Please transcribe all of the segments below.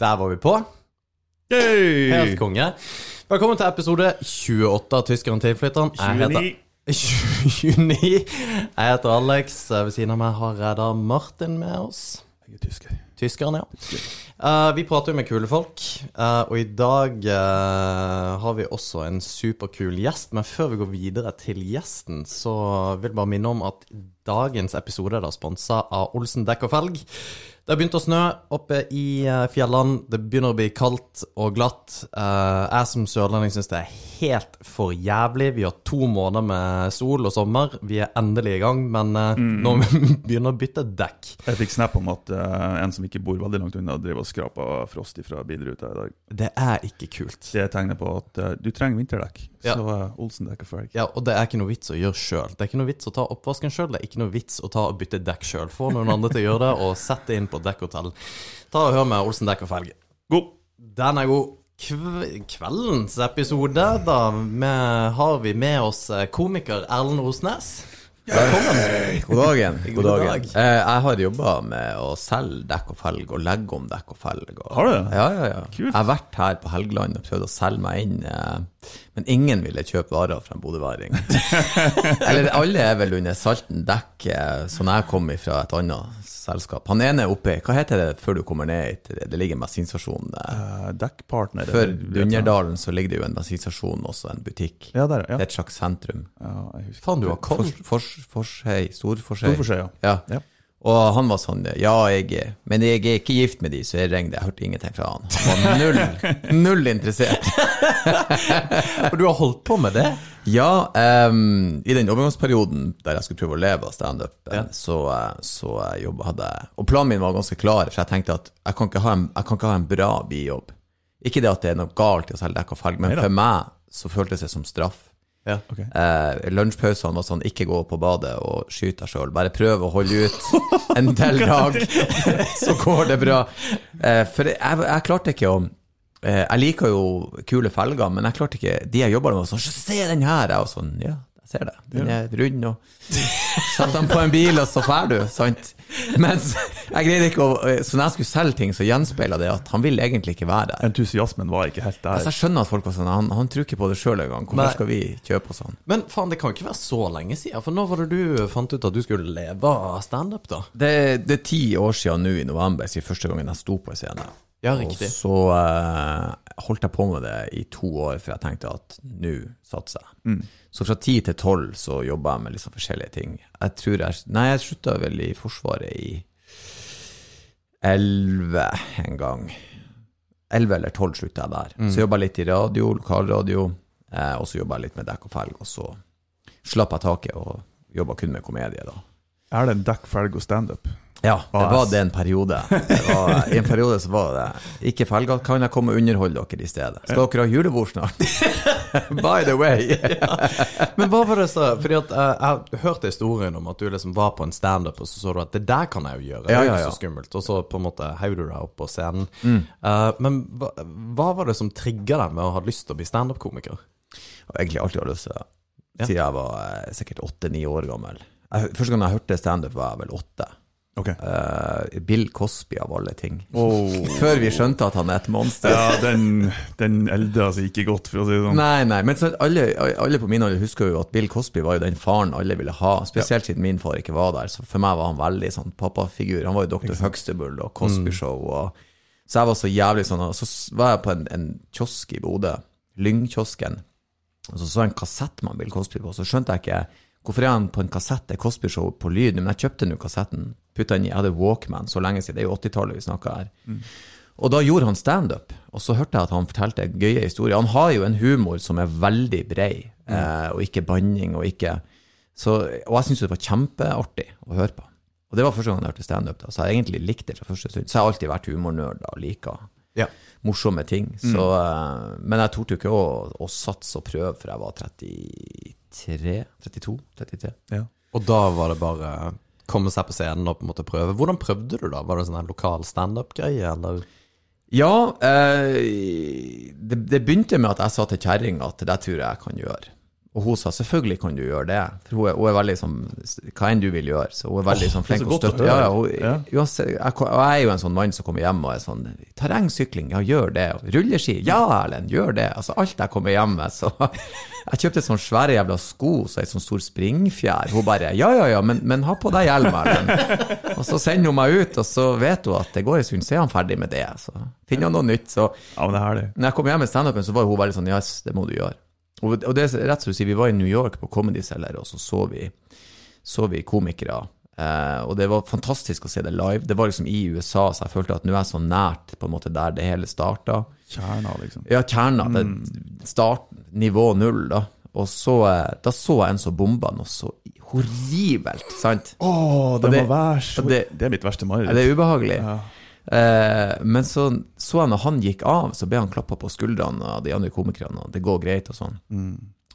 Der var vi på. Yay! Helt konge. Velkommen til episode 28 av Tyskeren til innflytteren. Jeg heter 29. Jeg heter Alex. Ved siden av meg har jeg da Martin med oss. Jeg er tysker. Tyskeren, ja. Uh, vi prater jo med kule folk, uh, og i dag uh, har vi også en superkul gjest. Men før vi går videre til gjesten, så vil jeg bare minne om at dagens episode er da sponsa av Olsen dekk og felg. Det har begynt å snø oppe i eh, fjellene. Det begynner å bli kaldt og glatt. Eh, jeg som sørlending syns det er helt for jævlig. Vi har to måneder med sol og sommer. Vi er endelig i gang, men mm. nå må vi begynne å bytte dekk. Jeg fikk snap om at eh, en som ikke bor veldig langt unna, driver og skraper frost fra bilruta i dag. Det er ikke kult. Det tegner på at eh, du trenger vinterdekk. Ja. Så uh, Olsen dekker felg. Ja, og det er ikke noe vits å gjøre sjøl. Det er ikke noe vits å ta oppvasken sjøl. Det er ikke noe vits å ta og bytte dekk sjøl. Få noen andre til å gjøre det, og sett det inn på dekkhotell. Ta og Hør med Olsen dekk og felg. God! Den er god. Kv kveldens episode, da med, har vi med oss eh, komiker Erlend Osnes. God dagen. God dagen. dag. Eh, jeg har jobba med å selge dekk og felg og legge om dekk og felg. Og, Har du det? Ja, ja, ja. Kult. Jeg har vært her på Helgeland og prøvd å selge meg inn, eh, men ingen ville kjøpe varer fra en bodøværing. Eller alle er vel under Salten dekk, som jeg kom fra et annet selskap Han ene oppe Hva heter det før du kommer ned hit? Det ligger en bensinstasjon der. Uh, dekkpartner. Før eller. Dunjerdalen så ligger det jo en bensinstasjon, også en butikk. Ja, der, ja. Det er et slags sentrum. ja jeg husker. Faen, du har koll. Fors, fors, Forshei, Storforshei. Storforshei, ja. Ja. Og han var sånn Ja, jeg Men jeg er ikke gift med de, så jeg ringte. Jeg hørte ingenting fra han. Han var null, null interessert. Og du har holdt på med det? Ja, Um, i den overgangsperioden der jeg skulle prøve å leve av standup, Ja. så, så jobba hadde jeg Og planen min var ganske klar, for jeg tenkte at jeg kan ikke ha en, ikke ha en bra bijobb. Ikke det at det er noe galt i å selge dekk og felg, men for meg så føltes det som straff. Ja. Okay. Eh, Lunsjpausene var sånn ikke gå på badet og skyt deg sjøl, bare prøv å holde ut en del dag, så går det bra. Eh, for jeg, jeg klarte ikke å eh, Jeg liker jo kule felger, men jeg klarte ikke De jeg jobba med, var sånn Se den her! Jeg var sånn Ja, jeg ser det. Den er rund, og Sett den på en bil, og så drar du, sant? Mens jeg greide ikke å Så når jeg skulle selge ting, så gjenspeila det at han vil egentlig ikke være der. Entusiasmen var ikke helt der. Altså, jeg skjønner at folk var sånn Han, han tror ikke på det sjøl engang. Hvorfor Nei. skal vi kjøpe og sånn? Men faen, det kan jo ikke være så lenge siden. For når var det du fant ut at du skulle leve av standup, da? Det, det er ti år siden nå i november, siden første gangen jeg sto på en scene. Ja, Og så eh, holdt jeg på med det i to år, for jeg tenkte at nå satser jeg. Så fra ti til tolv så jobba jeg med liksom forskjellige ting. Jeg tror jeg Nei, jeg slutta vel i Forsvaret i elleve en gang. Elleve eller tolv slutta jeg der. Så jobba jeg litt i radio, lokalradio, eh, og så jobba jeg litt med dekk og felg, og så slapp jeg taket og jobba kun med komedie, da. Er det dekk, felg og standup? Ja, det var det en periode. Det var, I en periode så var det Ikke felger, kan jeg komme og underholde dere i stedet? Skal dere ha julebord snart? By the way. Men hva var det så Fordi at eh, jeg hørte historien om at du liksom var på en standup, og så så du at det der kan jeg jo gjøre. Det er jo ikke så skummelt. Og så på en måte heiv du deg opp på scenen. Eh, men hva, hva var det som trigga deg med å ha lyst til å bli standup-komiker? Jeg har egentlig alltid hatt lyst til det. Siden jeg var eh, sikkert åtte-ni år gammel. Jeg, første gang jeg hørte standup, var jeg vel åtte. Ok. Uh, Bill Cosby, av alle ting. Oh. Før vi skjønte at han er et monster. Ja, den, den elda seg ikke godt, for å si det sånn. Nei, nei, men så alle, alle på min alder husker jo at Bill Cosby var jo den faren alle ville ha, spesielt siden min far ikke var der. Så for meg var han veldig sånn pappafigur. Han var jo Dr. Huxtable og Cosby Show. Og, så jeg var så jævlig sånn Og så var jeg på en, en kiosk i Bodø, Lyngkiosken, og så så jeg en kassett med Bill Cosby på, så skjønte jeg ikke Hvorfor er han på en kassett? Det er Cosby Show på lyd. Men jeg kjøpte nå kassetten. Putta den i Jeg hadde Walkman så lenge siden. Det er jo 80-tallet vi snakker her. Og da gjorde han standup, og så hørte jeg at han fortalte gøye historier. Han har jo en humor som er veldig brei, eh, og ikke banning, og ikke så, Og jeg syntes det var kjempeartig å høre på. Og det var første gang jeg hørte standup, så jeg egentlig likte det fra første stund. Så jeg har alltid vært humornerd og liker Ja. morsomme ting. Så, mm. men jeg torde jo ikke å, å satse og prøve før jeg var 33? 32? 33? Ja. Og da var det bare komme seg på scenen og på en måte prøve. Hvordan prøvde du, da? Var det sånn her lokal standup-greie, eller? Ja, eh, det, det begynte med at jeg sa til kjerringa at det der tror jeg jeg kan gjøre. Og hun sa selvfølgelig kan du gjøre det, for hun er, hun er veldig sånn Hva enn du vil gjøre, så hun er veldig sånn det er så flink å å støtte. Ja, ja, hun, uansett, jeg, og jeg er jo en sånn mann som kommer hjem og er sånn Terrengsykling, ja, gjør det. Rulleski, ja, Erlend, gjør det. Altså alt jeg kommer hjem med, så Jeg kjøpte sånne svære jævla sko, så ei sånn stor springfjær. Hun bare ja, ja, ja, men, men ha på deg hjelm, Erlend. Og så sender hun meg ut, og så vet hun at det går en stund, så er han ferdig med det. Så finner han noe nytt. Så Ja, men det er herlig. når jeg kom hjem med standupen, så var hun veldig sånn Yes, det må du gjøre. Og, og det er rett som du sier, vi var i New York på Comedy Cellar, og så så vi, så vi komikere. Eh, og det var fantastisk å se det live. Det var liksom i USA, så jeg følte at nå er jeg så nært på en måte der det hele starta. Kjerna, liksom. Ja, kjerna. Mm. start, nivå null, da. Og så, eh, da så jeg en som bomba noe så horribelt, sant? Å, det, det- må være så det- Det er mitt verste mareritt. det er ubehagelig. Ja. Eh, men så så jeg når han gikk av, så ble han klappa på skuldrene av de andre komikerne, og det går greit og sånn.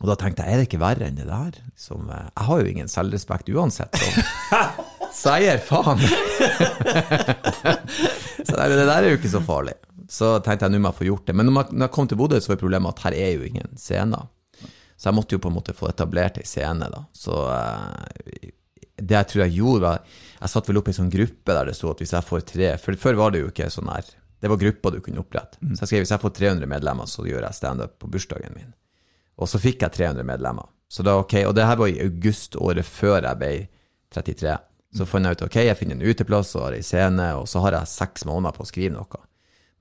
Og da tenkte jeg, er det ikke verre enn det der? Som, eh, jeg har jo ingen selvrespekt uansett, så, så jeg gir faen. så det, det der er jo ikke så farlig. Så tenkte jeg nå må jeg få gjort det. Men når jeg- når jeg kom til Bodø, så var problemet at her er jo ingen scener. Så jeg måtte jo på en måte få etablert ei scene, da. Så eh, det jeg tror jeg gjorde, var Jeg satt vel opp i en sånn gruppe der det sto at hvis jeg får tre For før var det jo ikke sånn her Det var grupper du kunne opprette. Så jeg skrev hvis jeg får 300 medlemmer, så gjør jeg standup på bursdagen min. Og så fikk jeg 300 medlemmer. Så da, ok, Og det her var i august året før jeg ble 33. Så fant jeg ut ok, jeg finner en uteplass og har ei scene, og så har jeg seks måneder på å skrive noe.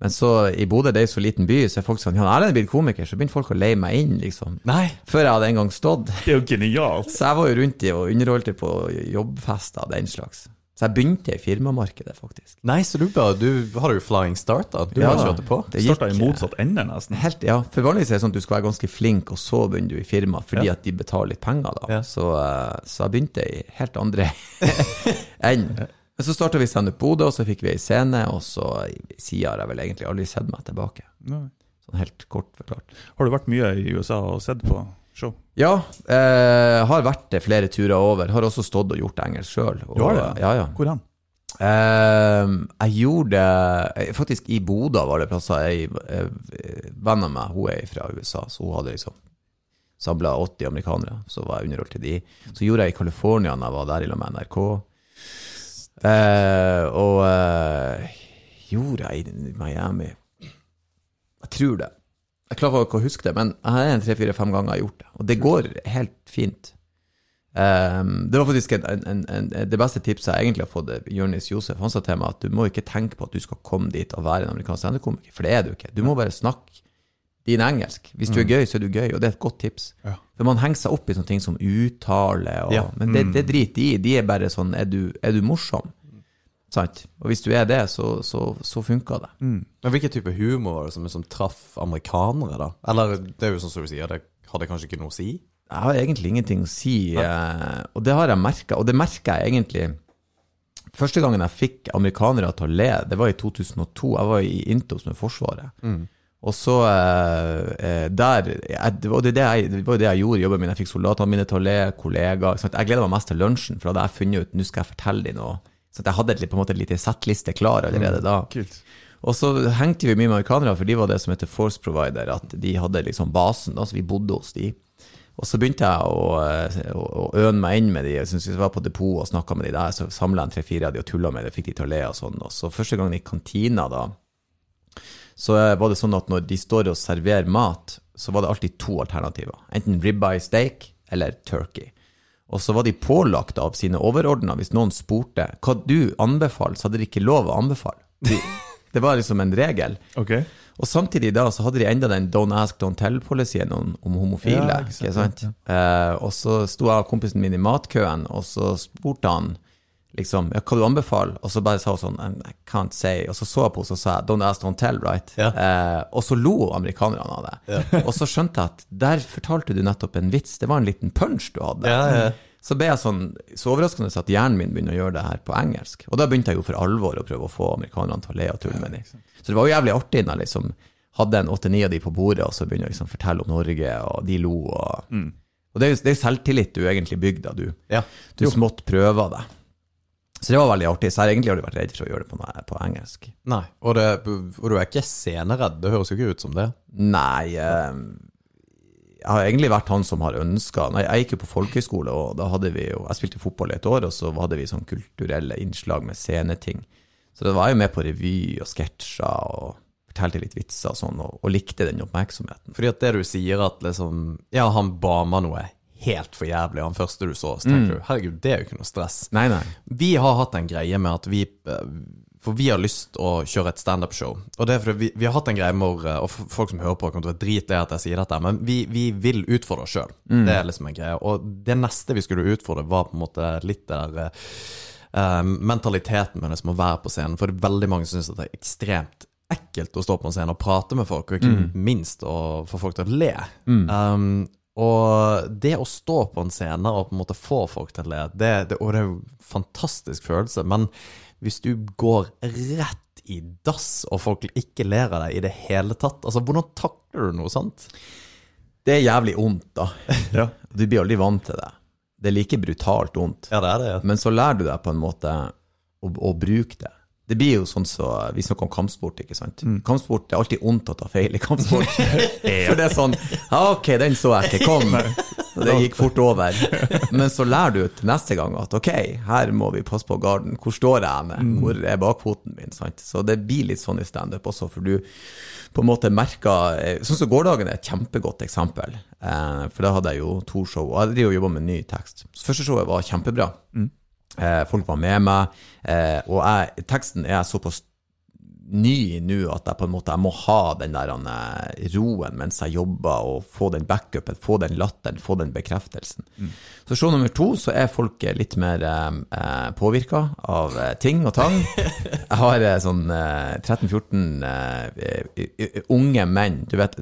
Men så i Bodø, det er jo så liten by, så er folk sånn Ja, Erlend er blitt komiker, så begynte folk å leie meg inn, liksom. Nei. Før jeg hadde engang stått. Det er jo genialt. Så jeg var jo rundt i og underholdte på jobbfester og den slags. Så jeg begynte i firmamarkedet, faktisk. Nei, så du bare Du har jo flying start, da. Du bare kjørte på. det gikk Starta i motsatt ende, nesten. Helt, ja, for vanligvis er det sånn at du skal være ganske flink, og så begynner du i firma, fordi Ja. at de betaler litt penger, da. Ja. Så, eh, så jeg begynte i helt andre enden. Men så starta vi Standup Bodø, og så fikk vi ei scene, og så siden har jeg vel egentlig aldri sett meg tilbake. Nei. Sånn helt kort forklart. Har du vært mye i USA og sett på show? Ja, eh, har vært det flere turer over. Har også stått og gjort engelsk sjøl. Det? Ja, ja. Hvor hen? Eh, jeg gjorde det Faktisk i Bodø var det plasser ei eh, venn av meg, hun er fra USA, så hun hadde liksom samla 80 amerikanere, så var jeg underholdt til de. Så gjorde jeg i California da jeg var der i lag med NRK. Eh, og eh, gjorde jeg i Miami Jeg tror det. Jeg klarer ikke å huske det, men jeg har en tre-fire-fem ganger jeg har gjort det. Og det går helt fint. Um, det var faktisk en, en, en, det beste tipset jeg egentlig har fått Jonis Josef. Han sa til meg at du må ikke tenke på at du skal komme dit og være en amerikansk standup-komiker, for det er du ikke. Du må bare snakke din engelsk. Hvis du er gøy, så er du gøy, og det er et godt tips. Ja. For man henger seg opp i sånne ting som uttale, og, Ja. men det, det driter de i. De er bare sånn Er du, er du morsom? Sant? Og hvis du er det, så, så, så funker det. Men hvilken type humor var det som, som traff amerikanere, da? Eller det er jo sånn som du sier, det hadde kanskje ikke noe å si? Jeg har egentlig ingenting å si, ja. og det har jeg merka. Og det merker jeg egentlig Første gangen jeg fikk amerikanere til å le, det var i 2002. Jeg var i Intos med Forsvaret. Og så eh, eh, der jeg, det, var det, det, jeg, det var det jeg gjorde i jobben min. Jeg fikk soldatene mine til å le, kollegaer. Jeg gleda meg mest til lunsjen, for da hadde jeg funnet ut nå skal jeg fortelle dem noe. Så jeg hadde et, på en måte en liten settliste klar allerede da. Kult. Og så hengte vi mye med amerikanere, for de var det som heter force provider, at de hadde liksom basen, da, så vi bodde hos de. Og så begynte jeg å, eh, å, å øne meg inn med de. Jeg synes vi var på depot og snakka med de der, så samla jeg tre-fire av de og tulla med det, fikk de til å le og sånn. Og så første gangen i kantina, da, så var det sånn at når de står og serverer mat, så var det alltid to alternativer. Enten ribeye steak eller turkey. Og så var de pålagt av sine overordna, hvis noen spurte hva du anbefaler, så hadde de ikke lov å anbefale. De, det var liksom en regel. Okay. Og samtidig da så hadde de enda den don't ask, don't tell-policyen om, om homofile. Ja, ikke ikke sant? Ja. Eh, og så sto jeg og kompisen min i matkøen, og så spurte han liksom, ja, hva du anbefaler, og så bare sa hun sånn, I can't say, og så så jeg på henne, og så sa don't ask, don't tell, right? Ja. Eh, og så lo amerikanerne av det. og så skjønte jeg at der fortalte du nettopp en vits, det var en liten punch du hadde. Ja, ja. Så ble jeg sånn, så overraskende at hjernen min begynner å gjøre det her på engelsk. Og da begynte jeg jo for alvor å prøve å få amerikanerne til å le og tulle med dem. Så det var jo jævlig artig når jeg liksom hadde en åtte-ni av de på bordet, og så begynner jeg liksom å fortelle om Norge, og de lo. Og, og det er jo det er selvtillit du egentlig bygde da, du, Ja. du smått prøver det. Så det var veldig artig. Så jeg har egentlig aldri vært redd for å gjøre det på, på engelsk. Nei. Og, det, og du er ikke sceneredd? Det høres jo ikke ut som det. Nei, eh, jeg har egentlig vært han som har ønska Jeg gikk jo på folkehøyskole, og da hadde vi jo Jeg spilte fotball i et år, og så hadde vi sånn kulturelle innslag med sceneting. Så da var jo med på revy og sketsjer og fortalte litt vitser og sånn, og, og likte den oppmerksomheten. Fordi at det du sier at liksom Ja, han ba meg noe helt for jævlig, han første du så, så tenker du herregud, det er jo ikke noe stress. Nei, nei. Vi har hatt en greie med at vi eh, For vi har lyst å kjøre et standup-show. Og det er fordi vi, vi har hatt en greie hvor eh, Og folk som hører på, kommer til å være dritlei at jeg sier dette, men vi, vi vil utfordre oss sjøl. Det er liksom en greie. Og det neste vi skulle utfordre, var på en måte litt der uh, mentaliteten med Som å være på scenen. For det er veldig mange som syns det er ekstremt ekkelt å stå på en scene og prate med folk, og ikke minst å få folk til å le. Um, og det å stå på en scene og på en måte få folk til å le, det, det, det er en fantastisk følelse, men hvis du går rett i dass, og folk ikke ler av deg i det hele tatt, altså hvordan takler du noe sånt? Det er jævlig ondt, da. Ja. Du blir aldri vant til det. Det er like brutalt ondt. Ja, det er det. Ja. Men så lærer du deg på en måte å, å bruke det. Det blir jo sånn så Vi snakker om kampsport, ikke sant. Kampsport, Det er alltid ondt å ta feil i kampsport. For det er sånn ja, Ok, den så jeg ikke kom. Det gikk fort over. Men så lærer du til neste gang at ok, her må vi passe på garden. Hvor står jeg med? Hvor er bakfoten min? sant? Så det blir litt sånn i standup også, for du på en måte merker eh, Sånn som gårsdagen er et kjempegodt eksempel. Eh, for da hadde jeg jo to show, og jeg driver og jobber med ny tekst. Så første showet var kjempebra. Eh, folk var med meg, eh, og jeg, teksten er såpass ny nå at jeg på en måte må ha den der eh, roen mens jeg jobber, og få den backupen, få den latteren, få den bekreftelsen. Så show nummer to så er folk eh, litt mer eh, påvirka av eh, ting og tang. Jeg har eh, sånn eh, 13-14 eh, eh, unge menn, du vet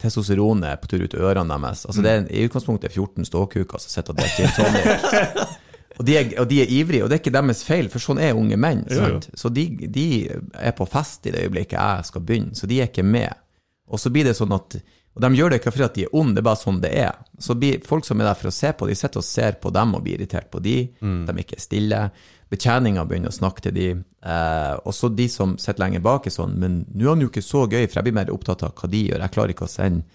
testosteronet på tur ut ørene deres. Altså det er i utgangspunktet 14 ståkuker som sitter og drikker gin tonic. Og de, er, og de er ivrige, og det er ikke deres feil, for sånn er unge menn. Jo, jo. Sant? Så de, de er på fest i det øyeblikket jeg skal begynne, så de er ikke med. Og så blir det sånn at Og de gjør det ikke fordi at de er onde, det er bare sånn det er. Så blir folk som er der for å se på, de sitter og ser på dem og blir irritert på de. De er stille. Betjeninga begynner å snakke til de. Eh, og så de som sitter lenger bak, er sånn Men nå er han jo ikke så gøy, for jeg blir mer opptatt av hva de gjør. Jeg klarer ikke å sende.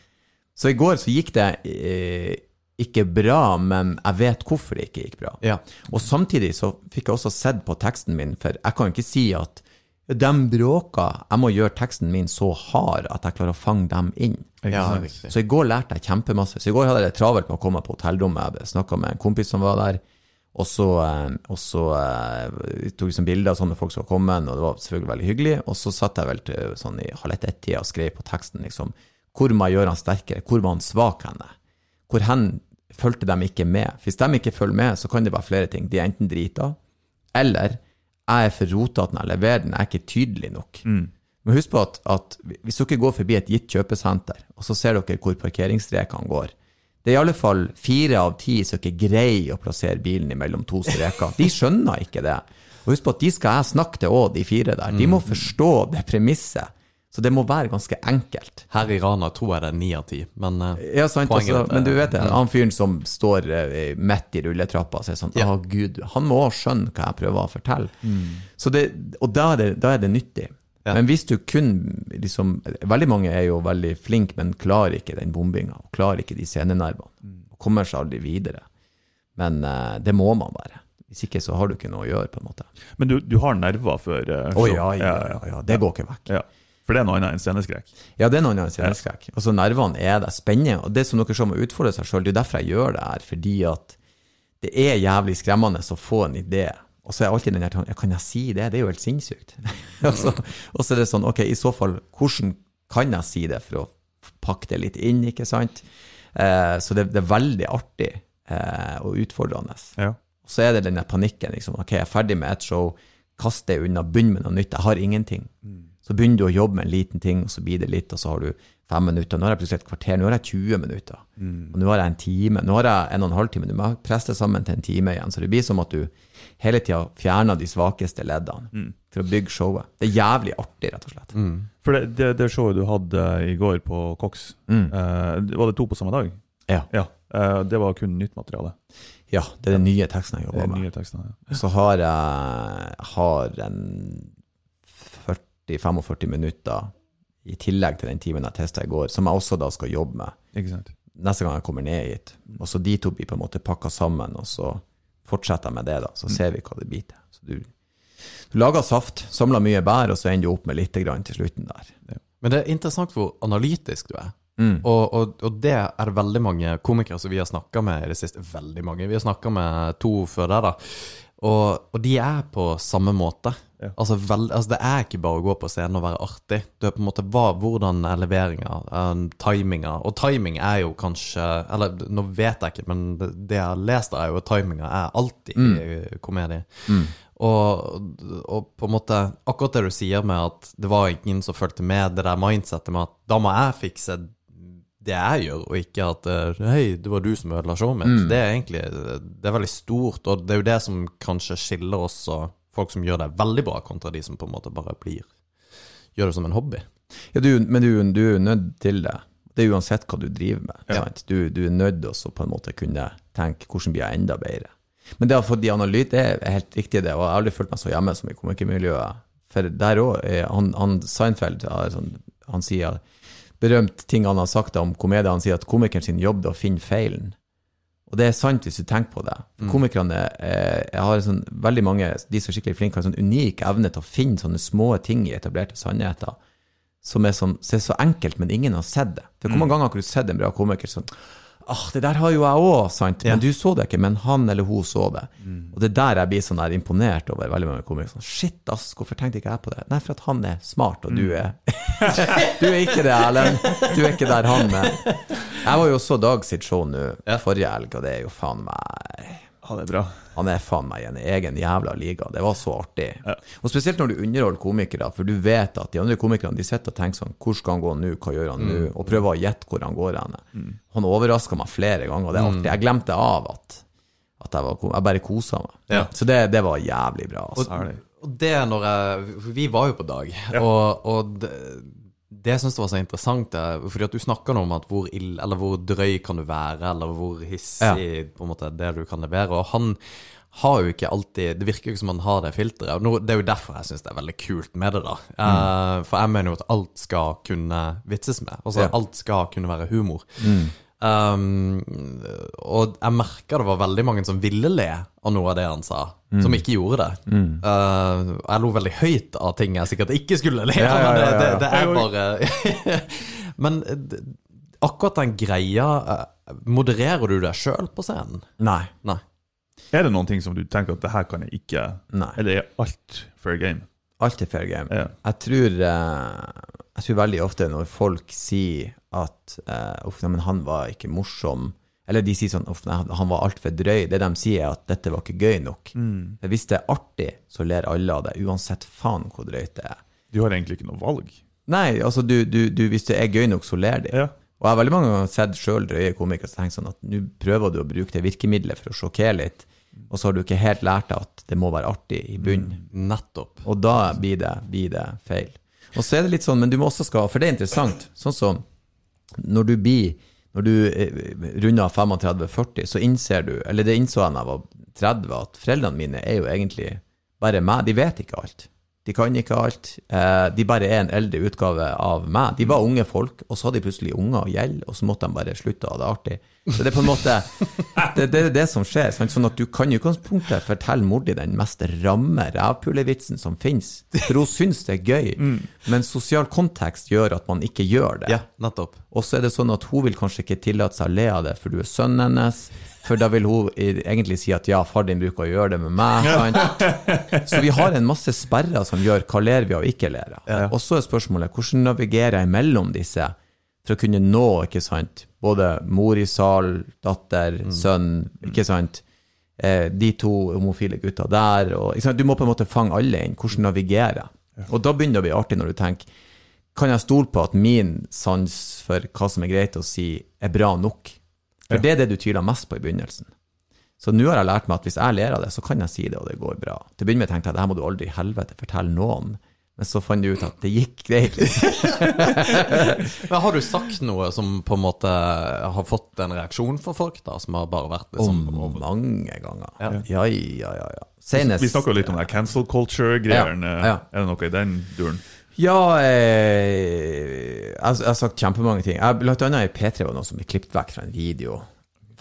Så i går så gikk det eh, ikke bra, men jeg vet hvorfor det ikke gikk bra. Ja. Og samtidig så fikk jeg også sett på teksten min, for jeg kan jo ikke si at de bråka. Jeg må gjøre teksten min så hard at jeg klarer å fange dem inn. Ja. Så i går lærte jeg kjempemasse. Så i går hadde jeg det travelt med å komme på hotellrommet. Jeg snakka med en kompis som var der. Og så, eh, og så uh, tok vi sånn bilder av sånne folk som var kommet, og det var selvfølgelig veldig hyggelig. Og så satt jeg vel til sånn i halv ett-ett-tida og skrev på teksten liksom Hvor må jeg gjøre han sterkere? Hvor var han svak henne? Hvor hen fulgte de ikke med? Hvis de ikke følger med, så kan det være flere ting. De er enten drita, eller jeg er for rotete når jeg leverer den, jeg er ikke tydelig nok. Men husk på at, at hvis dere går forbi et gitt kjøpesenter, og så ser dere hvor parkeringsstrekene går, det er i alle fall fire av ti som ikke greier å plassere bilen mellom to streker. De skjønner ikke det. Og husk på at de skal jeg snakke til òg, de fire der. De må forstå det premisset. Så det må være ganske enkelt. Her i Rana tror jeg det er ni av ti, men eh, Ja, sant, altså, men du vet det, han fyren som står eh, midt i rulletrappa og sier sånn Å, gud, han må skjønne hva jeg prøver å fortelle. Så det, og da er det, da er det nyttig. Ja. Men hvis du kun liksom Veldig mange er jo veldig flinke, men klarer ikke den bombinga, klarer ikke de scenenervene. Og kommer seg aldri videre. Men uh, det må man bare. Hvis ikke så har du ikke noe å gjøre, på en måte. Men du, du har nerver før uh, Å ja, ja, ja, ja, det går ikke vekk. For det er noe annet enn sceneskrekk. Ja, det er noe annet enn sceneskrekk. Altså, nervene er der, Spenner. Og det som dere ser må utfordre seg sjøl, det er derfor jeg gjør det her. Fordi at det er jævlig skremmende å få en idé. Og så er alltid den der tanken, ja, kan jeg si det? Det er jo helt sinnssykt. og, så, og så er det sånn, ok, i så fall, hvordan kan jeg si det for å pakke det litt inn, ikke sant? Eh, så det, det er veldig artig eh, og utfordrende. Ja. Og så er det den panikken, liksom. Ok, jeg er ferdig med et show, kast det unna, begynn med noe nytt. Jeg har ingenting. Så begynner du å jobbe med en liten ting, og så blir det litt, og så har du fem minutter. Nå har jeg plutselig et kvarter, nå har jeg 20 minutter. Og nå har jeg en time. Nå har jeg en og en halv time. Du må presse det sammen til en time igjen. Så det blir som at du hele tida fjerner de svakeste leddene for å bygge showet. Det er jævlig artig, rett og slett. For det, det, det showet du hadde i går på Cox, eh, var det to på samme dag? Ja. Ja. Eh, det var kun nytt materiale. ja, det er den nye teksten jeg Det jobber er med. nye tekster. Ja. Så har jeg har en 40-45 minutter i tillegg til den timen jeg testa i går, som jeg også da skal jobbe med. Neste gang jeg kommer ned hit. Og så de to blir på en måte pakka sammen, og så fortsetter jeg med det, da. Så ser vi hva det blir til. Så du, du lager saft, samler mye bær, og så ender du opp med lite grann til slutten der. Men det er interessant hvor analytisk du er. Mm. Og, og, og det er veldig mange komikere som vi har snakka med i det siste. Veldig mange. Vi har snakka med to før der, da. Og, og de er på samme måte. Ja. Altså, vel, altså Det er ikke bare å gå på scenen og være artig. Det er på en måte hva, Hvordan er leveringa, um, timinga Og timing er jo kanskje Eller nå vet jeg ikke, men det, det jeg har lest, er jo at timinga er alltid i komedie. Og, og på en måte akkurat det du sier med at det var ingen som fulgte med, det der mindsettet med at da må jeg fikse det jeg gjør, og ikke at eh, Hei, det var du som ødela showet mitt. Det er egentlig Det er veldig stort, og det er jo det som kanskje skiller oss og folk som gjør det veldig bra, kontra de som på en måte bare blir Gjør det som en hobby. Ja, du, men du, du er jo nødt til det. Det er uansett hva du driver med. sant? Du, du er nødt til å på en måte kunne tenke hvordan blir jeg enda bedre. Men det å få de analyt, er helt riktig, det. Og jeg har aldri følt meg så hjemme som i komikermiljøet. For der òg han, han Seinfeld har sånn, han sier berømt ting han har sagt om komedie. Han sier at komikeren sin jobb er å finne feilen. Og det er sant hvis du tenker på det. For Komikerne eh, jeg har sånn, veldig mange, de som er skikkelig flinke, har en sånn unik evne til å finne sånne små ting i etablerte sannheter som er, sånn, så, er så enkelt, men ingen har sett det. For hvor mange ganger har du sett en bra komiker sånn Ah, det der har jo jeg òg, sant? Men du så det ikke, men han eller hun så det. Og det er der jeg blir sånn der imponert over veldig mange komikere. Sånn, Shit, ass, hvorfor tenkte ikke jeg på det? Nei, for at han er smart, og du er Du er ikke det, Erlend. Du er ikke der han er. Jeg var jo også Dag sitt show nå forrige helg, og det er jo faen meg Ja, det er bra. Han er faen meg i en egen jævla liga. Det var så artig. Og spesielt når du underholder komikere, for du vet at de andre komikerne de sitter og tenker sånn Hvor skal han gå nå? Hva gjør han nå? Og prøver å gjette hvor han går hen. Han overraska meg flere ganger, og det er artig. Jeg glemte av at, at jeg, var, jeg bare kosa meg. Ja. Så det, det var jævlig bra. Altså. Og, og det når jeg Vi var jo på dag, og, og det, det jeg syns var så interessant, er fordi at du snakker om at hvor, ill, eller hvor drøy kan du være, eller hvor hissig på en måte det du kan levere. Og han har jo ikke alltid Det virker jo ikke som han har det filteret. Nå- det er jo derfor jeg syns det er veldig kult med det, da. Eh, for jeg mener jo at alt skal kunne vitses med. Altså Ja. alt skal kunne være humor. Um, og jeg merka det var veldig mange som ville le av noe av det han sa, som ikke gjorde det. Uh, jeg lo veldig høyt av ting jeg sikkert ikke skulle le av, Ja, ja, men det, ja, det, det er bare Men akkurat den greia uh, Modererer du deg sjøl på scenen? Nei. Nei. Er det noen ting som du tenker at det her kan jeg ikke Nei. Eller er alt fair game? Alt er fair game. Ja. Jeg tror eh, Jeg tror veldig ofte når folk sier at uh, Uff, nei, men han var ikke morsom. Eller de sier sånn Uff, nei, han var altfor drøy. Det de sier, er at dette var ikke gøy nok. Mm. hvis det er artig, så ler alle av det, uansett faen hvor drøyt det er. Du har egentlig ikke noe valg. Nei, altså du, du, du, hvis det er gøy nok, så ler de. Ja. Og jeg har veldig mange ganger sett sjøl drøye komikere som tenker sånn at nå prøver du å bruke det virkemidlet for å sjokkere litt, og så har du ikke helt lært deg at det må være artig i bunnen. Nettopp. Og da blir det, blir det feil. Og så er det litt sånn, men du må også skal, for det er interessant, sånn som når du blir, når du eh, runder 35-40, så innser du, eller det innså jeg da jeg var 30, at foreldrene mine er jo egentlig bare meg, de vet ikke alt. De kan ikke alt. Eh, de bare er en eldre utgave av meg. De var unge folk, og så hadde de plutselig unger og gjeld, og så måtte de bare slutte å ha det artig. Så det er på en måte det, det er det som skjer. Sant? Sånn at du kan i utgangspunktet fortelle mor di den mest ramme rævpulevitsen som finnes. For hun syns det er gøy, men sosial kontekst gjør at man ikke gjør det. Ja, nettopp. Og så er det sånn at hun vil kanskje ikke tillate seg å le av det, for du er sønnen hennes. For da vil hun egentlig si at ja, far din bruker å gjøre det med meg. Sant? Så vi har en masse sperrer som gjør hva ler vi og ikke ler av. Og så er spørsmålet hvordan navigerer jeg mellom disse for å kunne nå ikke sant, både mor i sal, datter, sønn, ikke sant, eh, de to homofile gutta der. Og? Du må på en måte fange alle inn. Hvordan navigere? Og da begynner det å bli artig når du tenker kan jeg stole på at min sans for hva som er greit å si, er bra nok? For det er det du tviler mest på i begynnelsen. Så nå har jeg lært meg at hvis jeg ler av det, så kan jeg si det, og det går bra. Til å begynne med tenkte jeg at det her må du aldri i helvete fortelle noen. Men så fant du ut at det gikk greit. liksom. Men har du sagt noe som på en måte har fått en reaksjon for folk, da, som har bare vært liksom Og mange ganger. Ja, ja, ja. ja, ja. Senest Vi snakka litt om det cancel culture-greiene. Ja, ja. Er det noe i den duren? Ja, jeg, jeg, jeg har sagt kjempemange ting. Jeg, blant annet i P3 var noe som ble klippet vekk fra en video.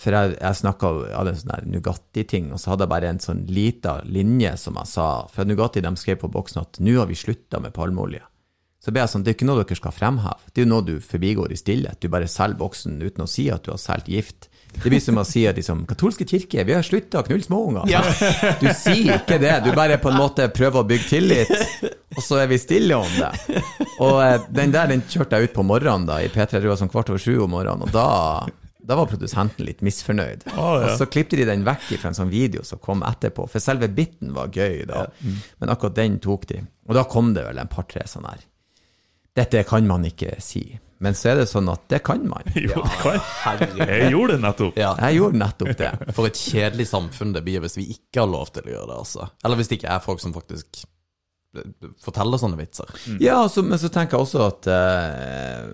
For jeg, jeg snakka hadde en sånn Nugatti-ting, og så hadde jeg bare en sånn lita linje som jeg sa. For Nugatti de skrev på boksen at nå har vi slutta med palmeolje. Så ble jeg sånn, det er ikke noe dere skal fremheve. Det er jo noe du forbigår i stillhet. Du bare selger boksen uten å si at du har solgt gift. Det blir som å si at liksom, katolske kirke, vi har slutta å knulle småunger. Du sier ikke det, du bare på en måte prøver å bygge tillit, og så er vi stille om det. Og eh, den der den kjørte jeg ut på morgenen da, i P3, det var sånn kvart over sju om morgenen, og da, da var produsenten litt misfornøyd. Å, ja. Og så klippte de den vekk fra en sånn video som kom etterpå, for selve biten var gøy da, men akkurat den tok de. Og da kom det vel en par-tre sånn her. Dette kan man ikke si. Men så er det sånn at det kan man. Jo, det kan. Jeg gjorde det nettopp. Ja. Jeg gjorde nettopp det. For et kjedelig samfunn det blir hvis vi ikke har lov til å gjøre det, altså. Eller hvis det ikke er folk som faktisk forteller sånne vitser. Ja, altså, men så tenker jeg også at eh,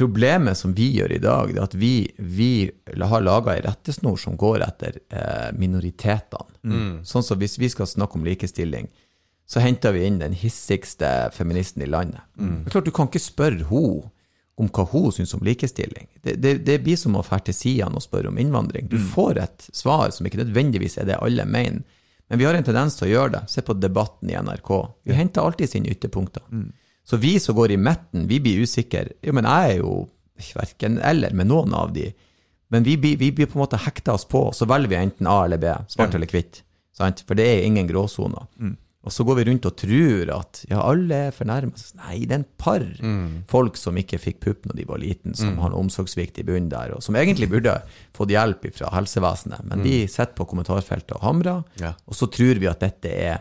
problemet som vi gjør i dag, er at vi, vi har laga ei rettesnor som går etter eh, minoritetene. Sånn som hvis vi skal snakke om likestilling, så henter vi inn den hissigste feministen i landet. Det er klart, du kan ikke spørre henne om hva hun syns om likestilling. Det, det, det blir som å dra til sidene og spørre om innvandring. Du får et svar som ikke nødvendigvis er det alle mener. Men vi har en tendens til å gjøre det. Se på debatten i NRK. Vi henter alltid sine ytterpunkter. Så vi som går i midten, vi blir usikre. Jo, men jeg er jo verken eller med noen av de. Men vi vi blir på en måte hekta oss på, og så velger vi enten A eller B. Svart eller hvitt. For det er ingen gråsoner. Og så går vi rundt og tror at ja, alle er fornærma. Nei, det er en par folk som ikke fikk pupp når de var liten, som har en omsorgssvikt i bunnen der, og som egentlig burde fått hjelp fra helsevesenet. Men de sitter på kommentarfeltet og hamrer, Ja. og så tror vi at dette er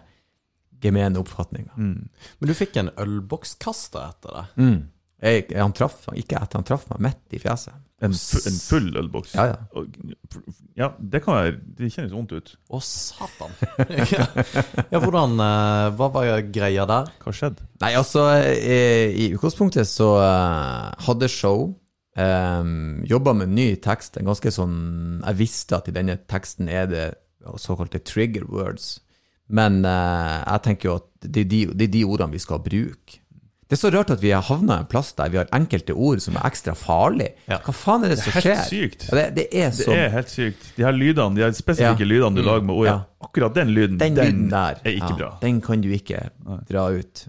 gemene oppfatninger. Men du fikk en ølbokskaster etter det. Mm. Jeg, han traff, ikke etter han traff meg midt i fjeset. En, en full ølboks. Ja, ja. Ja, det kan være Det kjennes vondt ut. Å, satan. ja, hvordan eh, Hva var greia der? Hva skjedde? Nei, altså, i, i utgangspunktet så eh, hadde show, um, jobba med ny tekst, en ganske sånn Jeg visste at i denne teksten er det såkalte trigger words, men eh, jeg tenker jo at det er de, det er de ordene vi skal bruke. Det er så rart at vi har havna en plass der vi har enkelte ord som er ekstra farlige. Ja. Hva faen er det som helt skjer? sykt. Ja, det, det er Det er helt sykt. De her lydene, de her spesifikke Ja. lydene du lager med ord, akkurat den lyden, Den lyden der er ikke bra. Den kan du ikke dra ut.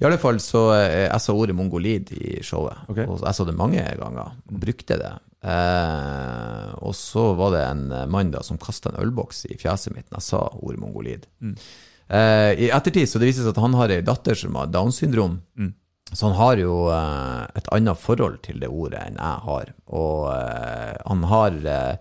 I alle fall så eh, Jeg sa ordet mongolid i showet. Okay. Og jeg så det mange ganger. Brukte det. Eh, og så var det en mann da som kasta en ølboks i fjeset mitt da jeg sa ordet mongolid. Eh, I ettertid så det vises at han har ei datter som har Downs syndrom. Så han har jo eh, et annet forhold til det ordet enn jeg har. Og eh, han har eh,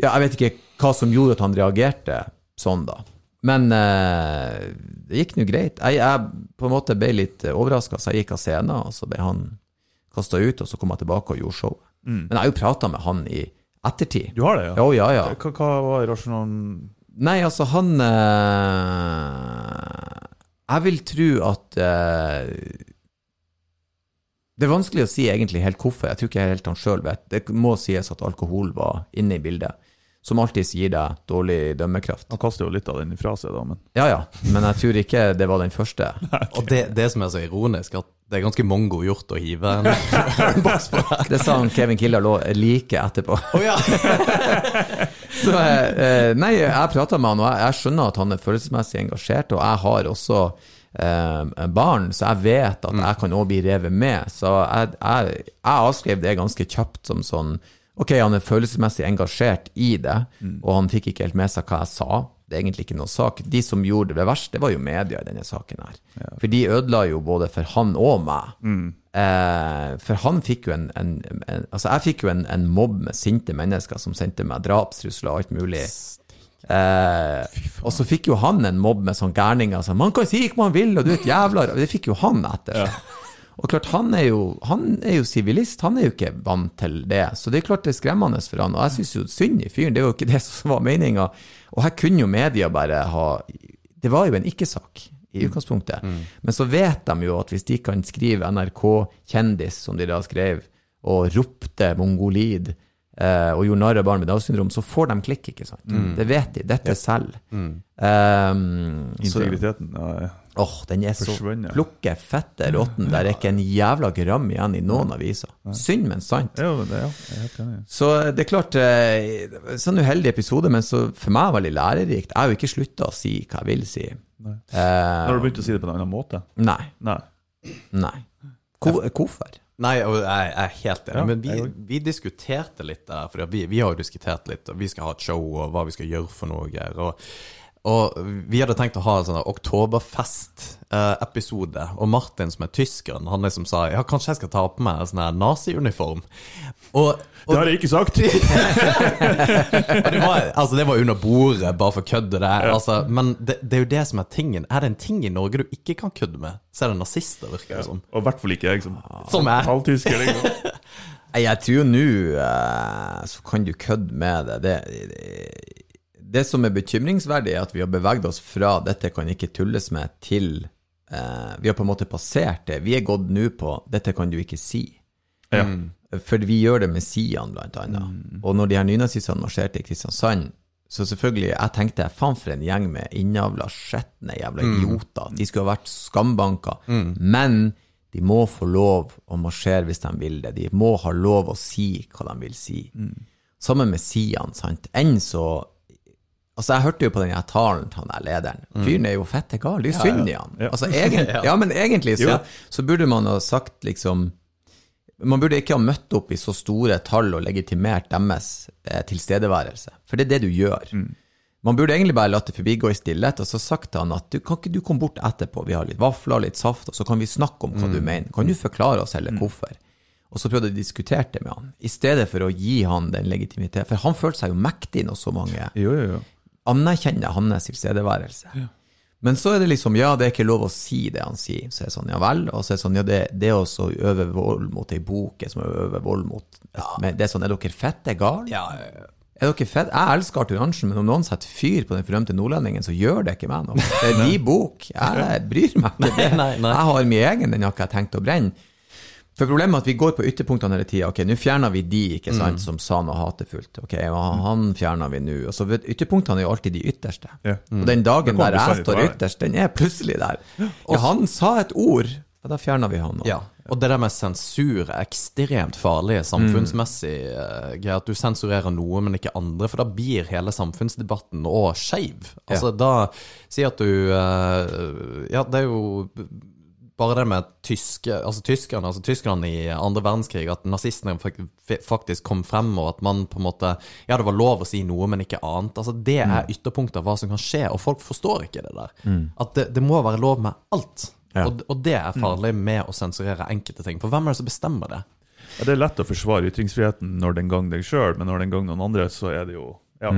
Ja, jeg vet ikke hva som gjorde at han reagerte sånn, da. Men eh, det gikk nå greit. Jeg, jeg på en måte ble litt overraska, så jeg gikk av scenen, og så ble han kasta ut, og så kom jeg tilbake og gjorde show. Men jeg har jo prata med han i ettertid. Du har det, ja? Ja, ja, ja. Hva, hva var rasjonalen Nei, altså, han eh, Jeg vil tro at eh, Det er vanskelig å si egentlig helt hvorfor. Jeg tror ikke helt han sjøl vet. Det må sies at alkohol var inne i bildet. Som alltid gir deg dårlig dømmekraft. Han kaster jo litt av den ifra seg, da, men Ja ja, men jeg tror ikke det var den første. Og det, det som er så ironisk, at det er ganske mongo gjort å hive en boks på det. Det sa han Kevin Kildahl lå like etterpå. Oh, ja. Så eh, Nei, jeg prata med han, og jeg, jeg skjønner at han er følelsesmessig engasjert, og jeg har også eh, barn, så jeg vet at jeg kan òg bli revet med. Så jeg, jeg, jeg avskrev det ganske kjapt som sånn Ok, han er følelsesmessig engasjert i det, og han fikk ikke helt med seg hva jeg sa. Det er egentlig ikke noe sak. De som gjorde det verst, det var jo media i denne saken her. For de ødela jo både for han og meg. Eh, for han fikk jo en, en, en Altså, jeg fikk jo en, en mobb med sinte mennesker som sendte meg drapstrusler og alt mulig. Eh, og så fikk jo han en mobb med sånn gærninger som 'Man kan si hva man vil, og du er et jævla Det fikk jo han etter seg. Og klart, han er jo Han sivilist, han er jo ikke vant til det. Så det er klart det er skremmende for han. Og jeg syns jo synd i fyren, det er jo ikke det som var meninga. Og her kunne jo media bare ha Det var jo en ikke-sak i utgangspunktet. Men så vet de jo at hvis de kan skrive NRK kjendis, som de da skrev, og ropte mongolid, eh, og gjorde narr av barn med Downs syndrom, så får de klikk, ikke sant? Det vet de. Dette selv. Um, så, integriteten ja, ja. Åh, den er så plukke fette råtten. Der er ikke en jævla gram igjen i noen aviser. Synd, men sant. Ja, det, ja, jeg er helt enig. Så det er klart, eh, sånn uheldig episode, men så for meg veldig lærerikt. Jeg har jo ikke slutta å si hva jeg vil si. Nei. Eh, Har du begynt å si det på en annen måte? nei. Nei. Nei. Hvor, hvorfor? Nei, jeg er helt enig, Ja, men vi, vi diskuterte litt der, for vi, vi har jo diskutert litt, og vi skal ha et show, og hva vi skal gjøre for noe. Og, og vi hadde tenkt å ha en sånn oktoberfest-episode, og Martin, som er tyskeren, han liksom sa ja, kanskje jeg skal ta på meg en sånn naziuniform. Og, Det har jeg ikke sagt! det, var, altså, det var under bordet, bare for køddet det. Altså, men det, det er jo det som er tingen. Er det en ting i Norge du ikke kan kødde med, så er det nazister, virker det som. Og i hvert fall ikke jeg som Som er. halvtysker. Liksom. Jeg tror jo nå eh, så kan du kødde med det. det. Det som er bekymringsverdig, er at vi har beveget oss fra 'dette kan ikke tulles med' til eh, Vi har på en måte passert det. Vi er gått nå på 'dette kan du ikke si'. Ja. For vi gjør det med Sian, blant annet. Og når de her nynazistene marsjerte i Kristiansand, så selvfølgelig, jeg tenkte faen for en gjeng med innavla, skjetne jævla idioter. De skulle ha vært skambanker. Men de må få lov å marsjere hvis de vil det. De må ha lov å si hva de vil si. Sammen med Sian, sant. Enn så Altså, jeg hørte jo på den talen til han der lederen. Fyren er jo fette gal. Det er synd i han. Altså, egentlig, ja, men egentlig så, så burde man ha sagt liksom man burde ikke ha møtt opp i så store tall og legitimert deres eh, tilstedeværelse, for det er det du gjør. Man burde egentlig bare latt det forbigå i stillhet og så sagt til han at du, kan ikke du komme bort etterpå, vi har litt vafler, litt saft, og så kan vi snakke om hva du mener. Kan du forklare oss heller hvorfor? Og så prøvde jeg å diskutere det med han, i stedet for å gi han den legitimiteten. For han følte seg jo mektig når så mange Jo, jo, jo. Anerkjenner hans tilstedeværelse. Men så er det liksom, ja, det er ikke lov å si det han sier. Så er det sånn, ja vel. Og så er det sånn, ja, det, det å øve vold mot ei bok er som å øve vold mot Men det er sånn, er dere fette gale? Ja, Er dere fett? Jeg elsker Arthur Arntzen, men om noen setter fyr på den berømte nordlendingen, så gjør det ikke meg noe. Det er din bok. Jeg bryr meg ikke. Jeg har min egen, den har ikke jeg tenkt å brenne. For problemet er at vi går på ytterpunktene hele tida. Ok, nå fjerner vi de ikke Mm. sant, som sa noe hatefullt. Ok, han fjerner vi nå. Og så Ytterpunktene er jo alltid de ytterste. Ja. Og den dagen der jeg står ytterst, den er plutselig der. Ja, han sa et ord, og da fjerner vi han. Ja, og det der med sensur er ekstremt farlig samfunnsmessig. Mm. At du sensurerer noe, men ikke andre, for da blir hele samfunnsdebatten òg skeiv. Altså, da Si at du eh, Ja, det er jo bare det med tyske Altså tyskerne altså tyskerne i andre verdenskrig, at nazistene faktisk kom frem, og at man på en måte Ja, det var lov å si noe, men ikke annet. Altså Det er ytterpunktet av hva som kan skje, og folk forstår ikke det der. At det, det må være lov med alt. Ja. Og, og det er farlig med å sensurere enkelte ting. For hvem er det som bestemmer det? Ja, det er lett å forsvare ytringsfriheten når den gang deg sjøl, men når den gang noen andre, så er det jo Ja.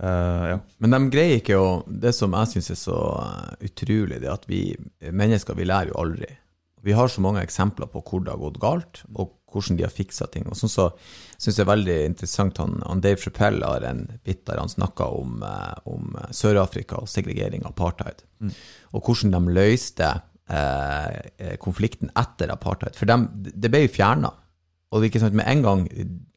Eh, ja. Men de greier ikke å Det som jeg syns er så eh, utrolig, det er at vi mennesker, vi lærer jo aldri. Vi har så mange eksempler på hvor det har gått galt, og hvordan de har fiksa ting. Og sånn så syns jeg er veldig interessant han, han Dave Chappelle har en bit der han snakka om, eh, om Sør-Afrika og segregering apartheid. Og hvordan de løste eh, konflikten etter apartheid. For de, det ble jo fjerna. Og ikke sant, med en gang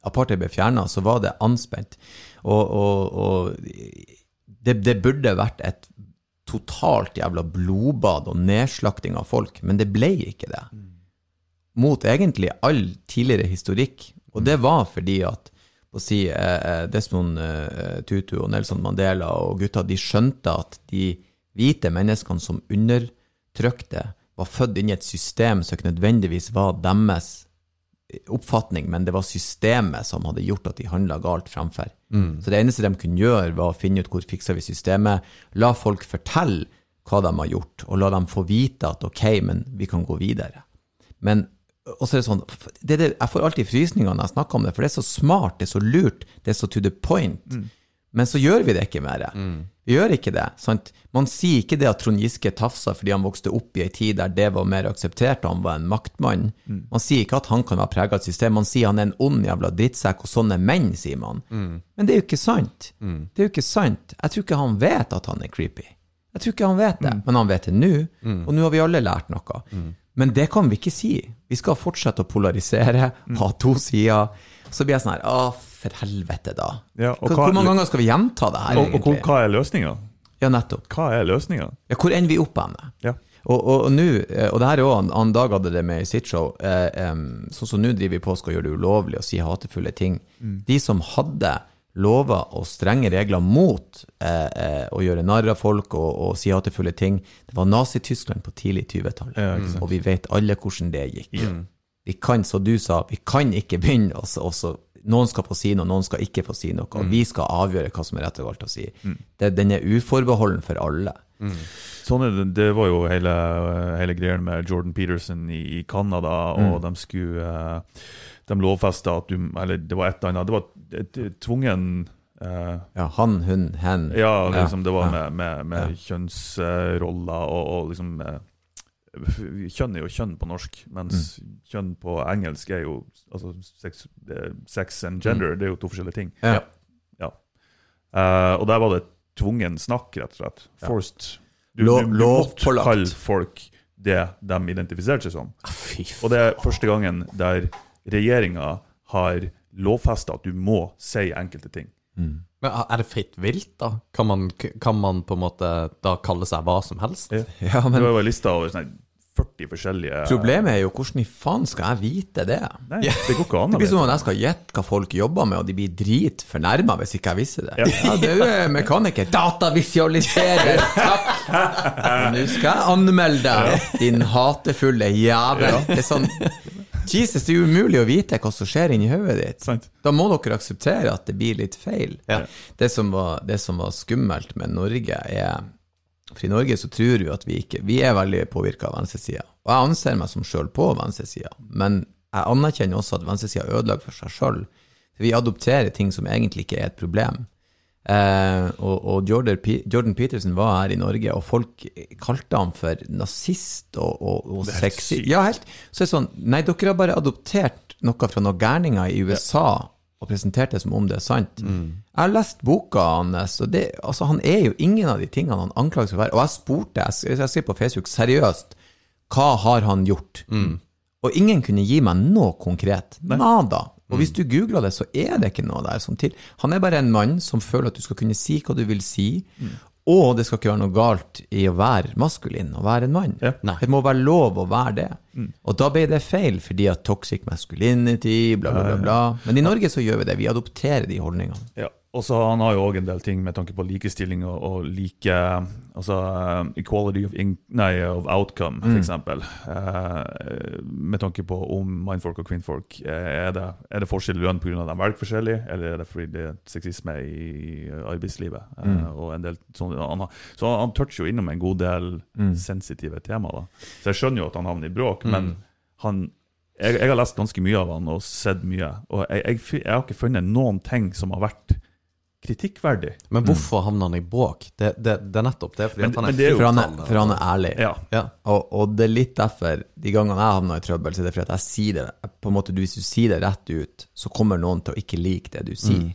apartheid ble fjerna, så var det anspent. Og, og, og det, det burde vært et totalt jævla blodbad og nedslakting av folk, men det ble ikke det. Mot egentlig all tidligere historikk. Og det var fordi at å si, eh, eh, Desmond eh, Tutu og Nelson Mandela og gutta, de skjønte at de hvite menneskene som undertrykte, var født inn i et system som ikke nødvendigvis var deres oppfatning, men det var systemet som hadde gjort at de handla galt fremfor. Så det eneste de kunne gjøre, var å finne ut hvor fiksa vi systemet, la folk fortelle hva de har gjort, og la dem få vite at ok, men vi kan gå videre. Men og så er det sånn, det er det, Jeg får alltid frysninger når jeg snakker om det, for det er så smart, det er så lurt, det er så to the point. Men så gjør vi det ikke mer. Vi gjør ikke det. sant? Man sier ikke det at Trond Giske tafsa fordi han vokste opp i ei tid der det var mer akseptert, og han var en maktmann. Man sier ikke at han kan være prega av et system, man sier han er en ond jævla drittsekk, og sånne menn, sier man. Men det er jo ikke sant. Det er jo ikke sant. Jeg tror ikke han vet at han er creepy. Jeg tror ikke han vet det, men han vet det nå, og nå har vi alle lært noe. Men det kan vi ikke si. Vi skal fortsette å polarisere, ha to sider. Så blir jeg sånn her Å, for helvete, da. Ja, og hvor, hva- hvor mange ganger skal vi gjenta det her, Og, og hvor- hva er løsninga? Ja, nettopp. Hva er løsninga? Ja, hvor ender vi opp hen? Ja. Og, og, og eh, og det her er også, han Dag hadde det med i sitt show, eh, um, sånn som nå driver vi på skal gjøre det ulovlig å si hatefulle ting. De som hadde lover og strenge regler mot eh, eh, å gjøre narr av folk og, og si hatefulle ting, det var Nazi-Tyskland på tidlig 20-tallet. Ja, og vi vet alle hvordan det gikk. Vi kan, som du sa, vi kan ikke begynne å så- også Noen skal få si noe, noen skal ikke få si noe. Og vi skal avgjøre hva som er rett og galt å si. Det, den er uforbeholden for alle. Sånn er det, det var jo hele, hele greien med Jordan Peterson i, Canada, og de skulle eh, De lovfesta at du Eller det var et eller annet Det var et, et tvungen Uh, Ja, han, hun, hen. Ja, liksom det var med, med, med, ja. kjønnsroller og, og liksom eh, Kjønn er jo kjønn på norsk, mens kjønn på engelsk er jo altså sex, sex and gender. Det er jo to forskjellige ting. Ja. Ja. Uh, og der var det tvungen snakk, rett og slett. Forced. Du, Lov- du, du måtte kalle folk det de identifiserte seg som. Og det er første gangen der regjeringa har lovfesta at du må si enkelte ting. Men er det fritt vilt, da? Kan man, kan man på en måte da kalle seg hva som helst? Ja. Ja, Det var liste over sånn 40 forskjellige problemet er jo hvordan i faen skal jeg vite det? Nei, det går ikke an. Det blir som om jeg skal gjette hva folk jobber med, og de blir drit fornærma hvis ikke jeg visste det. Ja, du er mekaniker. Datavisualiserer! Takk! Nå skal jeg anmelde deg, din hatefulle jævel. Det er sånn Jesus, det er umulig å vite hva som skjer inni hodet ditt. Sant. Da må dere akseptere at det blir litt feil. Ja. Det, som var, det som var skummelt med Norge, er For i Norge så tror vi at vi ikke Vi er veldig påvirka av venstresida. Og jeg anser meg som sjøl på venstresida, men jeg anerkjenner også at venstresida ødelegger for seg sjøl. Vi adopterer ting som egentlig ikke er et problem. Eh, og og Jordan, Jordan Peterson var her i Norge, og folk kalte ham for nazist og, og, og sexy. Ja, helt. Så det er sånn Nei, dere har bare adoptert noe fra noen gærninger i USA og presentert det som om det er sant. Jeg har lest boka hans, og det, altså, han er jo ingen av de tingene han anklages for å være. Og jeg spurte, jeg, jeg skrev på Facebook, seriøst, hva har han gjort? Og ingen kunne gi meg noe konkret. Nada. Og hvis du googler det, så er det ikke noe der som til. Han er bare en mann som føler at du skal kunne si hva du vil si, og det skal ikke være noe galt i å være maskulin og være en mann. Ja. Det må være lov å være det. Og da ble det feil, fordi at toxic masculinity, bla, bla, bla. bla. Men i Norge så gjør vi det. Vi adopterer de holdningene. Ja. Og så Han har jo òg en del ting med tanke på likestilling og, og like Altså um, equality of, in, nei, of outcome, for eksempel. Eh, med tanke på om mannfolk og kvinnfolk. eh, er, det, er det forskjell i lønn pga. at de velger forskjellig, eller er det fordi det er sexisme i arbeidslivet? Eh, og en del sånne, han, så han toucher jo innom en god del sensitive temaer. da. Så jeg skjønner jo at han havner i bråk, men han jeg, jeg har lest ganske mye av han og sett mye, og jeg, jeg, jeg har ikke funnet noen ting som har vært kritikkverdig. Men hvorfor havner han i bråk? Det, det, det er nettopp det. Fordi Men- han er det er For han er, for han er ærlig. Ja. Ja. Og, og det er litt derfor, de gangene jeg havner i trøbbel, så er det fordi at jeg sier det på en måte, Hvis du sier det rett ut, så kommer noen til å ikke like det du sier.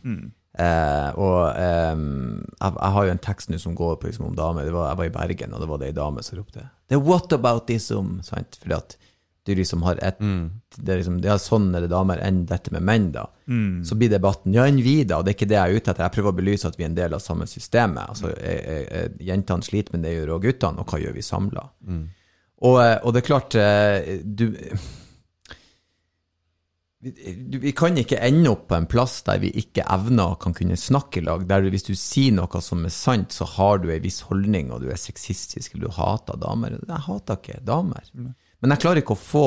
Eh, og eh, jeg, jeg har jo en tekst nå som går på liksom, om damer. Var, jeg var i Bergen, og det var det ei dame som ropte Det er what about this om? Sant? Fordi at du liksom har et det, er liksom, er sånn er det damer enn dette med menn, da. Så blir debatten ja, enn vi, da. Og det er ikke det jeg er ute etter. Jeg prøver å belyse at vi er en del av samme systemet. Altså, eh, Jentene sliter men det, gjør også guttene, og hva gjør vi samla? Og, eh, og det er klart eh, du, vi, du, vi kan ikke ende opp på en plass der vi ikke evner og kan kunne snakke i lag. Der hvis du sier noe som er sant, så har du ei viss holdning, og du er sexistisk, eller du hater damer. Jeg hater ikke damer. Men jeg klarer ikke å få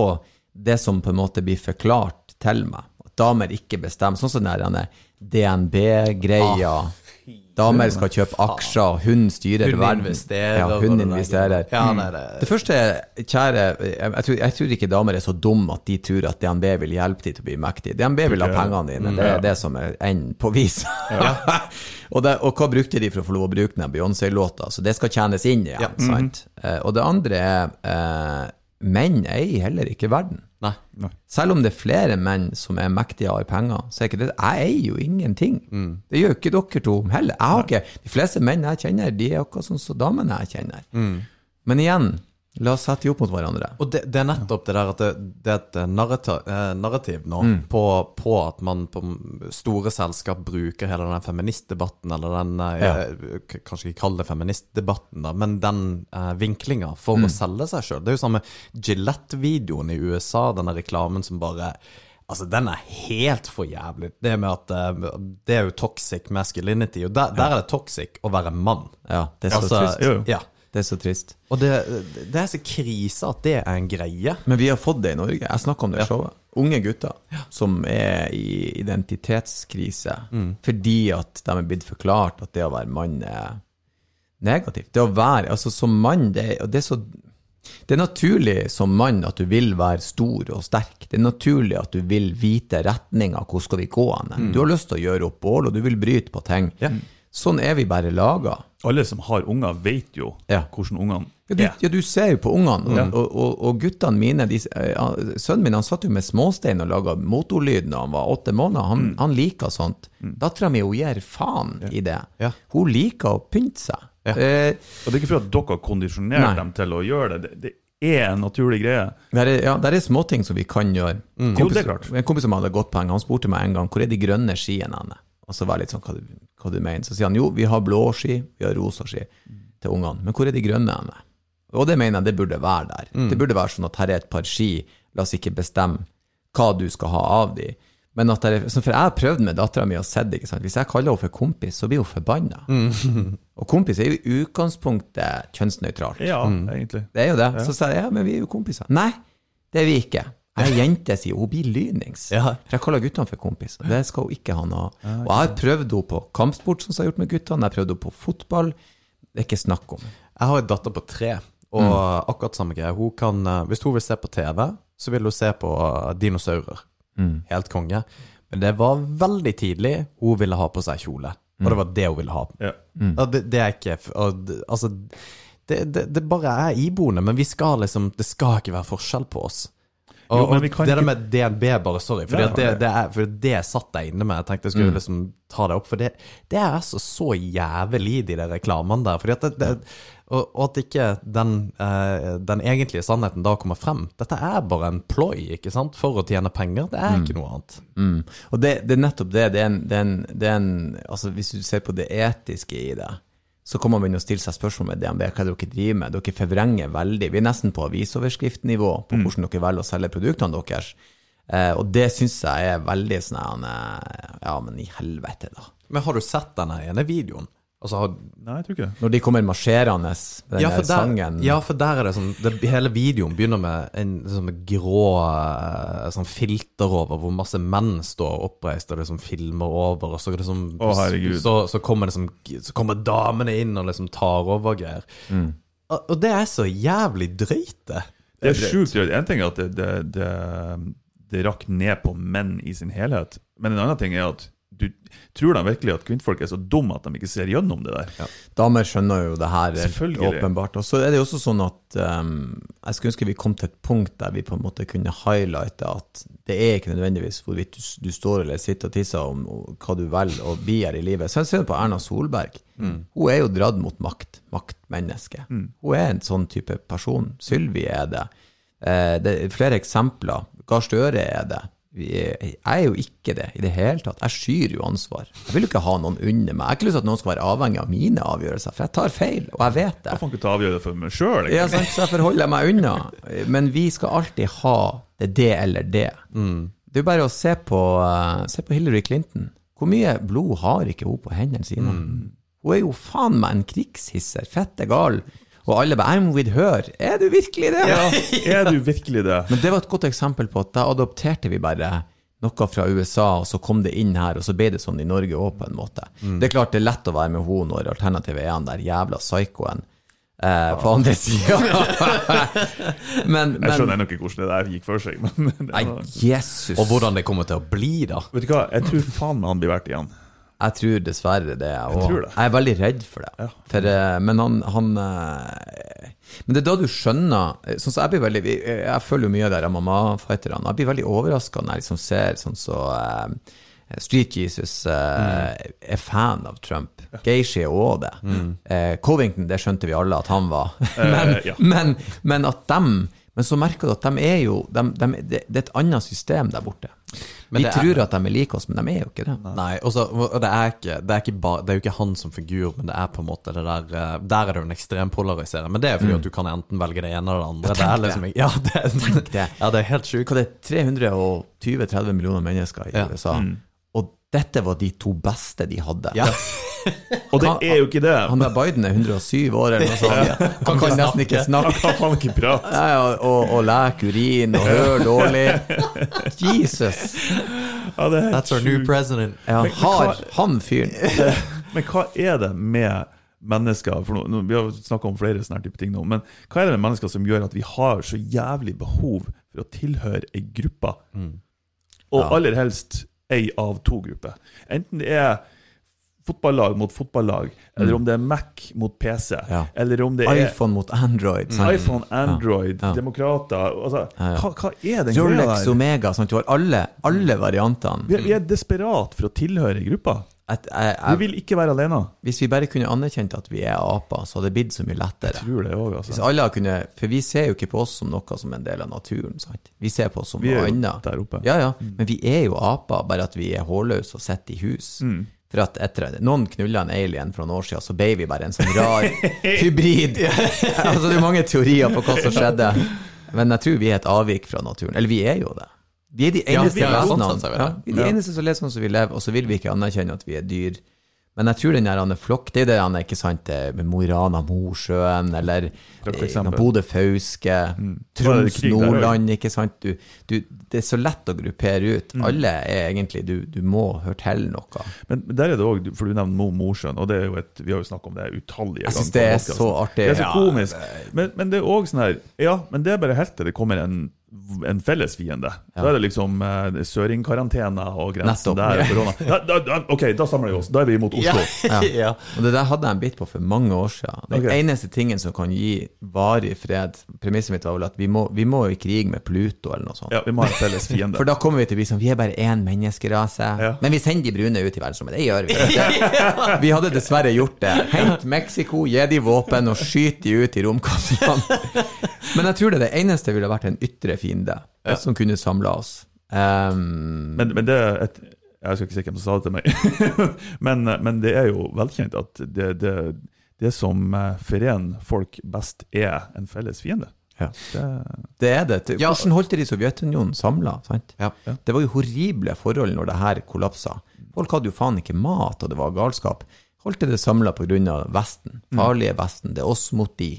det som på en måte blir forklart til meg. At damer ikke bestemmer. Sånn som den DNB-greia. Damer skal kjøpe aksjer, hun styrer Hun verden. investerer. Ja, hun investerer. Ja, nei, det, Det første, kjære, jeg, tror, jeg tror ikke damer er så dumme at de tror at DNB vil hjelpe dem til å bli mektige. DNB vil ha pengene dine, Mm, det er det som er enden på vis. og, det, og hva brukte de for å få lov å bruke den Beyoncé-låta? Så det skal tjenes inn igjen, Ja. sant? Eh, og det andre er, eh, menn eier heller ikke verden. nei. Selv om det er flere menn som er mektige av penger, så er ikke det Jeg eier jo ingenting. Det gjør ikke dere to heller. Jeg har ikke, De fleste menn jeg kjenner, de er akkurat sånn som damene jeg kjenner. Men igjen, La oss sette de opp mot hverandre. Og det, det er nettopp det der at det, det er et narrativ, eh, narrativ nå på, på at man på store selskap bruker hele den feministdebatten, eller den eh, k- Kanskje ikke kall det feministdebatten, da, men den eh, vinklinga for å selge seg sjøl. Det er jo samme Gillette-videoen i USA, denne reklamen som bare Altså, den er helt for jævlig. Det med at eh, Det er jo toxic masculinity, og der, der er det toxic å være mann. Ja, det er så Altså, trist. Jo, jo. Ja. Det er så trist. Og det, det er så krise at det er en greie. Men vi har fått det i Norge. Jeg snakka om det i showet. Unge gutter som er i identitetskrise fordi at de er blitt forklart at det å være mann er negativt. Det å være Altså, som mann, det, det er så det er naturlig som mann at du vil være stor og sterk. Det er naturlig at du vil vite retninga, hvor skal vi gå hen. Du har lyst til å gjøre opp bål, og du vil bryte på ting. Sånn er vi bare laga. Alle som har unger, vet jo Ja. hvordan ungene Ja, er. ja, du ser jo på ungene, og, og, og, og guttene mine de, eh, ja, Sønnen min han satt jo med småstein og laga motorlyd da han var åtte måneder. Han, han liker sånt. Dattera mi gir faen i det. Ja. Hun liker å pynte seg. Eh, Og det er ikke for at dere har kondisjonert dem til å gjøre det. Det, det er en naturlig greie. der er, ja, der er småting som vi kan gjøre. Jo, det er klart. En kompis som hadde godt poeng, han spurte meg en gang hvor er de grønne skiene henne. Og så var jeg litt sånn, hva du, hva du mener? Så sier han jo, vi har blå ski, vi har rosa ski til ungene. Men hvor er de grønne henne? Og det mener jeg det burde være der. Det burde være sånn at her er et par ski, la oss ikke bestemme hva du skal ha av de. Men at det er, for jeg har prøvd med dattera mi og sett det, ikke sant. Hvis jeg kaller henne for kompis, så blir hun forbanna. Og kompis er jo i utgangspunktet kjønnsnøytralt. Ja, egentlig. Det er jo det. Så sier jeg ja, men vi er jo kompiser. Nei, det er vi ikke. Jeg er jente, sier hun. Blir lynings. Ja. For jeg kaller guttene for kompiser. Det skal hun ikke ha noe av. Og jeg har prøvd henne på kampsport, som jeg har gjort med guttene. Jeg har prøvd henne på fotball. Det er ikke snakk om. Jeg har en datter på tre, og akkurat samme greie. Hun kan, eh, hvis hun vil se på TV, så vil hun se på dinosaurer. dinosaurer. Helt konge. Men det var veldig tidlig hun ville ha på seg kjole. Og det var det hun ville ha. Ja. Mm. det, det er ikke og, Altså, det, det, det bare er iboende, men vi skal liksom Det skal ikke være forskjell på oss. Og, Jo, det der med DNB, bare sorry, for Ja, det, det, for det satt jeg inne med. Jeg tenkte jeg skulle liksom ta det opp, for det, det er altså så jævlig, de der reklamene der. Fordi at det, og, og at ikke den, eh, den egentlige sannheten da kommer frem. Dette er bare en ploy, ikke sant, for å tjene penger. Det er ikke noe annet. Mm. Og det, det er nettopp det. Det er en, det er en, det er en Altså, hvis du ser på det etiske i det, så kommer man begynne å stille seg spørsmål med DNB, hva er det dere driver med? Dere forvrenger veldig. Vi er nesten på avisoverskriftnivå på hvordan dere velger å selge produktene deres. Eh, og det syns jeg er veldig sånn eh, Ja, men i helvete, da. Men har du sett denne ene videoen? Altså, har, Nei, jeg tror ikke det. Når de kommer marsjerende med den ja, der sangen ja, for der er det sånn det, Hele videoen begynner med en sånn grå eh, sånn filter over, hvor masse menn står oppreist og liksom filmer over, og så, det sånn, Å, så, så, kommer det som, så kommer damene inn og liksom tar over og greier. Mm. Og, og det er så jævlig drøyt, det. Det er sjukt. En ting er at det, det, det, det rakk ned på menn i sin helhet, men en annen ting er at du tror da virkelig at kvinnfolk er så dumme at de ikke ser gjennom det der? Damer skjønner jo det her helt åpenbart. Og så er det jo også sånn at um, jeg skulle ønske vi kom til et punkt der vi på en måte kunne highlighte at det er ikke nødvendigvis hvorvidt du, du står eller sitter og tisser om hva du velger å bli her i livet. Så jeg ser på Erna Solberg. Hun er jo dratt mot makt. Maktmenneske. Hun er en sånn type person. Sylvi er det. Eh, det er flere eksempler. Gahr Støre er det. Vi er, jeg er jo ikke det i det hele tatt. Jeg skyr jo ansvar. Jeg vil jo ikke ha noen under meg. Jeg har ikke lyst til at noen skal være avhengig av mine avgjørelser, for jeg tar feil, og jeg vet det. Jeg får ikke ta avgjørelser for meg sjøl. Ja, sant? Så jeg forholder meg unna. Men vi skal alltid ha det det eller det. Det er jo bare å se på, eh, se på Hillary Clinton. Hvor mye blod har ikke hun på hendene sine? Hun er jo faen meg en krigshisser. Fette gal. Og alle bare 'I'm with her'. Er du virkelig det? Ja, er du virkelig det? Men det var et godt eksempel på at da adopterte vi bare noe fra USA, og så kom det inn her, og så ble det sånn i Norge òg, på en måte. Det er klart det er lett å være med henne når alternativet er han der jævla psykoen eh, på andre sida. men, Jeg skjønner ikke hvordan det der gikk for seg. Men det Nei, var, Jesus. Og hvordan det kommer til å bli, da. vet du hva, jeg tror faen meg han blir verdt igjen. Jeg tror dessverre det. Og tror det. jeg er veldig redd for det. Ja. For, eh, men han, han eh, Men det er da du skjønner eh, Sånn så jeg blir veldig Jeg følger jo mye av de MMA-fighterne. Jeg blir veldig overraska når jeg liksom ser sånn så eh, eh, Street Jesus mm. er fan av Trump. Geishi er òg det. Eh, Covington, det skjønte vi alle at han var. men, ja. men, men at dem Men så merker du at de er jo de, de, det, det er et annet system der borte. Men vi tror er- at de er like oss, men de er jo ikke det. Nei, også, det er, ikke, det, er ikke ba, det er jo ikke han som figur, men det er på en måte det der eh, Der er det jo en ekstrem polarisering. Men det er fordi at du kan enten velge det ene eller det andre. Det er liksom, ja, det, det. ja, det er helt sjukt. Hva det er 320-30 millioner mennesker i Ja. USA. Og dette var de to beste de hadde. Ja. Og det er jo ikke det. Han der Biden er 107 år eller noe sånt. Han kan nesten ikke snakke. Han kan ikke prate. Ja, ja, og, og leke urin og høre dårlig. Jesus! Ja, er That's our new president. Ja, Men- men har han fyren Men hva er det med mennesker for nå, Vi har snakka om flere sånne type ting nå, men hva er det med mennesker som gjør at vi har så jævlig behov for å tilhøre ei gruppe? Og Ja. aller helst ei av to grupper. Enten det er fotballag mot fotballag, eller om det er Mac mot PC, Ja. eller om det er iPhone mot Android. sant? iPhone, Android, Ja. demokrater altså, Ja, ja. Hva, hva er den greia der? Omega. at Du har alle, alle variantene. Vi, er- vi er desperat for å tilhøre ei gruppe. At, jeg, Vi jeg, vil ikke være alene. hvis vi bare kunne anerkjent at vi er aper, så hadde det blitt så mye lettere. Jeg tror det Hvis altså. alle kunne, For vi ser jo ikke på oss som noe som en del av naturen. Sant? Vi ser på oss som Vi noe annet. Ja, ja. Men vi er jo aper, bare at vi er hårløse og sitter i hus. Mm. For at etter Noen knulla en alien for noen år siden, så ble vi bare en sånn rar hybrid. altså, det er mange teorier på hva som skjedde. Men jeg tror vi er et avvik fra naturen. Eller vi er jo det. Vi er de Ja, eneste vi er ja, vi er de eneste som lever sånn som vi lever, og så vil vi ikke anerkjenne at vi er dyr. Men jeg tror den der Flokk, det er det han er, ikke sant, eh, med Mo i Rana, Mosjøen, eller eh. Bodø Fauske, er Troms. Nordland, ikke sant. Du, du, det er så lett å gruppere ut. Alle er egentlig Du, du må høre til noe. Men der er det òg, for du nevner Mo Mosjøen, og det er jo et, vi har jo snakket om det utallige Jeg synes det er så artig. Det er så Ja, komisk. Men, men det er òg sånn her Ja, men det er bare helt til det kommer en, en felles fiende. Da er det liksom eh, søringkarantene og grensen Nettopp. der korona. Da, da, da, ok, da samler vi oss. Da er vi imot Oslo. Ja. ja. Og det der hadde jeg en bit på for mange år siden. Den Ok. eneste tingen som kan gi varig fred Premisset mitt var vel at vi må, vi må i krig med Pluto eller noe sånt. Ja, vi må ha en felles fiende. For da kommer vi til å bli sånn Vi er bare én menneskerase. Ja. Men vi sender de brune ut i verdensrommet. Det gjør vi. Det, vi hadde dessverre gjort det. Hent Mexico, gi de våpen og skyt de ut i romkapslene. Men jeg tror det, det eneste ville vært en ytre fiende som kunne samla oss. Um, Men, men det er et Jeg skal ikke si hvem som sa det til meg, men, men det er jo velkjent at det, det, det som eh, forener folk best, er en felles fiende. Ja. Det, Det er det. Hvordan holdt de Sovjetunionen samla? Ja. Det var jo horrible forhold når det her kollapsa. Folk hadde jo faen ikke mat, og det var galskap. Holdt de det samla pga. Vesten. Farlige Vesten. Det er oss mot de.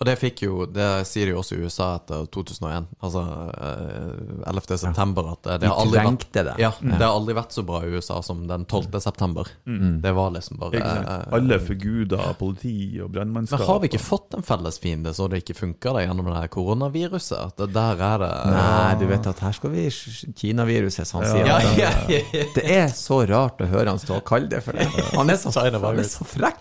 Og det fikk jo, det sier de også i USA etter 2001, altså eh, 11. september, at det, det har aldri vært det. Ja, det har aldri vært så bra i USA som den 12. september. Det var liksom bare eh, Alle forguder politi og brannmannskap. Men har vi ikke fått en felles fiende så det ikke funker da gjennom det her koronaviruset? At det der er det Nei, du vet at her skal vi Kina-viruset, som han sier. ja, at ja, ja, ja. Det er så rart å høre han stå og kalle det for det. Han er så, han er så frekk.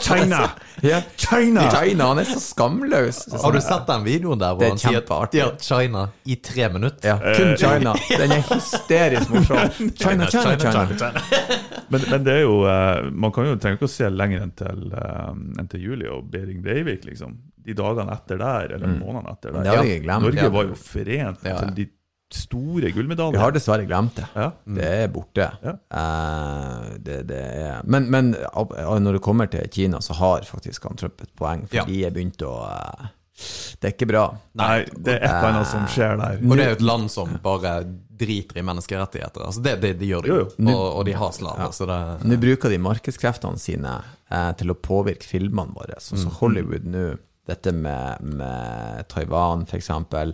China! Ja. China! China, han er så skamløs. Har du sett den videoen der hvor han sier ja, China i tre minutter? Ja, kun China. Den er hysterisk morsom. China, China, China. Men, men det er jo eh, Man kan jo trenger ikke å se lenger enn til, eh, enn til Julie og Behring Breivik, liksom. De dagene etter der, eller månedene etter der. Glemt. Norge var jo forent Ja, ja. til de store Vi gullmedaljene. har dessverre glemt det. Ja. Det er borte. Ja. Eh, det, det er. Men, men ab- når det kommer til Kina, så har faktisk han Trump et poeng, for Ja. de er begynt å eh, Det er ikke bra. Nei, det er et eller annet som skjer der. Og det er jo et land som bare driter i menneskerettigheter. Altså det, det, de gjør det Jo, jo. Og, og de har slaver, så det Nå bruker de markedskreftene sine eh, til å påvirke filmene våre. Så, Mm. så Hollywood nå, dette med, med Taiwan f.eks.,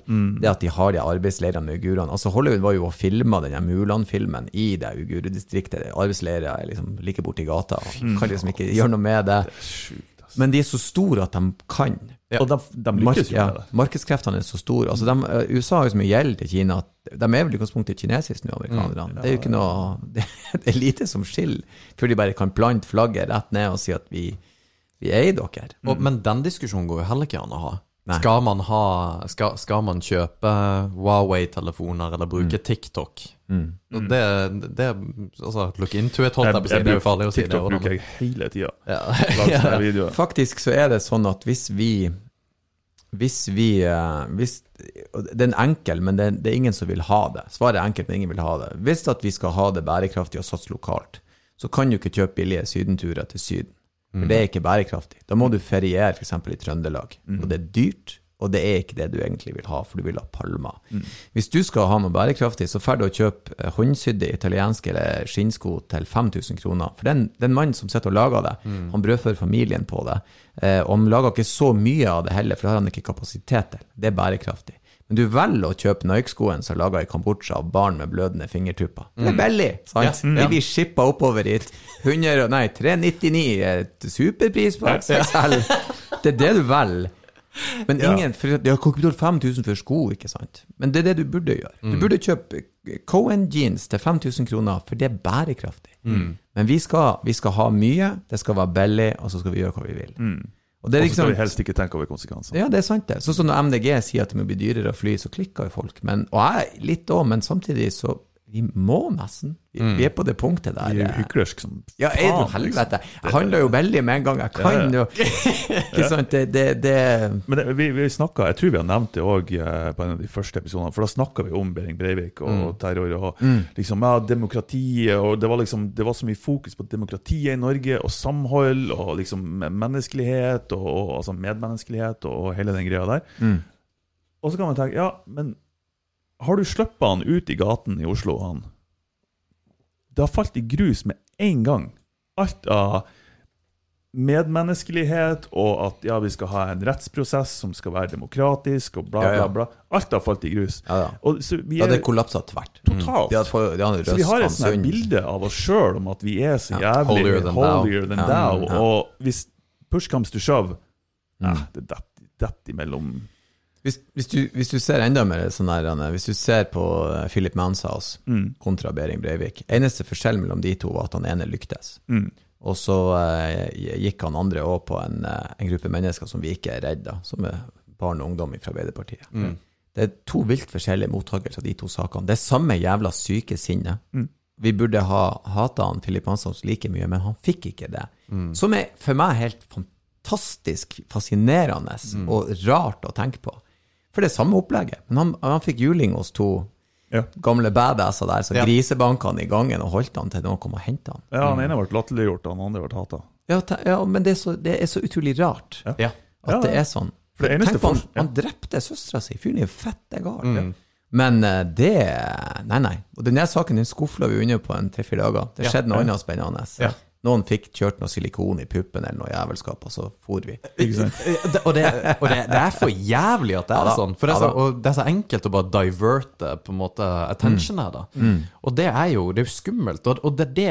Mm. det at de har de arbeidsleirene med uigurene altså Hollywood var jo og filma denne Mulan-filmen i det uigurdistriktet. Arbeidsleirer er liksom like borti gata. Og kan liksom ikke gjøre noe med det. Sjukt, altså. Men de er så store at de kan. Ja. Og de, de lykkes jo ja, med det. markedskreftene er så store. Altså, de, eh, USA har jo så mye gjeld til Kina at de er vel i utgangspunktet kinesiske nå, amerikanerne. Mm. Det er jo ikke noe Det, det er lite som skiller, før de bare kan plante flagget rett ned og si at vi, vi eier dere. og, Men den diskusjonen går jo heller ikke an å ha. Skal man, ha, skal, skal man kjøpe Huawei-telefoner eller bruke TikTok Mm. det, det Altså, look into it, holdt jeg på å si. Det er jo farlig å si det. TikTok bruker jeg hele tida. Ja. ja. Faktisk så er det sånn at hvis vi Hvis vi eh, hvis, Det er en enkel, men det, det er ingen som vil ha det. Svaret er enkelt, men ingen vil ha det. Hvis at vi skal ha det bærekraftig og satse lokalt, så kan du ikke kjøpe billige sydenturer til Syden. For det er ikke bærekraftig. Da må du feriere f.eks. i Trøndelag. Og det er dyrt, og det er ikke det du egentlig vil ha, for du vil ha palmer. Hvis du skal ha noe bærekraftig, så drar du og kjøp eh, håndsydde italienske eller skinnsko til 5000 kroner. For den, den mannen som sitter og lager det, han brødfører familien på det. Eh, og han lager ikke så mye av det heller, for det har han ikke kapasitet til. Det er bærekraftig. Men du velger å kjøpe Nike-skoen som er laga i Kambodsja av barn med blødende fingertupper. Det er billig, sant? Ja, De blir shippa oppover hit. 100, nei, 399 et superpris på XXL. Det er det du velger. Men ingen, for Jeg har ikke betalt 5000 for sko, ikke sant? Men det er det du burde gjøre. Du burde kjøpe Cohen jeans til 5000 kroner, for det er bærekraftig. Men vi skal, vi skal ha mye, det skal være billig, og så skal vi gjøre hva vi vil. Er Og så skal vi liksom, helst ikke tenke over konsekvensene. ja, det er sant, det. Sånn som når MDG sier at det må bli dyrere å fly, så klikker jo folk. Men, og jeg litt òg, men samtidig så Vi må nesten. Vi, vi er på det punktet der. Vi er jo eh, hyklersk som ja, er det liksom. helvete? Jeg handler jo veldig med en gang jeg kan. Ja, ja. ikke sant? Det, det, det Men det, vi, vi snakket, jeg tror vi har nevnt det òg på en av de første episodene, for da snakka vi om Behring Breivik og Mm. terror og liksom, ja, demokratiet, og det var liksom det var så mye fokus på demokratiet i Norge, og samhold, og liksom menneskelighet, og, og altså medmenneskelighet, og hele den greia der. Mm. Og så kan man tenke, ja, men har du sluppet han ut i gaten i Oslo, han? Det har falt i grus med en gang. Alt av medmenneskelighet, og at ja, vi skal ha en rettsprosess som skal være demokratisk, og bla, bla, bla. Alt har falt i grus. Ja, ja. Og så vi Ja, det kollapsa tvert. totalt. Mm. fått- de hadde Så vi har et sånt bilde av oss sjøl om at vi er så jævlig holier than thou. holier than thou. ja. Og hvis push comes to shove, Mm. eh, det detter det imellom Hvis, hvis, du, hvis du ser enda mer sånn her, hvis du ser på eh, Philip Manshaus Mm. kontra Behring Breivik Eneste forskjell mellom de to var at han ene lyktes. Mm. Og så eh, gikk han andre òg på en, eh, en gruppe mennesker som vi ikke er redd av, som er barn og ungdom fra Arbeiderpartiet. Det er to vilt forskjellige mottakelser av de to sakene. Det er samme jævla syke sinne. Vi burde ha hata han Philip Manshaus like mye, men han fikk ikke det. Som er for meg helt fantastisk fascinerende og rart å tenke på. For det er samme opplegget. Men han, han fikk juling hos to Ja. gamle badasser der, så Ja. grisebanka han i gangen og holdt han til noen kom og henta han. Ja, han ene ble latterliggjort, og han andre ble hata. Ja, ja men det er, så, det er så utrolig rart Ja. at Ja, det er sånn. For det Tenk på han, han drepte søstera si. Fyren er jo fette gal. Men eh, det Nei, nei. Og denne saken den skufla vi under på en tre-fire dager. Det Ja. skjedde noe annet spennende. Ja. Noen fikk kjørt noe silikon i puppen eller noe jævelskap, og så for vi. Ikke sant? Og, det, og det, det er for jævlig at det er ja, sånn. For det er, Ja så, og det er så enkelt å bare diverte på en måte attention her, da. Mm. Og det er jo det er jo skummelt. Og, og det er det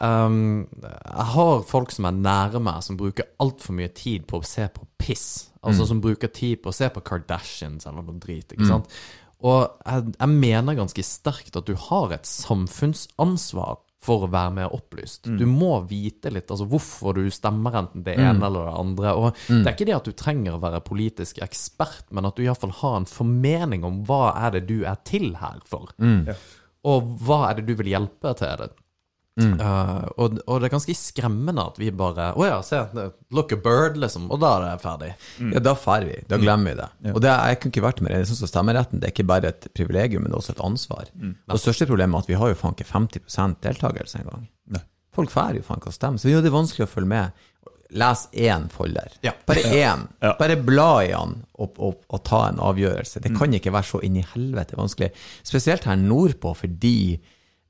um, Jeg har folk som er nære meg, som bruker altfor mye tid på å se på piss. Altså Mm. som bruker tid på å se på Kardashians eller noe drit. ikke sant? Og jeg, jeg mener ganske sterkt at du har et samfunnsansvar for å være mer opplyst. Du må vite litt altså hvorfor du stemmer enten det ene eller det andre. Og det er ikke det at du trenger å være politisk ekspert, men at du iallfall har en formening om hva er det du er til her for. Og hva er det du vil hjelpe til? det? Uh, og, og det er ganske skremmende at vi bare Å ja, se, look a bird, liksom. Og da er det ferdig. Ja, da drar vi. Da glemmer vi det. Og det, jeg kunne ikke vært mer enig. Sånn stemmeretten, det er ikke bare et privilegium, men også et ansvar. Og det største problemet er at vi har jo faen ikke 50 deltakelse engang. Folk drar jo faen ikke å stemme, så ja, det er vanskelig å følge med. Les én folder. Ja. Bare én. Ja. Bare bla i den og, og, og ta en avgjørelse. Det kan ikke være så inn i helvete vanskelig. Spesielt her nordpå, fordi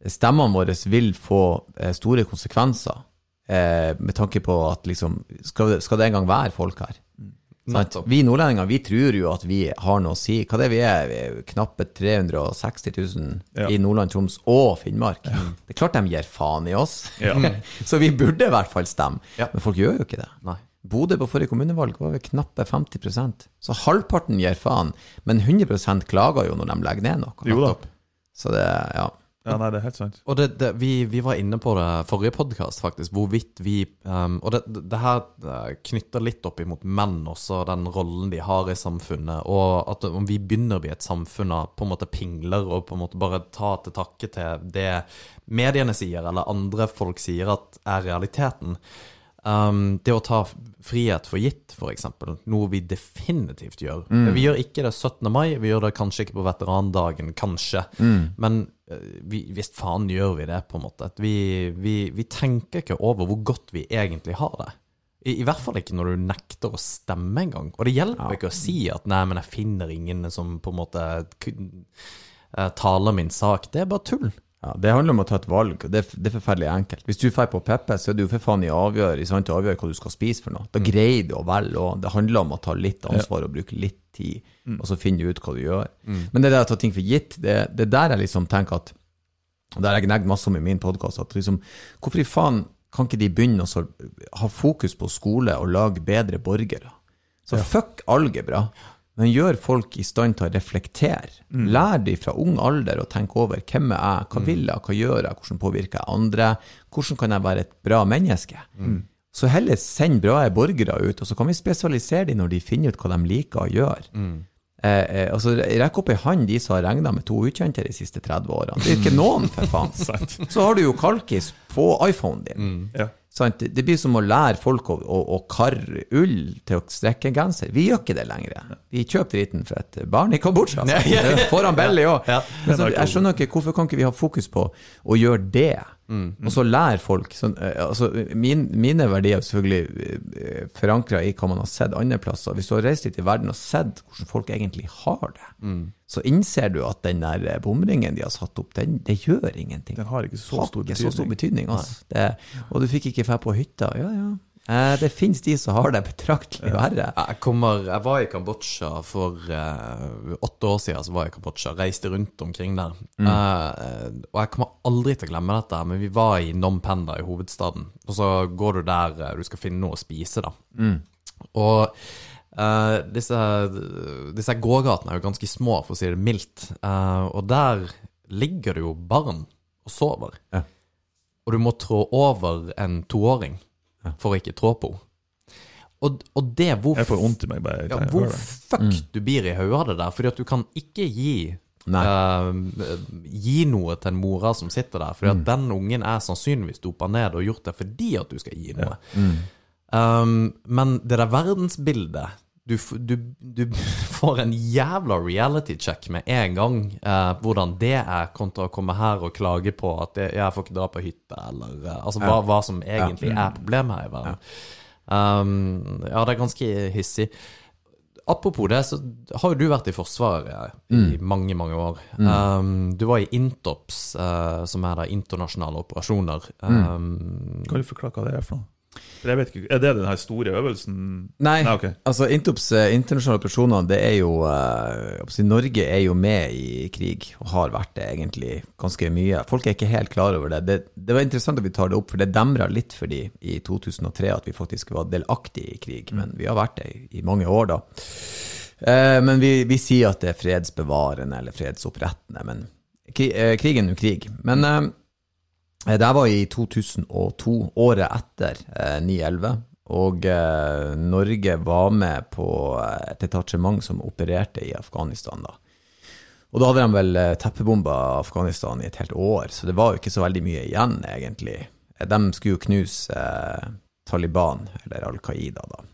stemmene våre vil få eh, store konsekvenser. Eh, med tanke på at liksom Skal skal det en gang være folk her? Sånn Vi nordlendinger vi tror jo at vi har noe å si. Hva det er vi er? Vi er knappe 360 000 Ja. i Nordland, Troms og Finnmark. Det er klart de gir faen i oss. Ja. Så vi burde i hvert fall stemme. Ja. Men folk gjør jo ikke det. Nei. Bodø på forrige kommunevalg var vi knappe 50% Så halvparten gir faen, men 100 klager jo når de legger ned noe. Så det, ja. Ja, nei, det er helt sant. Og det, det, vi, vi var inne på det forrige podkast, faktisk, hvorvidt vi um, Og det, det her eh, knytter litt opp imot menn også, den rollen de har i samfunnet. Og at om vi begynner å bli et samfunn av på en måte pingler og på en måte bare ta til takke til det mediene sier, eller andre folk sier at er realiteten. Um, det å ta frihet for gitt, f.eks., noe vi definitivt gjør. Vi gjør ikke det 17. mai, vi gjør det kanskje ikke på veterandagen, kanskje. Men uh, vi, visst faen gjør vi det, på en måte. At vi, vi, vi tenker ikke over hvor godt vi egentlig har det. I, I hvert fall ikke når du nekter å stemme engang. Og det hjelper ikke å si at 'nei, men jeg finner ingen som på en måte eh, taler min sak'. Det er bare tull. Ja, Det handler om å ta et valg, og det, det er forferdelig enkelt. Hvis du drar på Peppe, så er det jo for faen i avgjør, i sant, å avgjøre hva du skal spise for noe. Da greier du å velge, og det handler om å ta litt ansvar og bruke litt tid, og så finne ut hva du gjør. Men det der å ta ting for gitt, det, det er der jeg liksom tenker at og det har jeg gnagd masse om i min podkast, at liksom, hvorfor i faen kan ikke de begynne å så ha fokus på skole og lage bedre borgere? Så fuck algebra, men gjør folk i stand til å reflektere. Lær de fra ung alder å tenke over hvem er jeg, hva vil jeg, hva gjør jeg, hvordan påvirker jeg andre, hvordan kan jeg være et bra menneske? Så heller send bra borgere ut, og så kan vi spesialisere dem når de finner ut hva de liker å gjøre. Eh, eh, altså, Rekk opp ei hånd de som har regna med to ukjente de siste 30 årene. Det er ikke noen, for faen. Så har du jo kalkis på iPhonen din. Ja. Sant? Det blir som å lære folk å, å, å karre ull til å strekke en genser. Vi gjør ikke det lenger. Vi kjøper driten for et barn i Kambodsja. Foran belly òg. Ja. Jeg skjønner ikke, hvorfor kan ikke vi ha fokus på å gjøre det? Og så lærer folk sånn, eh, altså, min, Mine verdier er selvfølgelig forankra i hva man har sett andre plasser. Hvis du har reist litt i verden og sett hvordan folk egentlig har det, så innser du at den der eh, bomringen de har satt opp, den, det gjør ingenting. Den har ikke så stor ikke så stor betydning. betydning. Altså. Det, og du fikk ikke dra på hytta. Ja, ja. Eh, det fins de som har det betraktelig verre. Jeg, kommer, jeg var i Kambodsja for uh, åtte år siden. Så var jeg i Kambodsja, Reiste rundt omkring der. Eh, og jeg kommer aldri til å glemme dette, men vi var i Nom Penda i hovedstaden. Og så går du der uh, du skal finne noe å spise, da. Og eh, disse, disse gågatene er jo ganske små, for å si det mildt. Og der ligger det jo barn og sover. Ja. Og du må trå over en toåring for å ikke trå på henne. Og, og det hvor Jeg får vondt i meg bare ja, hvor hører det. fuck du blir i hodet av det der. Fordi at du kan ikke gi eh, gi noe til en mora som sitter der. Fordi at den ungen er sannsynligvis dopa ned og gjort det fordi at du skal gi noe. Um, men det der verdensbildet du, du, du får en jævla reality check med en gang. eh, hvordan det er kontra å komme her og klage på at det, jeg får ikke dra på hytta, eller eh, altså hva, hva som egentlig er problemet her i verden. Um, ja, det er ganske hissig. Apropos det, så har jo du vært i Forsvaret i mange, mange år. Um, du var i Intops, uh, som er da internasjonale operasjoner. Um, Kan du forklare hva det er for noe? Er det den her store øvelsen? Nei, Nei, okay. altså Intops eh, internasjonale operasjoner, det er jo eh, si, Norge er jo med i krig, og har vært det egentlig ganske mye. Folk er ikke helt klar over det. Det, det var interessant at vi tar det opp, for det demra litt for de i 2003 at vi faktisk var delaktige i krig, men vi har vært det i, i mange år da. Eh, men vi, vi sier at det er fredsbevarende eller fredsopprettende, men kri, eh, krigen er jo krig. Men eh, det var i 2002, året etter eh, 9-11, og eh, Norge var med på eh, et detasjement som opererte i Afghanistan da. Og da hadde de vel eh, teppebomba Afghanistan i et helt år, så det var jo ikke så veldig mye igjen, egentlig. Eh, De skulle jo knuse eh, Taliban, eller Al Qaida, da.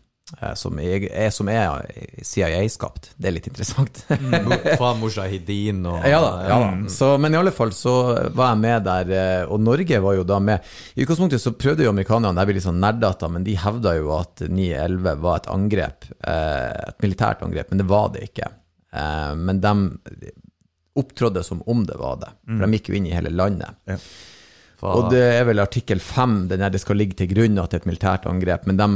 Eh, som er, er, som er CIA-skapt. Det er litt interessant. fra Mujahedin og Ja da. ja da. Så, men i alle fall så var jeg med der, eh, og Norge var jo da med. I utgangspunktet så prøvde jo amerikanerne, jeg blir litt sånn nerdete, men de hevda jo at 9-11 var et angrep, eh, et militært angrep, men det var det ikke. Eh, Men de opptrådde som om det var det, for de gikk jo inn i hele landet. Ja. Og det er vel artikkel 5, det skal ligge til grunn at det er et militært angrep, men de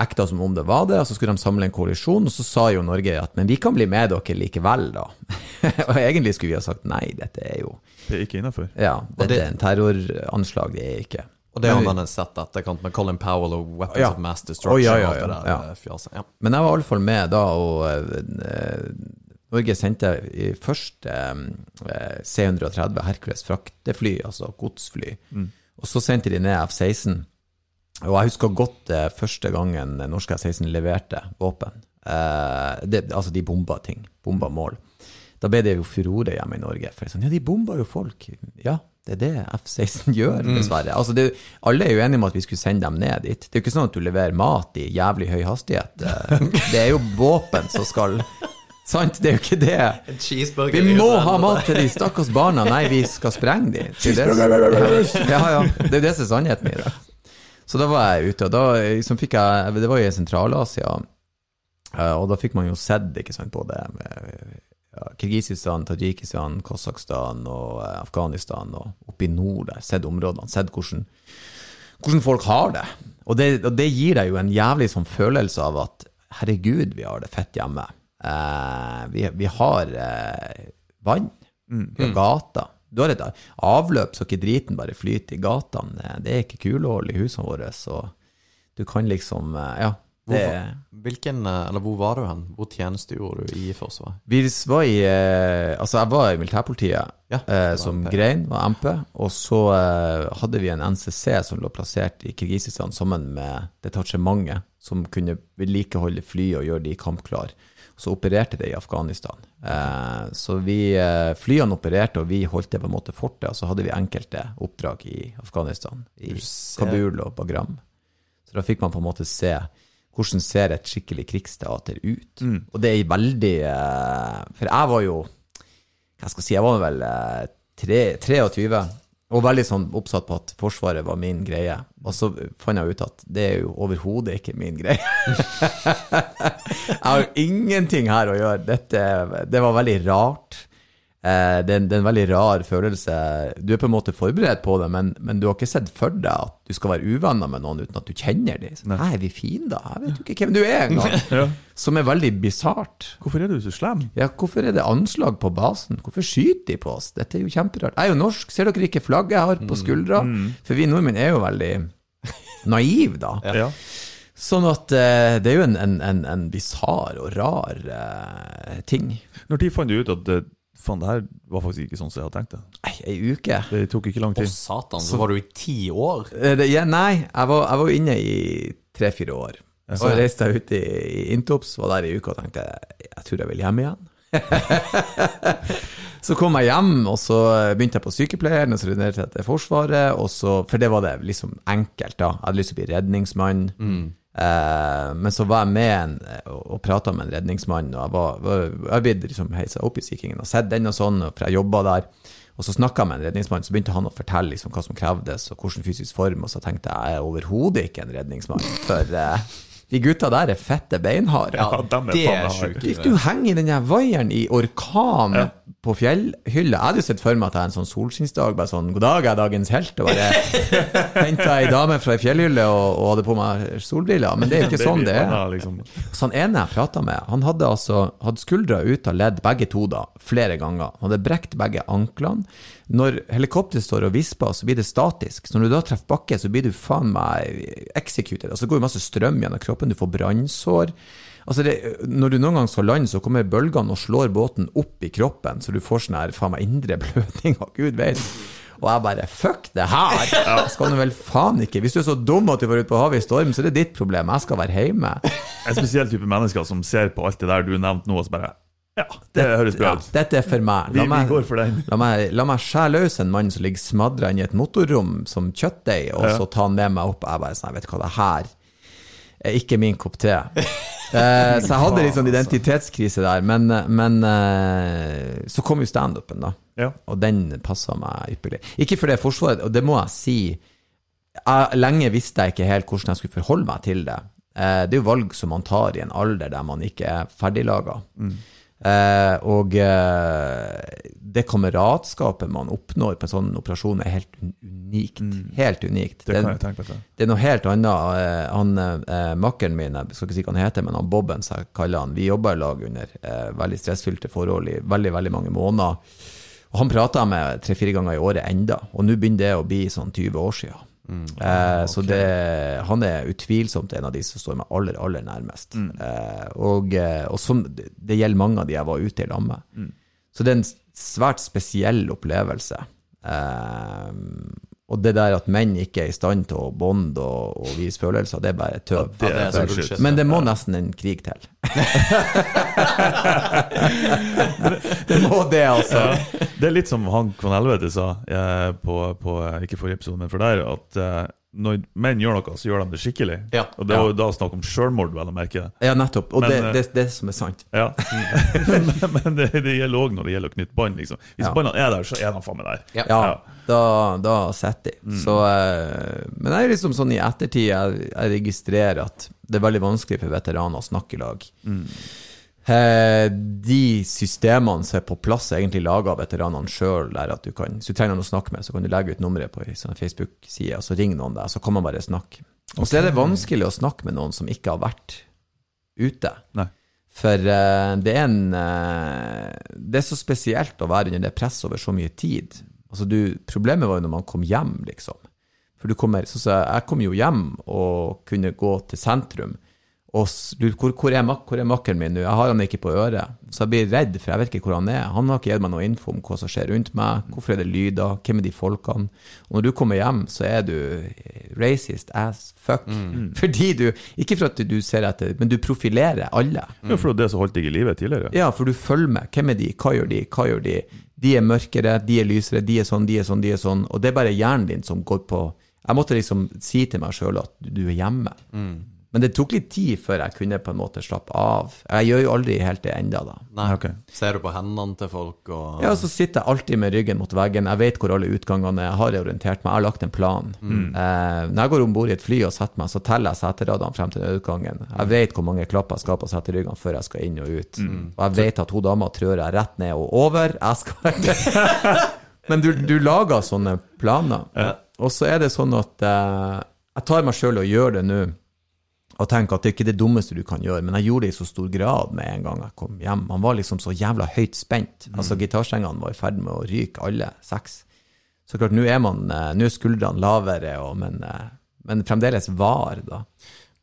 ekta som om det var det, og så skulle de samle en koalisjon, og så sa jo Norge at men vi kan bli med dere likevel, da. og egentlig skulle vi ha sagt nei, dette er jo Det er ikke innafor. Ja, dette det- er en terroranslag, det er ikke. Og det har man sett etterkant med Colin Powell og Weapons Ja. of Mass Destruction. Oh, ja, ja, og alt det ja, der ja. eh. Ja. Men jeg var iallfall med da, og uh, Norge sendte i først eh, eh, C-130 Hercules fraktefly, altså godsfly. Og så sendte de ned F-16. Og jeg husker godt eh, første gangen norske F-16 leverte våpen. Eh, det, altså, de bomba ting. Bomba mål. Da ble det jo furore hjemme i Norge. For sånn, ja, de bomba jo folk. Ja, det er det F-16 gjør, dessverre. Altså, det, alle er jo enige om at vi skulle sende dem ned dit. Det er jo ikke sånn at du leverer mat i jævlig høy hastighet. Eh, Det er jo våpen som skal Sant? Det er jo ikke det. Vi må ha mat til de stakkars barna. Nei, vi skal sprenge de. Det er det- Ja, ja. Det er jo det som er sannheten i det. Så da var jeg ute, og da liksom fikk jeg Det var jo i Sentral-Asia, eh, og da fikk man jo sett ikke sant, både med ja, Kirgisistan, Tadsjikistan, Kasakhstan og eh, Afghanistan og oppe i nord der. Sett områdene. Sett hvordan, hvordan folk har det. Og, det. og det gir deg jo en jævlig sånn følelse av at herregud, vi har det fett hjemme. Eh, vi, vi har eh, vann. Vi har gater. Du har et avløp så ikke driten bare flyter i gatene. Det er ikke kulehull i husene våre, så du kan liksom eh, Ja. Det, hvor, Hvilken, eh, eller hvor var du hen? Hvor tjenestegjorde du i Forsvaret? Vi var i eh, Altså, jeg var i militærpolitiet Ja, var som MP. grein, var MP. Og så hadde vi en NCC som lå plassert i Kirgisistan sammen med detasjementet, som kunne vedlikeholde fly og gjøre de kampklar. Så opererte det i Afghanistan. Eh, så vi, eh, flyene opererte, og vi holdt det på en måte fortet. Og så hadde vi enkelte oppdrag i Afghanistan, i Kabul og Bagram. Så da fikk man på en måte se hvordan ser et skikkelig krigsteater ut. Og det er veldig eh, For jeg var jo Hva skal jeg si, jeg var vel eh, tre, 23. Og veldig sånn oppsatt på at Forsvaret var min greie. Og så fant jeg ut at det er jo overhodet ikke min greie. jeg har jo ingenting her å gjøre. Dette, det var veldig rart. Eh, det, er en, det er en veldig rar følelse. Du er på en måte forberedt på det, men, men du har ikke sett for deg at du skal være uvenner med noen uten at du kjenner dem. Så, Nei, er vi fiender? Jeg vet jo ikke hvem du er engang. Ja. Som er veldig bisart. Hvorfor er du så slem? Ja, hvorfor er det anslag på basen? Hvorfor skyter de på oss? Dette er jo kjemperart. Jeg er jo norsk, ser dere ikke flagget jeg har på skuldra? For vi nordmenn er jo veldig naive, da. Ja. Sånn at eh, det er jo en, en, en, en bisarr og rar eh, ting. Når de fant du ut at eh, faen, det her var faktisk ikke sånn som jeg hadde tenkt det? Nei, Ei uke. Det tok ikke lang Å, tid. satan, så var du i ti år? Eh, det, ja, nei, jeg var, jeg var inne i tre-fire år. Så reiste jeg ut i, i Intops, var der i uka og tenkte jeg tror jeg vil hjem igjen. så kom jeg hjem, og så begynte jeg på sykepleieren, og så returnerte jeg til Forsvaret, og så, for det var det liksom enkelt, da. Jeg hadde lyst til å bli redningsmann. Eh, men så var jeg med en, og, og prata med en redningsmann, og jeg var, blitt liksom heisa opp i Sea Kingen og sett den og sånn, for jeg jobba der. Og så snakka jeg med en redningsmann, så begynte han å fortelle liksom hva som krevdes, og hvordan fysisk form, og så tenkte jeg jeg er overhodet ikke en redningsmann, for eh, de gutta der er fette beinharde. Ja, dem er det er sjukt. Du henger i den vaieren i orkan på fjellhylla? Jeg hadde jo sett for meg at jeg en sånn solskinnsdag, bare sånn 'God dag, jeg er dagens helt', og bare henta ei dame fra ei fjellhylle og, og hadde på meg solbriller. Men det er ikke sånn det er. Ja, liksom. Så han ene jeg prata med, han hadde altså hatt skuldra ut av ledd, begge to da, flere ganger. Han hadde brekt begge anklene. Når helikopteret står og visper, så blir det statisk. Så når du da treffer bakke, så blir du faen meg executed. Altså det går jo masse strøm gjennom kroppen, du får brannsår. Altså det, når du noen gang skal lande, så kommer bølgene og slår båten opp i kroppen, så du får sånn her faen meg indre blødning, og gud veit. Og jeg bare fuck det her! Jeg skal du vel faen ikke Hvis du er så dum at du var ute på havet i storm, så er det ditt problem. Jeg skal være hjemme. En spesiell type mennesker som ser på alt det der du nevnte nå, og så bare Ja, det høres bra Ja, dette er for meg. Vi, La vi meg, går for den. la meg, la meg skjære løs en mann som ligger smadra i et motorrom som kjøttdeig, og Ja. så ta han med meg opp. Jeg bare sånn, jeg vet hva, det her er ikke min kopp te. Eh, så jeg hadde litt sånn identitetskrise der, men, men eh, så kom jo standupen, da. Ja. Og den passa meg ypperlig. Ikke for det Forsvaret, og det må jeg si jeg, Lenge visste jeg ikke helt hvordan jeg skulle forholde meg til det. Eh, det er jo valg som man tar i en alder der man ikke er ferdiglaga. Eh, og eh, det kameratskapet man oppnår på en sånn operasjon, er helt unikt. unikt. Helt unikt. Det til. Det er noe helt annet. Eh, Han, eh, Makkeren min, jeg skal ikke si hva han heter, men han Bobben, som jeg kaller han, vi jobba i lag under eh, veldig stressfylte forhold i veldig veldig mange måneder. Og Han prater jeg med tre-fire ganger i året enda, og nå begynner det å bli sånn 20 år siden. Eh, Så det, han er utvilsomt en av de som står meg aller, aller nærmest. Eh, og eh, og som, det, gjelder mange av de jeg var ute i lag med. Så det er en svært spesiell opplevelse. Eh, og det der at menn ikke er i stand til å bonde og, og vise følelser, det er bare tøv. det er det er bullshit. Men det må nesten en krig til. det må det, altså. Det er litt som han von Helvete sa, eh, på, på, ikke forrige episode, men for der, at eh, når menn gjør noe, så gjør de det skikkelig. Ja. Og det er jo da snakk om sjølmord, vel å merke. Ja, nettopp. Og Men, det, eh, det, det som er sant. Ja. men men det, det gjelder òg når det gjelder å knytte bånd. Liksom. Hvis Ja. båndene er der, så er de faen meg der. Ja. Ja, da, da sitter de. Så, eh, men jeg er liksom sånn i ettertid jeg, jeg registrerer at det er veldig vanskelig for veteraner å snakke i lag. Eh, de systemene som er på plass, er egentlig laga av veteranene sjøl. Hvis du trenger noen å snakke med, så kan du legge ut nummeret på sånn Facebook-side, og så ringer noen deg, så kan man bare snakke. Og så er det vanskelig å snakke med noen som ikke har vært ute. Nei. For eh, det er en eh, Det er så spesielt å være under det presset over så mye tid. Altså du, problemet var jo når man kom hjem, liksom. For du kommer, så, så jeg kom jo hjem og kunne gå til sentrum. Og hvor, hvor, er mak hvor er makkeren min nå? Jeg har han ikke på øret. Så jeg blir redd, for jeg vet ikke hvor han er. Han har ikke gitt meg noe info om hva som skjer rundt meg. Hvorfor er det lyder? Hvem er de folkene? Og når du kommer hjem, så er du racist as fuck. Fordi du Ikke for at du ser etter, men du profilerer alle. Ja, for det som holdt deg i live tidligere. Ja, for du følger med. Hvem er de? Hva gjør de? Hva gjør de? De er mørkere, de er lysere, de er sånn, de er sånn, de er sånn. Og det er bare hjernen din som går på Jeg måtte liksom si til meg sjøl at du er hjemme. Men det tok litt tid før jeg kunne på en måte slappe av. Jeg gjør jo aldri helt det enda da. Nei, Ok. Ser du på hendene til folk og Ja, så sitter jeg alltid med ryggen mot veggen. Jeg vet hvor alle utgangene er. Jeg har orientert meg. Jeg har lagt en plan. Eh, når jeg går om bord i et fly og setter meg, så teller jeg seteradene frem til utgangen. Jeg vet hvor mange klapper jeg skal på seteryggene før jeg skal inn og ut. Og jeg vet at hun dama trør jeg rett ned og over. Jeg skal Men du, du lager sånne planer. Og så er det sånn at eh, jeg tar meg sjøl og gjør det nå og tenke at det er ikke det dummeste du kan gjøre, men jeg gjorde det i så stor grad med en gang jeg kom hjem. Han var liksom så jævla høyt spent. Altså Gitarstrengene var i ferd med å ryke, alle seks. Så klart, nå er man eh, Nå er skuldrene lavere, og, men, eh, men fremdeles var, da.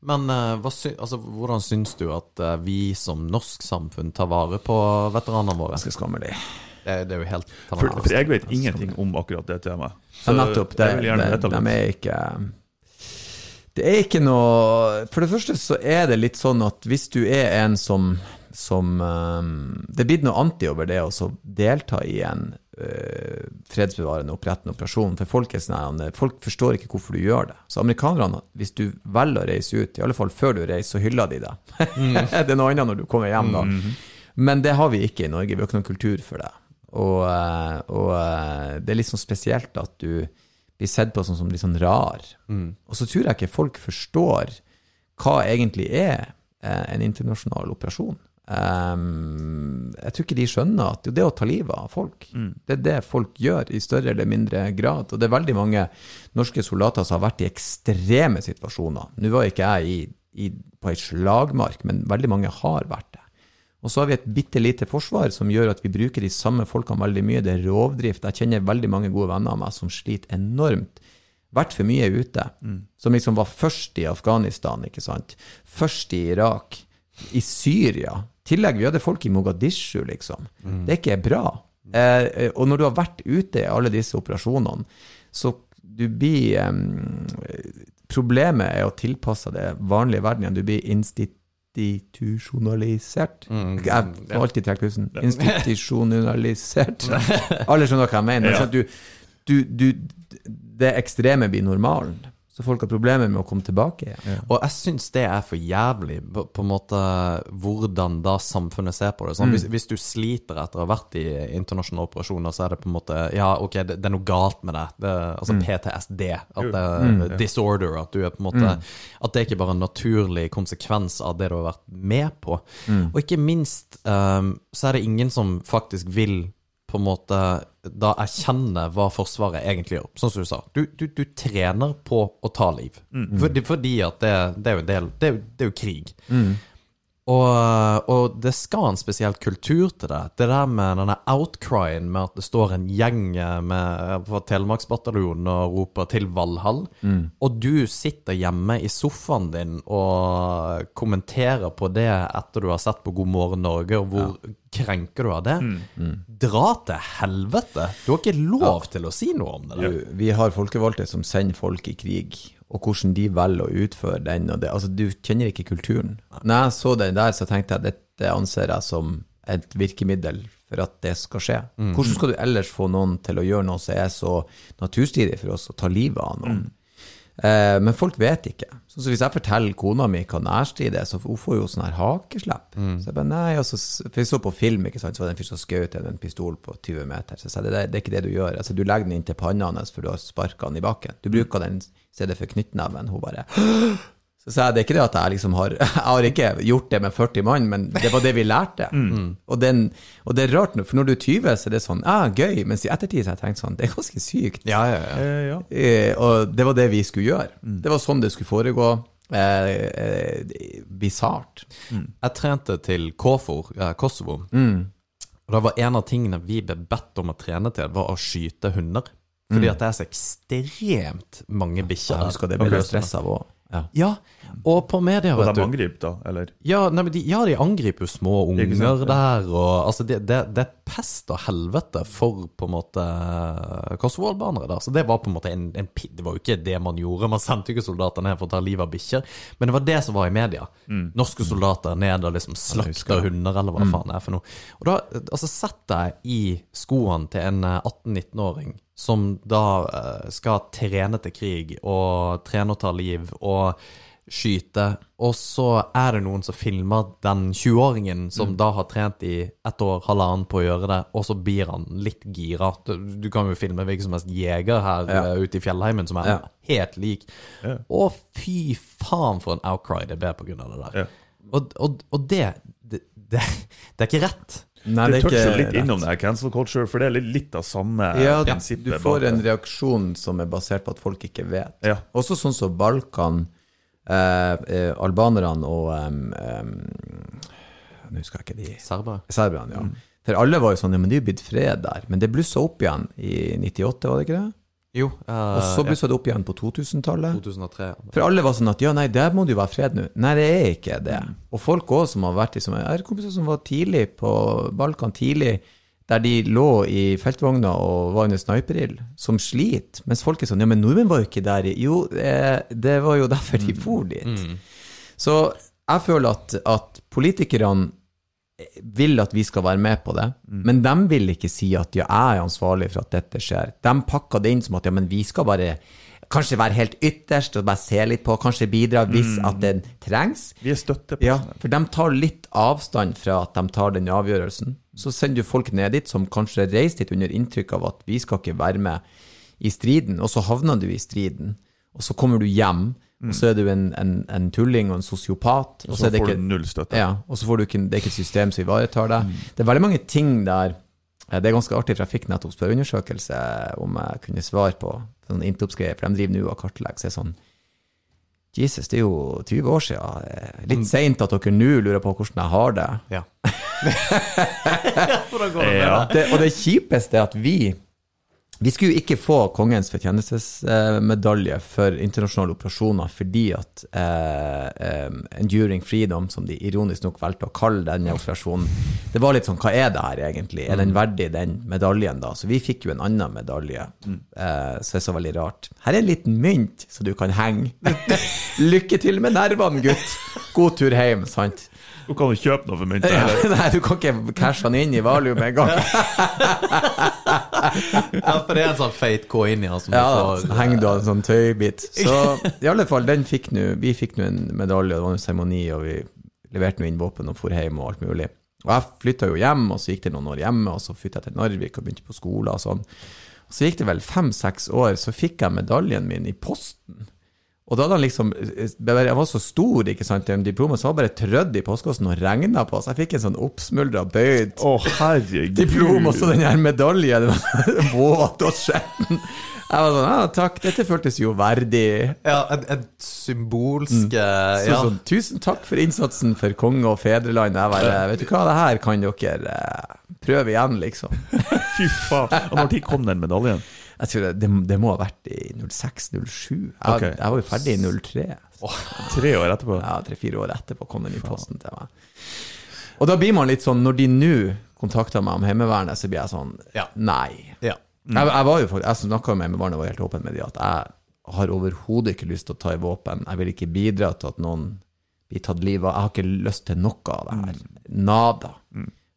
Men eh, hva sy altså, hvordan syns du at vi som norsk samfunn tar vare på veteranene våre? Ganske skammelig. Det, det er jo helt For, for jeg vet ingenting om akkurat det temaet. Ja, nettopp. Det, jeg vil gjerne det, vite de litt. er ikke Det er ikke noe For det første så er det litt sånn at hvis du er en som, som um, Det er blitt noe anti over det å delta i en uh, fredsbevarende opprettende operasjon. For folk, er sånn, folk forstår ikke hvorfor du gjør det. Så amerikanerne, hvis du velger å reise ut, i alle fall før du reiser, så hyller de deg. det er noe annet når du kommer hjem, da. Men det har vi ikke i Norge. Vi har ikke noen kultur for det. Og, eh, og eh, det er litt sånn spesielt at du blir sett på som, som litt sånn rar. Og så tror jeg ikke folk forstår hva egentlig er eh, en internasjonal operasjon. Um, jeg tror ikke de skjønner at det å ta livet av folk. Det er det folk gjør, i større eller mindre grad. Og det er veldig mange norske soldater som har vært i ekstreme situasjoner. Nå var ikke jeg i, i, på ei slagmark, men veldig mange har vært det. Og så har vi et bitte lite forsvar som gjør at vi bruker de samme folkene veldig mye. Det er rovdrift. Jeg kjenner veldig mange gode venner av meg som sliter enormt. Vært for mye ute. Som liksom var først i Afghanistan, ikke sant. Først i Irak. I Syria. I tillegg, vi hadde folk i Mogadishu, liksom. Det er ikke bra. Eh, eh, og når du har vært ute i alle disse operasjonene, så du blir eh, Problemet er å tilpasse det vanlige verden igjen. Du blir institusjonalisert. Jeg får alltid trekke pusten. Institusjonalisert. Alle skjønner hva jeg mener. Ja. Du, du, du, det ekstreme blir normalen. Så folk har problemer med å komme tilbake igjen. Og jeg syns det er for jævlig, på, på en måte hvordan da samfunnet ser på det. Sånn, hvis, hvis du sliter etter å ha vært i internasjonale operasjoner, så er det på en måte Ja, ok, det, det er noe galt med det. Altså altså PTSD. At det er disorder. At du er på en måte At det er ikke bare en naturlig konsekvens av det du har vært med på. Og ikke minst um, så er det ingen som faktisk vil på en måte da erkjenne hva Forsvaret egentlig gjør. Sånn som du sa. Du, du, du trener på å ta liv. Fordi, fordi at det, det er jo en del det er, jo- det er jo krig. Og, og det skal en spesiell kultur til det. Det der med denne outcryen med at det står en gjeng med, fra Telemarksbataljonen og roper til Valhall, og du sitter hjemme i sofaen din og kommenterer på det etter du har sett på God morgen Norge, og hvor krenker du av det? Dra til helvete! Du har ikke lov til å si noe om det. der. Du, vi har folkevalgte som sender folk i krig, og hvordan de velger å utføre den. Og det, altså, du kjenner ikke kulturen. Når jeg så den der, så tenkte jeg at dette anser jeg som et virkemiddel for at det skal skje. Hvordan skal du ellers få noen til å gjøre noe som er så naturstridig for oss, å ta livet av noen? Eh, men folk vet ikke. Så, så hvis jeg forteller kona mi hva nærstrid er, så hun får jo sånn her hakeslepp. Så jeg bare, nei, altså, For jeg så på film, ikke sant, så var det en fyr som skjøt en pistol på 20 meter. Så jeg sa det, det er ikke det du gjør. Altså, du legger den inntil panna hans for du har sparka den i bakken. Du bruker den i stedet for knyttneven. Hun bare Så sa jeg det er ikke det at jeg liksom har Jeg har ikke gjort det med 40 mann, men det var det vi lærte. Og, den, og det er rart, for når du er 20, så er det sånn ah, gøy, mens i ettertid så har jeg tenkt sånn Det er ganske sykt. Ja, ja, ja. Eh, ja. Eh, og det var det vi skulle gjøre. Det var sånn det skulle foregå. Eh, eh, Bisart. Jeg trente til KFOR, eh, Kosovo. Og da var en av tingene vi ble bedt om å trene til, var å skyte hunder. Fordi at det er så ekstremt mange bikkjer Jeg husker det ble okay. stress av òg. Ja. Ja, og på media, Og vet de du angriper, da? Eller? ja, nei, men de, ja, de angriper jo små unger sant, der, og altså det, det, det er pest og helvete for på en måte Kosovo-albanere, da. Så det var på en måte en, en Det var jo ikke det man gjorde, man sendte jo ikke soldater ned for å ta livet av bikkjer, men det var det som var i media. Mm. Norske soldater ned og liksom slakter hunder, eller hva faen det er for noe. Og da altså, Sett jeg i skoene til en eh, 18-19-åring som da eh, skal trene til krig, og trene å ta liv, og skyte, og så er det noen som filmer den 20-åringen som da har trent i ett år, halvannen på å gjøre det, og så blir han litt gira. Du, du kan jo filme hvilken som helst jeger her Ja. eh, ute i fjellheimen som er Ja. helt lik. Ja. Å, fy faen for en outcry det ble på grunn av det der. Ja. Og, og, og det, det, det Det er ikke rett. Nei, Du det er toucher litt rett. innom det her cancel culture, for det er litt, litt av samme Ja, prinsippet. du får en reaksjon som er basert på at folk ikke vet. Ja. Også sånn som Balkan, albanerne og em, em, Nå husker jeg ikke de Serbere. Serberne, ja. For alle var jo sånn, ja, men det er jo blitt fred der. Men det blussa opp igjen i 98, var det ikke det? Jo. Og så blussa det opp igjen på 2000-tallet. 2003. For alle var sånn at ja, nei, der må det jo være fred nå. Nei, det er ikke det. Og folk òg som har vært liksom, Jeg har kompiser som var tidlig på Balkan, tidlig, der de lå i feltvogna og var under sniperild, som sliter. Mens folk er sånn Ja, men nordmenn var jo ikke der Jo, eh, det var jo derfor de for dit. Så jeg føler at, at politikerne vil at vi skal være med på det, men de vil ikke si at ja, jeg er ansvarlig for at dette skjer. De pakker det inn som at ja, men vi skal bare kanskje være helt ytterst og bare se litt på, kanskje bidra hvis at det trengs. Vi er støttepartner. Ja, for de tar litt avstand fra at de tar den avgjørelsen. Så sender du folk ned dit som kanskje reiser dit under inntrykk av at vi skal ikke være med i striden, og så havner du i striden. Og så kommer du hjem, og så er du en, en, en tulling og en sosiopat. Og Så er det får ikke du null støtte. ja, og så får du ikke, det er ikke et system som ivaretar deg. Det er veldig mange ting der Det er ganske artig, for jeg fikk nettopp spørreundersøkelse om jeg kunne svare på sånn Intops-greier, for de driver nå og kartlegger. Så er sånn Jesus, det er jo 20 år siden. Eh, Litt seint at dere nå lurer på hvordan jeg har det. Ja. Ja. det og det kjipeste er at vi vi skulle jo ikke få kongens fortjenestesmedalje for internasjonale operasjoner fordi at eh, eh, Enduring Freedom, som de ironisk nok valgte å kalle denne operasjonen, det var litt sånn Hva er det her egentlig? Er den verdig den medaljen, da? Så vi fikk jo en annen medalje, eh, så det er så veldig rart. Her er en liten mynt, så du kan henge. Lykke til med nervene, gutt! God tur hjem, sant? Du kan jo kjøpe noe for mynter. Ja, nei, du kan ikke cashe den inn i valium med en gang. Ja, for det er en sånn feit K inni han. som Ja, får henger du av en sånn tøybit. Så i alle fall, den fikk nu, vi fikk nå en medalje, det var en seremoni, og vi leverte nå inn våpen og for hjem og alt mulig. Og jeg flytta jo hjem, og så gikk det noen år hjemme, og så flytta jeg til Narvik og begynte på skole og sånn. Og så gikk det vel fem-seks år, så fikk jeg medaljen min i posten. Og da hadde han liksom Jeg var så stor, ikke sant, til diplomet, så var bare trødd i postkassen og regna på, så jeg fikk en sånn oppsmuldra, bøyd Å, herregud. diplom, og så den her medaljen. det våt og skitten. Jeg var sånn, ja takk, dette føltes jo verdig. Ja, en, en symbolsk mm. Så ja. sånn, tusen takk for innsatsen for konge og fedreland. Jeg bare, vet du hva, det her kan dere eh, prøve igjen, liksom. Fy faen. Og når kom den medaljen? Jeg tror det, det, må ha vært i 06-07. Jeg, okay. jeg var jo ferdig i 03. Tre år etterpå? Ja, Tre-fire år etterpå kom den i posten til meg. Og da blir man litt sånn, når de nå kontakter meg om Heimevernet, så blir jeg sånn Ja. Nei. ja. Jeg, jeg var jo for, jeg snakka med Heimevernet og var helt åpen med de at jeg har overhodet ikke lyst til å ta i våpen. Jeg vil ikke bidra til at noen blir tatt livet av. Jeg har ikke lyst til noe av det her. Nada.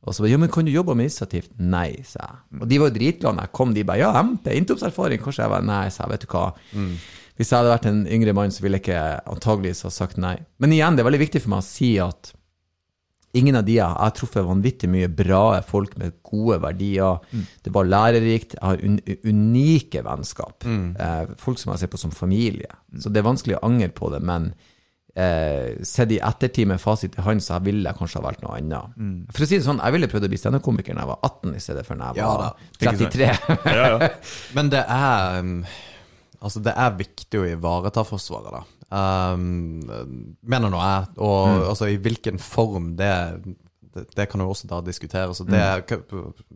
Og så bare, ja, men kan du jobbe administrativt? Nei, sa jeg. Og de var jo dritglade da jeg kom. De bare, ja, MP, inntoppserfaring. Kanskje jeg var nei, sa jeg, vet du hva. Hvis jeg hadde vært en yngre mann, så ville jeg ikke antageligvis ha sagt nei. Men igjen, det er veldig viktig for meg å si at ingen av de jeg har truffet vanvittig mye bra folk med gode verdier. Det var lærerikt. Jeg har un unike vennskap. Eh, folk som jeg ser på som familie. Så det er vanskelig å angre på det, men eh, sett i ettertid med fasit i hånd, så jeg ville kanskje ha valgt noe annet. For å si det sånn, jeg ville prøvd å bli standup-komiker da jeg var 18 i stedet for da jeg Ja var sant. 33. Ja, ja. Men det er um, Altså, det er viktig å ivareta Forsvaret, da. Um, mener nå jeg. Og altså, i hvilken form det det, det kan jo også da diskuteres. Og det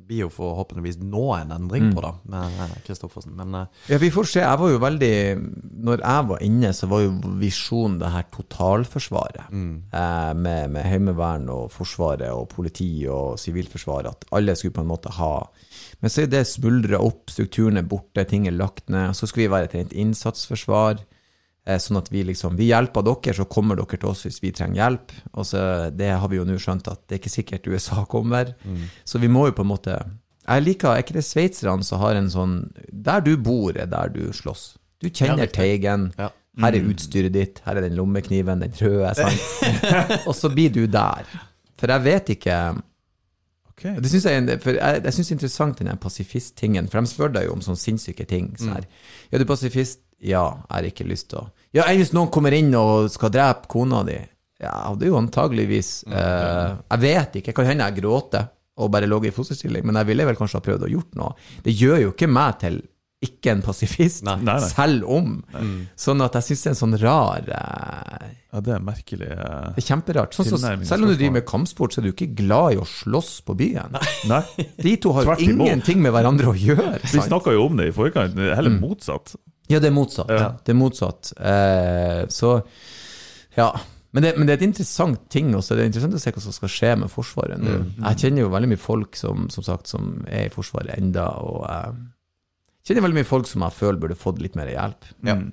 blir jo forhåpentligvis nå en endring på, da, med Kristoffersen. Men eh, Ja, vi får se. Jeg var jo veldig Når jeg var inne, så var jo visjonen det her totalforsvaret. Eh, med, med heimevern og Forsvaret og politi og sivilforsvaret. At alle skulle på en måte ha Men så er det smuldra opp, strukturen er borte, ting er lagt ned. Så skulle vi være et rent innsatsforsvar. Eh, Sånn at vi liksom Vi hjelper dere, så kommer dere til oss hvis vi trenger hjelp. Og så Det har vi jo nå skjønt at det er ikke sikkert USA kommer. Så vi må jo på en måte Jeg liker Er ikke det sveitserne som har en sånn Der du bor, er der du slåss. Du kjenner ja, teigen. Ja. Her er utstyret ditt. Her er den lommekniven, den røde. sant? og så blir du der. For jeg vet ikke okay. det synes jeg, jeg, jeg synes det er interessant den pasifist-tingen, for de spør deg jo om sånne sinnssyke ting. Sånn her, ja, du er pasifist? Ja, jeg har ikke lyst til å Ja, enn hvis noen kommer inn og skal drepe kona di? Ja, det er jo antageligvis eh, Jeg vet ikke, kan hende jeg gråter og bare lå i fosterstilling, men jeg ville vel kanskje ha prøvd å gjort noe. Det gjør jo ikke meg til ikke en pasifist, Nei. Nei, nei. selv om. Sånn at jeg synes det er en sånn rar eh, Ja, det er merkelig. eh. Det er kjemperart. Sånn, så, selv om du driver med kampsport, så er du ikke glad i å slåss på byen. Nei. De to har jo ingenting med hverandre å gjøre. Vi snakka jo om det i forkant, er heller motsatt. Ja, det er motsatt. Ja. Det er motsatt. Eh, så ja. Men det, men det er et interessant ting også. Det er interessant å se hva som skal skje med Forsvaret nå. Jeg kjenner jo veldig mye folk som, som sagt, som er i Forsvaret enda, og eh, kjenner veldig mye folk som jeg føler burde fått litt mer hjelp. ja, Mm.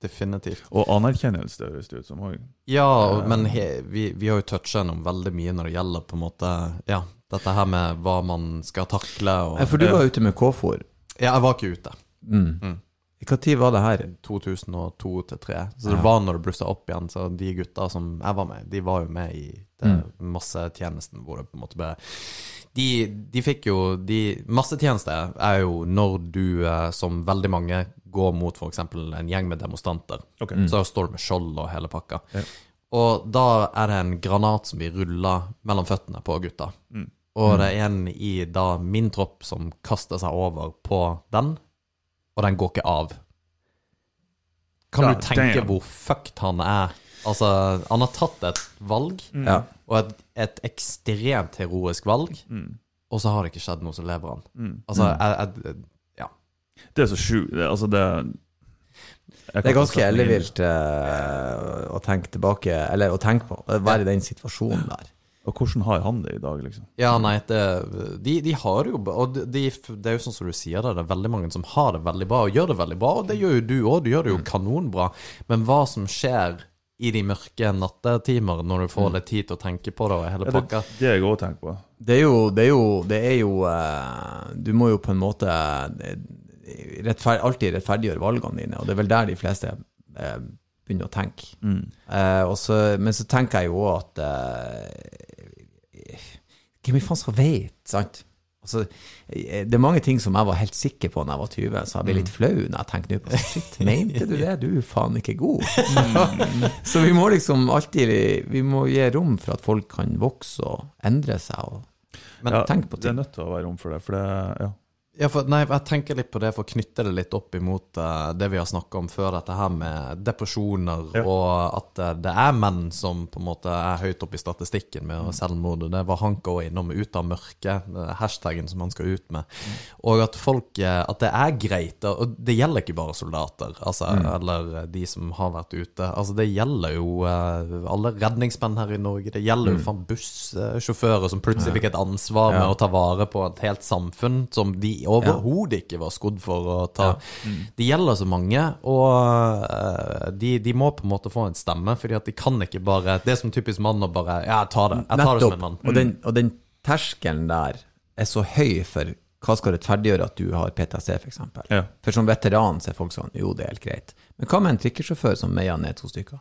definitivt. Og anerkjennelse, høres det ut som òg. Ja, men he, vi, vi har jo toucha gjennom veldig mye når det gjelder på en måte Ja, dette her med hva man skal takle og Eh, For du var ute med KFOR. Ja, jeg var ikke ute. Mm. Mm. Tid var det her? 2002-2003. Så det var når det blussa opp igjen. Så de gutta som jeg var med, de var jo med i mm. massetjenesten hvor det på en måte ble De, de fikk jo de, Massetjeneste er jo når du, eh, som veldig mange, går mot f.eks. en gjeng med demonstranter. Ok. Så står du med skjold og hele pakka. Ja. Og da er det en granat som blir rulla mellom føttene på gutta. Mm. Og det er en i da min tropp som kaster seg over på den, og den går ikke av. Kan Ja, du tenke damn. hvor fucked han er? Altså, han har tatt et valg, mm. og et, et ekstremt heroisk valg, Mm. og så har det ikke skjedd noe, så lever han. Mm. Altså, jeg, jeg, ja. Det er så sjukt. Altså, det Det er ganske ellevilt uh, å tenke tilbake, eller å tenke på, å være i den situasjonen der. Og hvordan har han det i dag, liksom? Ja, nei, det, de, de har jo Og de, de, det er jo sånn som du sier det, det er veldig mange som har det veldig bra, og gjør det veldig bra, og det gjør jo du òg, du gjør det jo kanonbra. Men hva som skjer i de mørke nattetimer når du får litt tid til å tenke på det og hele Ja, det, pakka det jeg òg tenker på. Det er jo, det er jo, det er jo eh, Du må jo på en måte rettferd, alltid rettferdiggjøre valgene dine, og det er vel der de fleste eh, begynner å tenke. Mm. Eh, så, men så tenker jeg jo òg at eh, Hvem i faen som vite, sant? Altså, eh, det er mange ting som jeg var helt sikker på når jeg var 20, så jeg ble litt flau når jeg tenkte nå på Shit, mente du det? Du er faen ikke god. så vi må liksom alltid Vi må gi rom for at folk kan vokse og endre seg og Ja, tenke på ting. det er nødt til å være rom for det. For det ja. Ja, for, nei, jeg tenker litt på det for å knytte det litt opp imot uh, det vi har snakka om før, dette her med depresjoner, Ja. og at uh, det er menn som på en måte er høyt oppe i statistikken med Mm. selvmord. Det var Hanka òg innom 'ut av mørket', eh, hashtaggen som han skal ut med. Og at folk At det er greit, og det gjelder ikke bare soldater, altså, eller de som har vært ute. Altså, det gjelder jo alle redningsmenn her i Norge. Det gjelder jo faen bussjåfører som plutselig fikk et ansvar med Ja. å ta vare på et helt samfunn som de overhodet ikke var skodd for å ta. Det gjelder så mange, og uh, de, de må på en måte få en stemme, fordi at de kan ikke bare Det er som typisk mann å bare Ja, jeg tar det. Jeg tar det som en mann. Og den, og den terskelen der er så høy for hva skal rettferdiggjøre at du har PTSD, f.eks. Ja. For som veteran så er folk sånn Jo, det er helt greit. Men hva med en trikkesjåfør som meier ned to stykker?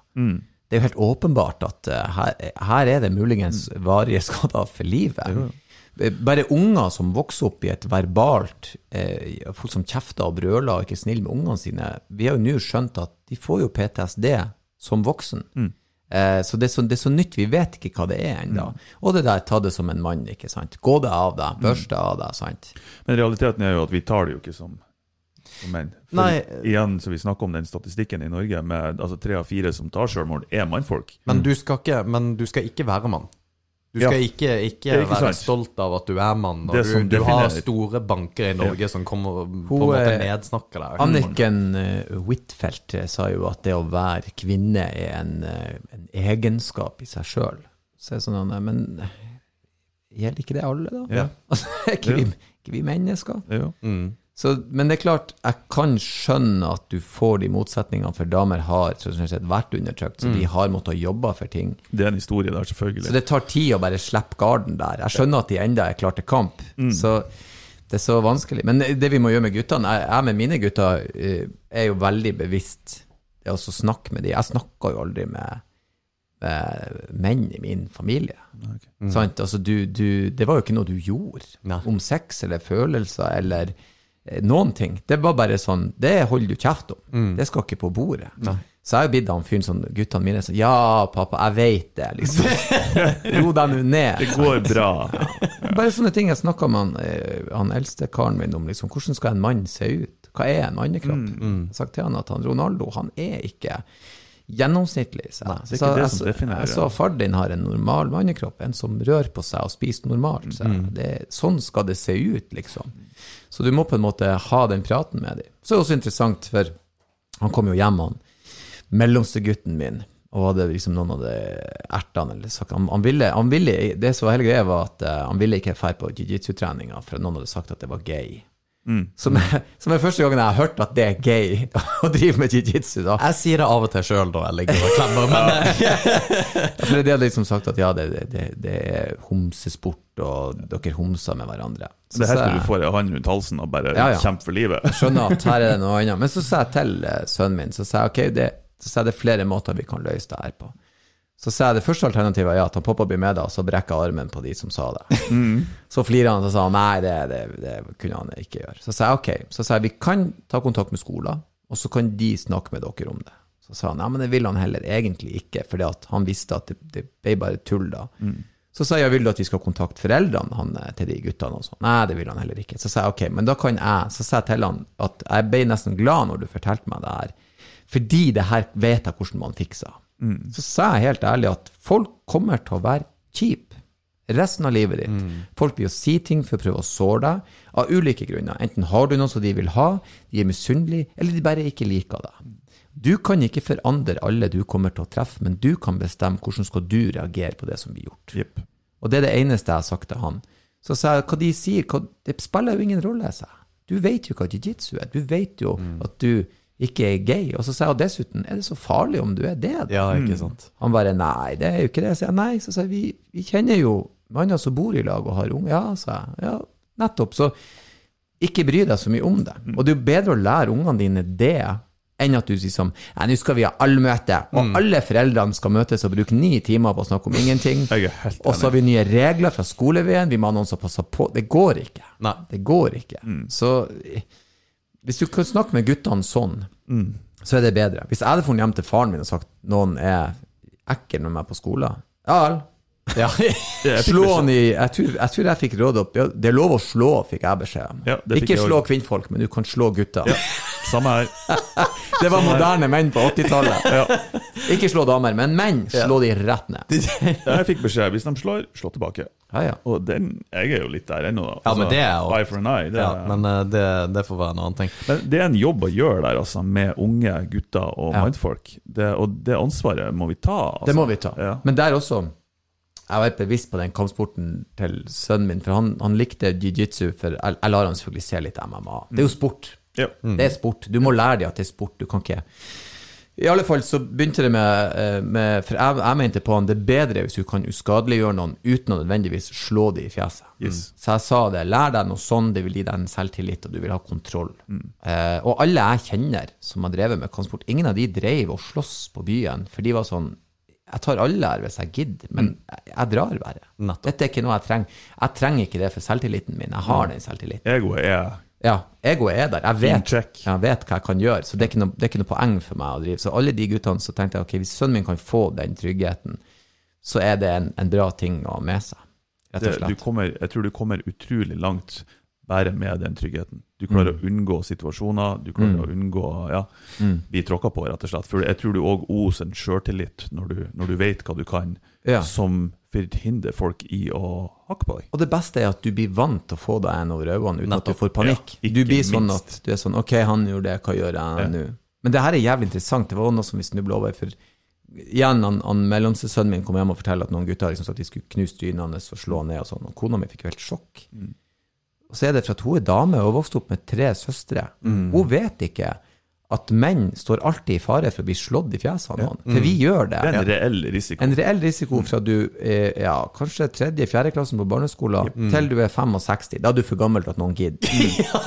Det er jo helt åpenbart at eh, her, her er det muligens varige skader for livet. Eh, Bare unger som vokser opp i et verbalt eh, Folk som kjefter og brøler og ikke er snille med ungene sine. Vi har jo nå skjønt at de får jo PTSD som voksen. Eh, så, det er så det er så nytt, vi vet ikke hva det er ennå. Og det der, ta det som en mann, ikke sant. Gå det av deg, børste det av deg, sant. Men realiteten er jo at vi tar det jo ikke som, som menn. For Nei. igjen, så vi snakker om den statistikken i Norge, med altså tre av fire som tar selvmord, er mannfolk. Men du skal ikke, men du skal ikke være mann. Du Ja. skal ikke, ikke, er ikke være sant. stolt av at du er mann, og du, du har store banker i Norge som kommer og på en måte eh, nedsnakker deg. Anniken Huitfeldt eh, sa jo at det å være kvinne er en, eh, en egenskap i seg sjøl. Så sånn, eh, men eh, gjelder ikke det alle, da? Ja. Altså, er ikke, vi, ikke vi mennesker? Ja. Mm. Så, men det er klart, jeg kan skjønne at du får de motsetningene, for damer har sett vært undertrykt, så de har måttet jobbe for ting. Det er en historie der, selvfølgelig. Så det tar tid å bare slippe garden der. Jeg skjønner at de enda er klare til kamp. Så det er så vanskelig. Men det vi må gjøre med guttene Jeg, jeg med mine gutter eh, er jo veldig bevisst det å snakke med dem. Jeg snakker jo aldri med, menn i min familie. Sant? Altså, du, du, det var jo ikke noe du gjorde Nei. om sex eller følelser eller noen ting. Det var bare sånn Det holder du kjeft om. Det skal ikke på bordet. Så jeg har jo blitt han fyren som guttene mine er sånn Ja, pappa, jeg veit det, liksom. Ro deg nå ned. Det går bra. Bare sånne ting jeg snakka med han, eh, han eldste karen min om. liksom, Hvordan skal en mann se ut? Hva er en mannekropp? Jeg har sagt til han at han Ronaldo han er ikke gjennomsnittlig. Så, ikke så, jeg, så- jeg sa far din har en normal mannekropp, en som rører på seg og spiser normalt. Så mm. det, sånn skal det se ut, liksom. Så du må på en måte ha den praten med dem. Så er det også interessant, for han kom jo hjem, han mellomste gutten min, og hadde liksom noen av de ertene eller sagt, han, han, ville, han ville, Det som var hele greia, var at eh, han ville ikke dra på jiu-jitsu-treninga, for noen hadde sagt at det var gay. Som, er, som er første gangen jeg har hørt at det er gay å drive med jiu-jitsu. da. Jeg sier det av og til sjøl da. jeg ligger og klemmer, men Ja, For de hadde liksom sagt at ja, det, det, det er homsesport, og dere homser med hverandre. Så Det er helt til du får ei hånd rundt halsen og bare Ja, ja. kjemper for livet. skjønner at her er det noe annet. Men så sa jeg til eh, sønnen min, så sa jeg ok, det, så sa jeg det er flere måter vi kan løse det her på. Så sa jeg det første alternativet er ja, at han pappa blir med deg, og så brekker jeg armen på de som sa det. Så flirer han og sa nei, det, det, det kunne han ikke gjøre. Så sa jeg ok, så sa jeg vi kan ta kontakt med skolen, og så kan de snakke med dere om det. Så sa han nei, men det vil han heller egentlig ikke, fordi han visste at det, det ble bare tull da. Så sa jeg vil du at vi skal kontakte foreldrene han, eh, til de guttene og sånn. Nei, det vil han heller ikke. Så sa jeg ok, men da kan jeg Så sa jeg til han at jeg ble nesten glad når du fortalte meg det her, fordi det her vet jeg hvordan man fikser. Så sa jeg helt ærlig at folk kommer til å være kjip resten av livet ditt. Folk vil jo si ting for å prøve å såre deg, av ulike grunner. Enten har du noe som de vil ha, de er misunnelige, eller de bare ikke liker deg. Du kan ikke forandre alle du kommer til å treffe, men du kan bestemme hvordan skal du reagere på det som blir gjort. Yep. Og det er det eneste jeg har sagt til han. Så sa jeg hva de sier, hva, det spiller jo ingen rolle, sa jeg. Du vet jo hva jiu-jitsu er. Du vet jo at du ikke er gay. Og så sa jeg og dessuten, er det så farlig om du er det? da? ja, ikke sant. Han bare nei, det er jo ikke det. Så jeg nei, så sa jeg vi, vi kjenner jo manner som bor i lag og har unge. Ja, sa jeg. Ja, nettopp. Så ikke bry deg så mye om det. Og det er jo bedre å lære ungene dine det enn at du sier som Nei, nå skal vi ha allmøte, og alle foreldrene skal møtes og bruke ni timer på å snakke om ingenting. Og så har vi nye regler fra skoleveien, vi må ha noen som passer på. Det går ikke. Nei. Det går ikke. Så eh, hvis du kan snakke med guttene sånn, så er det bedre. Hvis jeg hadde funnet hjem til faren min og sagt noen er ekkel med meg på skolen Ja vel. Ja. Slå han i jeg tror, jeg tror jeg fikk råd opp ja, Det er lov å slå, fikk jeg beskjed om. Ja, ikke jeg slå også. kvinnfolk, men du kan slå gutter. Samme her. Det var moderne menn på 80-tallet. Ikke slå damer, men menn, slå de rett ned. Jeg fikk beskjed hvis de slår, slå tilbake. Ja, ja. Og den, jeg er jo litt der ennå, da. Altså, Ja, men det er jo- Eye for an eye. Det, ja, er- men eh, det, det får være en annen ting. Men det er en jobb å gjøre der, altså, med unge gutter og mannfolk. Det, og det ansvaret må vi ta. Altså. Det må vi ta. Men der også Jeg var bevisst på den kampsporten til sønnen min, for han, han likte jiu-jitsu. For jeg, jeg lar han selvfølgelig se litt MMA. Det er jo sport. Ja. Det er sport. Du må lære dem at det er sport. Du kan ikke I alle fall så begynte det med, eh, med For jeg, jeg mente på han det er bedre hvis du kan uskadeliggjøre noen uten å nødvendigvis slå dem i fjeset. Yes. Så jeg sa det. Lær deg noe sånn, det vil gi deg en selvtillit, og du vil ha kontroll. Eh, og alle jeg kjenner som har drevet med kampsport, ingen av de drev og sloss på byen, for de var sånn jeg tar alle her hvis jeg gidder, men jeg, jeg drar bare. Nettopp. Dette er ikke noe jeg trenger. Jeg trenger ikke det for selvtilliten min. Jeg har den selvtilliten. Egoet er Ja, egoet er der. Jeg vet, jeg vet hva jeg kan gjøre, så det er, noe, det er ikke noe poeng for meg å drive. Så alle de guttene så tenkte jeg ok, hvis sønnen min kan få den tryggheten, så er det en, en bra ting å ha med seg. Rett det, og du slett. kommer, Jeg tror du kommer utrolig langt bare med den tryggheten. Du klarer Mm. å unngå situasjoner, du klarer å unngå ja, Mm. bli tråkka på, rett og slett. For jeg tror du òg oser en sjøltillit når, du- når du vet hva du kan, Ja. som forhindrer folk i å hakke på deg. Og det beste er at du blir vant til å få deg en over øynene uten at du får panikk. Ja, du blir sånn minst. at du er sånn Ok, han gjorde det, hva gjør jeg nå? Men det her er jævlig interessant. Det var noe som vi snubla over. For igjen, han, han mellomstesønnen min kom hjem og fortalte at noen gutter liksom at de skulle knuse trynet hans og slå han ned og sånn. Og kona mi fikk jo helt sjokk. Mm. Og så er det for at hun er dame og vokste opp med tre søstre. Mm. Hun vet ikke at menn står alltid i fare for å bli slått i fjeset av noen. For vi gjør det. Det er en reell risiko. En reell risiko fra du er ja, kanskje tredje-fjerde klassen på barneskolen til du er 65. Da er du for gammel til at noen gidder.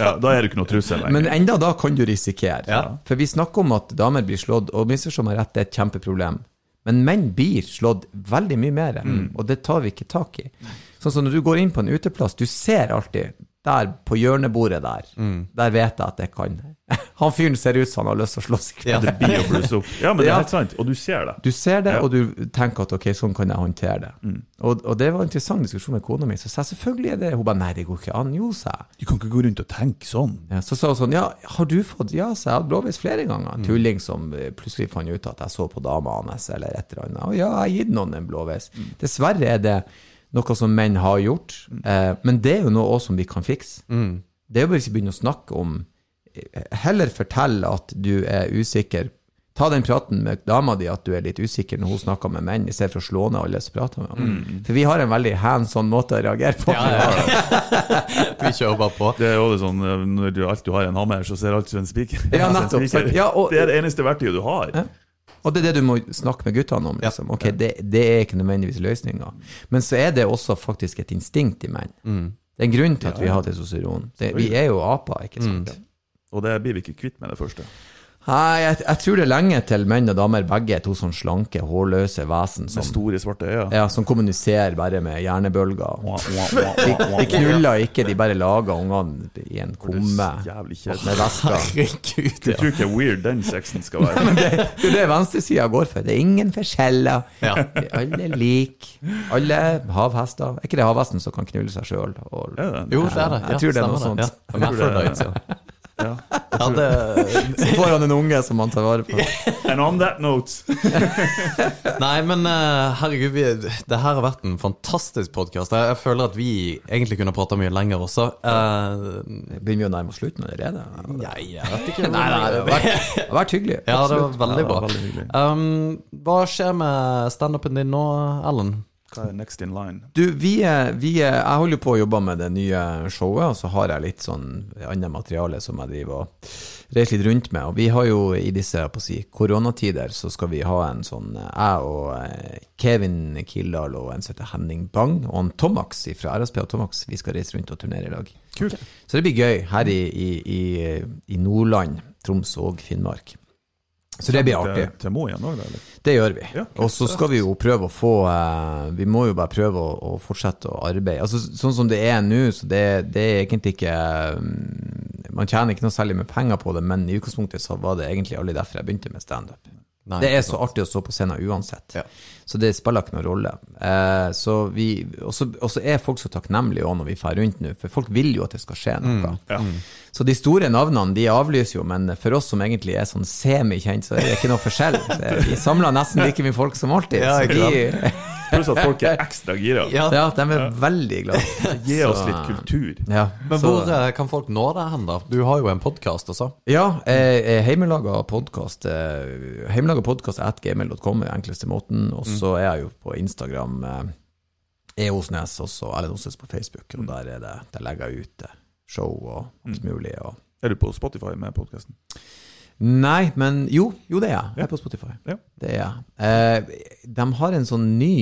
Ja, da er du ikke noe trussel lenger. Men enda da kan du risikere. Ja. For vi snakker om at damer blir slått, og misforstå meg rett, det er et kjempeproblem. Men menn blir slått veldig mye mer, og det tar vi ikke tak i. Sånn som når du går inn på en uteplass, du ser alltid der på hjørnebordet der. Der vet jeg at jeg kan Han fyren ser ut som han har lyst til å slåss kveld. Det blir å blusse opp. Ja, men det er helt sant. Og du ser det. Du ser det, Ja. og du tenker at ok, sånn kan jeg håndtere det. Og, og det var en interessant diskusjon med kona mi. Så sa jeg selvfølgelig er det Hun bare nei, det går ikke an. Jo, sa jeg. Du kan ikke gå rundt og tenke sånn. Ja, så sa hun sånn, ja, har du fått Ja, sa jeg hadde blåveis flere ganger. Mm. tulling som eh, plutselig fant ut at jeg så på dama hans, eller et eller annet. Og ja, jeg har gitt noen en blåveis. Dessverre er det noe som menn har gjort, eh, men det er jo noe også som vi kan fikse. Det er jo bare ikke begynne å snakke om eh, Heller fortell at du er usikker. Ta den praten med dama di at du er litt usikker når hun snakker med menn, istedenfor for å slå ned alle som prater med henne. For vi har en veldig hands on måte å reagere på. Vi kjører bare på. Det er jo sånn eh, når du alltid har en hammer, så ser alt ut som en spiker. Ja, nettopp. Ja, og- det er det eneste verktøyet du har. Og det er det du må snakke med guttene om. Liksom. Ok, det, det er ikke nødvendigvis løsninga. Men så er det også faktisk et instinkt i menn. Det er en grunn til at vi har testosteron. Det, vi er jo aper, ikke sant? Og det blir vi ikke kvitt med det første. Nei, jeg, jeg tror det er lenge til menn og damer begge er to sånn slanke, hårløse vesen Med store, svarte øyne. ja, som kommuniserer bare med hjernebølger. De, de knuller ikke, de bare lager ungene i en kumme med vesker Herregud, Jeg ja. tror ikke weird den sexen skal være. Det er det venstresida går for. Det er ingen forskjeller. Ja. Alle er Alle lik. Alle havhester. Er ikke det havhesten som kan knulle seg sjøl? Jo, det er det. Jeg tror det er noe sånt. Ja. Ja. Ja. det, Så får han en unge som han tar vare på. And on that note Nei, men eh, herregud, vi, det her har vært en fantastisk podkast. Jeg, jeg føler at vi egentlig kunne prata mye lenger også. Uh, Begynner vi å nærme oss slutten allerede? nei, jeg vet ikke. Nei, nei, det har vært, det har vært hyggelig. Ja, det var veldig veldig Ja, bra. veldig. Um, hva skjer med standupen din nå, Ellen? Hva er next in line? Du, vi, vi, jeg holder på å jobbe med det nye showet, og så har jeg litt sånn annet materiale som jeg driver og reiser litt rundt med. Og vi har jo i disse på å si, koronatider, så skal vi ha en sånn Jeg og eh, Kevin Kildahl og en som heter Henning Bang, og en Tomax fra RSP og Tomax, vi skal reise rundt og turnere i lag. Kult. Så det blir gøy her i, i, i, i Nordland, Troms og Finnmark. Så det blir artig. Til, til Mo igjen òg, eller? Det gjør vi. Ja, og så skal vi jo prøve å få eh, Vi må jo bare prøve å, å fortsette å arbeide. Altså Sånn som det er nå, så det, det er egentlig ikke mm, Man tjener ikke noe særlig med penger på det, men i utgangspunktet så var det egentlig aldri derfor jeg begynte med standup. Det er så artig å stå på scenen uansett. Ja. Så det spiller ikke noen rolle. Eh, så vi, og så er folk så takknemlige òg når vi drar rundt nå, for folk vil jo at det skal skje noe. Ja. Så de store navnene de avlyser jo, men for oss som egentlig er sånn semikjent, så er det ikke noe forskjell. Det- Vi samler nesten like mye folk som alltid. Ja, så de, Pluss at folk er ekstra gira. Ja. ja, de er veldig glade. Gi oss Så, litt kultur. Ja, Men så- hvor eh, kan folk nå deg hen, da? Du har jo en podkast også. Ja, eh, heimelaga podkast eh, Heimelaga podkast at gmail.com er enkleste måten. Og så er jeg jo på Instagram. Eh, E. Osnes, også Erlend Osnes på Facebook. Og der, er det, der legger jeg ut eh, show og alt mulig. Og Er du på Spotify med podkasten? Nei, men jo, jo det er jeg. Jeg er på Spotify. Ja. Det er jeg. Eh, de har en sånn ny,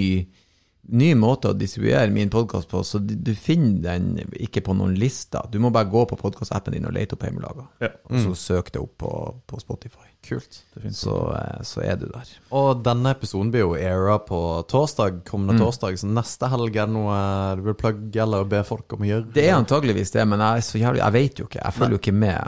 ny måte å distribuere min podkast på, så du, finner den ikke på noen lister. Du må bare gå på podkastappen din og lete opp Heimelaga, Ja. og så søk det opp på, på Spotify. Kult. Så, eh, så er du der. Og denne episoden blir jo era på torsdag, kommende Mm. torsdag, så neste helg er det noe du vil plugge eller be folk om å gjøre? Det er antageligvis det, men jeg så jævlig Jeg vet jo ikke. Jeg følger jo ikke med.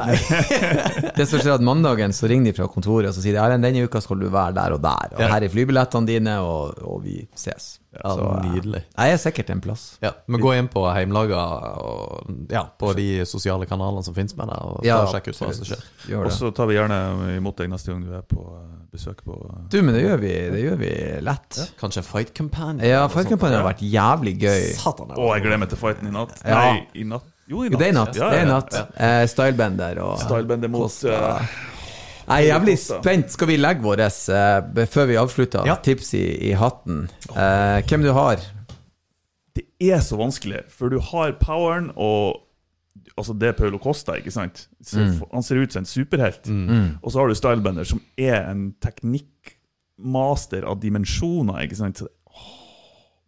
det som skjer at Mandagen så ringer de fra kontoret og så sier de, Erlend, denne uka skal du være der og der. Og Ja. her er flybillettene dine, og, og vi ses. Ja, Så, eh, nydelig. Jeg er sikkert en plass. Ja, men gå inn på Heimlaga og ja, på de sosiale kanalene som finnes med deg, og Ja, sjekk ut hva som skjer. Og så tar vi gjerne imot deg neste gang du er på eh, besøk på eh, Du, men det gjør vi, det gjør vi lett. Kanskje Fight Companion? Ja, Fight sånt. Har vært jævlig gøy. Satan, Å, jeg gleder meg til fighten i natt. Ja. Nei, i natt. Jo, i natt. det er natt. Ja, Det er ja, natt. ja. Eh, Stylebender og Stylebender mot eh, Jeg er jævlig spent. Skal vi legge våre uh, før vi avslutter, Ja. tips i, i hatten? Uh, hvem du har? Det er så vanskelig, for du har poweren og Altså, det Paulo Costa, ikke sant? Så Mm. Han ser ut som en superhelt. Og så har du Stylebender, som er en teknikkmaster av dimensjoner, ikke sant? Så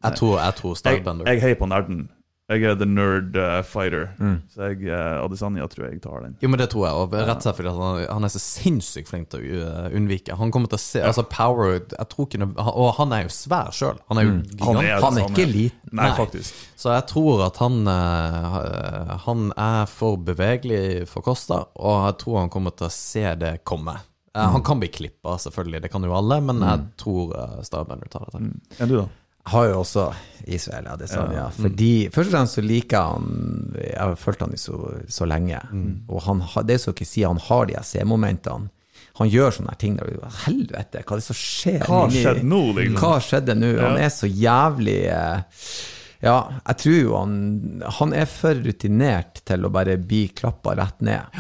Jeg tror, jeg tror Jeg, Stylebender. jeg heier på nerden. Jeg er the nerd uh, fighter. Mm. Så jeg, uh, Adesanya tror jeg tar den. Jo, men det tror jeg, og rett og slett fordi han, han er så sinnssykt flink til å uh, unnvike. Han kommer til å se Altså, power jeg tror ikke Og han er jo svær sjøl. Han er jo Han gigant. er, Han er ikke liten. Nei, Nei. faktisk. Så jeg tror at han uh, Han er for bevegelig for Costa, og jeg tror han kommer til å se det komme. Mm. Han kan bli klippa, selvfølgelig, det kan jo alle, men jeg tror uh, Starbender tar det Mm. Er du, da? Har jo også Israel Adesanya. Fordi Først og fremst så liker jeg han Jeg har fulgt han i så, så lenge. Og han, det så å ikke si han har de her C-momentene. Han gjør sånne ting der Helvete, hva er det som skjer? Hva skjedde nå, liksom? Hva skjedde nå? Han er så jævlig eh, Ja, jeg tror jo han Han er for rutinert til å bare bli klappa rett ned.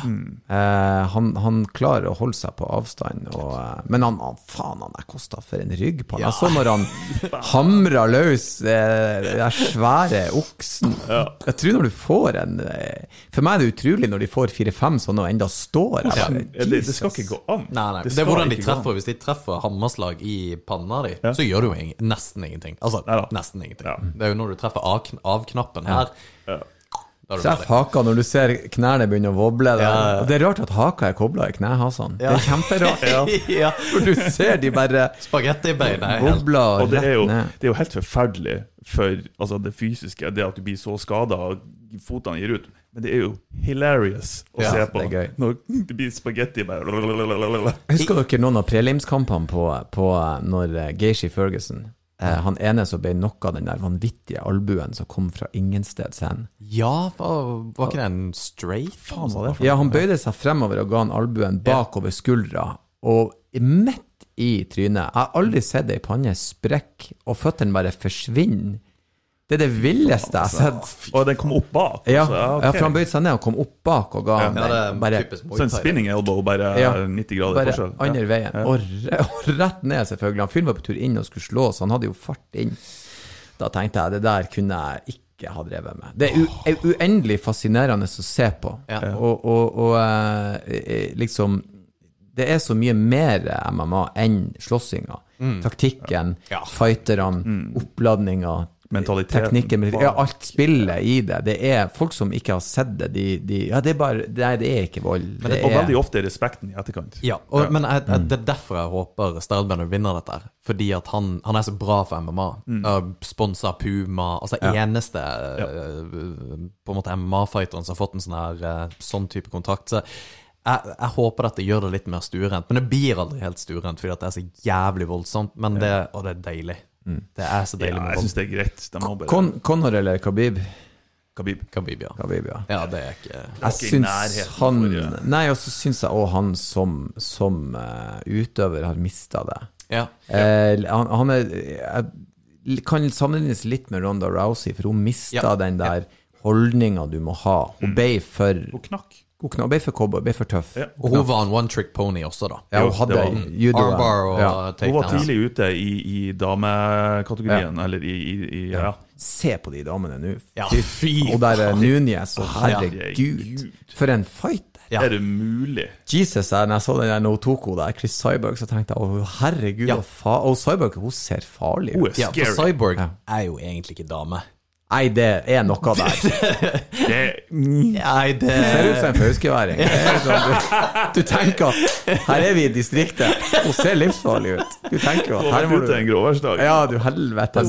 Eh, han, han klarer å holde seg på avstand, og, eh, men han, han faen, han er kosta for en rygg på han. Jeg så når han hamra løs eh, den svære oksen. Jeg tror når du får en eh, For meg er det utrolig når de får fire-fem sånne og enda står her. Ja, det, det skal ikke gå an. Nei, nei. Det, det, er hvordan de treffer. Hvis de treffer hammerslag i panna di, så gjør du jo ing- nesten ingenting. Altså, nesten ingenting. Ja. Det er jo når du treffer av- av-knappen her Ja. Treff haka når du ser knærne begynne å voble. Ja, ja. Og Det er rart at haka er kobla i knehasene. Det er kjemperart. ja. For du ser de bare Spagettibein er helt Og det er, jo, det er jo helt forferdelig for altså, det fysiske, det at du blir så skada og fotene gir ut. Men det er jo hilarious å Ja, se på det når det blir spagetti bare. Husker dere noen av prelimskampene på, på når eh, Geishi Ferguson eh, Han ene som ble knocka den der vanvittige albuen som kom fra ingensteds hen. Ja, var, var ikke det en strafe? Faen, hva er det for Ja, han bøyde seg fremover og ga han albuen bakover skuldra, og midt i trynet. Jeg har aldri sett ei panne sprekke, og føttene bare forsvinner. Det er det villeste jeg har sett. Og den kom opp bak? Ja, altså, ja, ok. for han bøyde seg ned og kom opp bak og ga Ja, den. Bare, Så en spinning elbow, bare Ja, 90 grader bare forskjell? andre Ja. veien. Og, og rett ned, selvfølgelig. Han fyren var på tur inn og skulle slå, så han hadde jo fart inn. Da tenkte jeg det der kunne jeg ikke ha drevet med. Det er, u er uendelig fascinerende å se på. Ja. Og, og, og eh, eh, liksom Det er så mye mer MMA enn slåssinga. Taktikken, Ja. fighterne, oppladninga. Mentalitet. teknikken, ja, alt spillet i det. Det er folk som ikke har sett det. De, de, ja, det er bare Nei, det er ikke vold. Det Og er, veldig ofte er respekten i etterkant. Ja, og, men jeg, jeg, det er derfor jeg håper Stradbender vinner dette. Fordi at han, han er så bra for MMA. Mm. Sponsa Puma. Altså eneste eh, på en måte MMA-fighteren som har fått en sånn her eh, sånn type kontrakt. Så jeg, jeg håper dette gjør det litt mer stuerent. Men det blir aldri helt stuerent fordi at det er så jævlig voldsomt. Men det, og det er deilig. Det er så deilig Ja, med jeg synes syns det er greit. De må bare Con Conor eller Khabib? Khabib. Khabib, ja. Khabib, ja. Ja, det er ikke Jeg ikke i syns nærheten han. Nei, og så syns jeg òg han som, som uh, utøver har mista det. Ja. Uh, han, han er jeg kan sammenlignes litt med Ronda Rousey, for hun mista Ja, den der holdninga du må ha. Hun ble for Hun knakk. Hun kna- ble for cowboy, ble for tøff. Ja. Og hun var en one trick pony også, da. Ja, hun hadde var- judo. Og ja. Hun var tidlig ute i, i damekategorien, eller i, i, i ja. Se på de damene nå. Ja, Fy- fy Og der er Núñez, og herregud. For en fighter. Ja. Er det mulig? Jesus, jeg, når jeg så den der Notoko der, Chris Cyborg, så tenkte jeg å herregud, Ja. og, fa og Cyborg hun ser farlig Hun ut. scary. Ja, for. Cyborg Ja. er jo egentlig ikke dame. Nei, det er noe der. Det, Nei, det Ser ut som en fauskeværing. Sånn, Du, du tenker at her er vi i distriktet. Hun ser livsfarlig ut. Du tenker at her må du en gråværsdag. Ja, du helvete.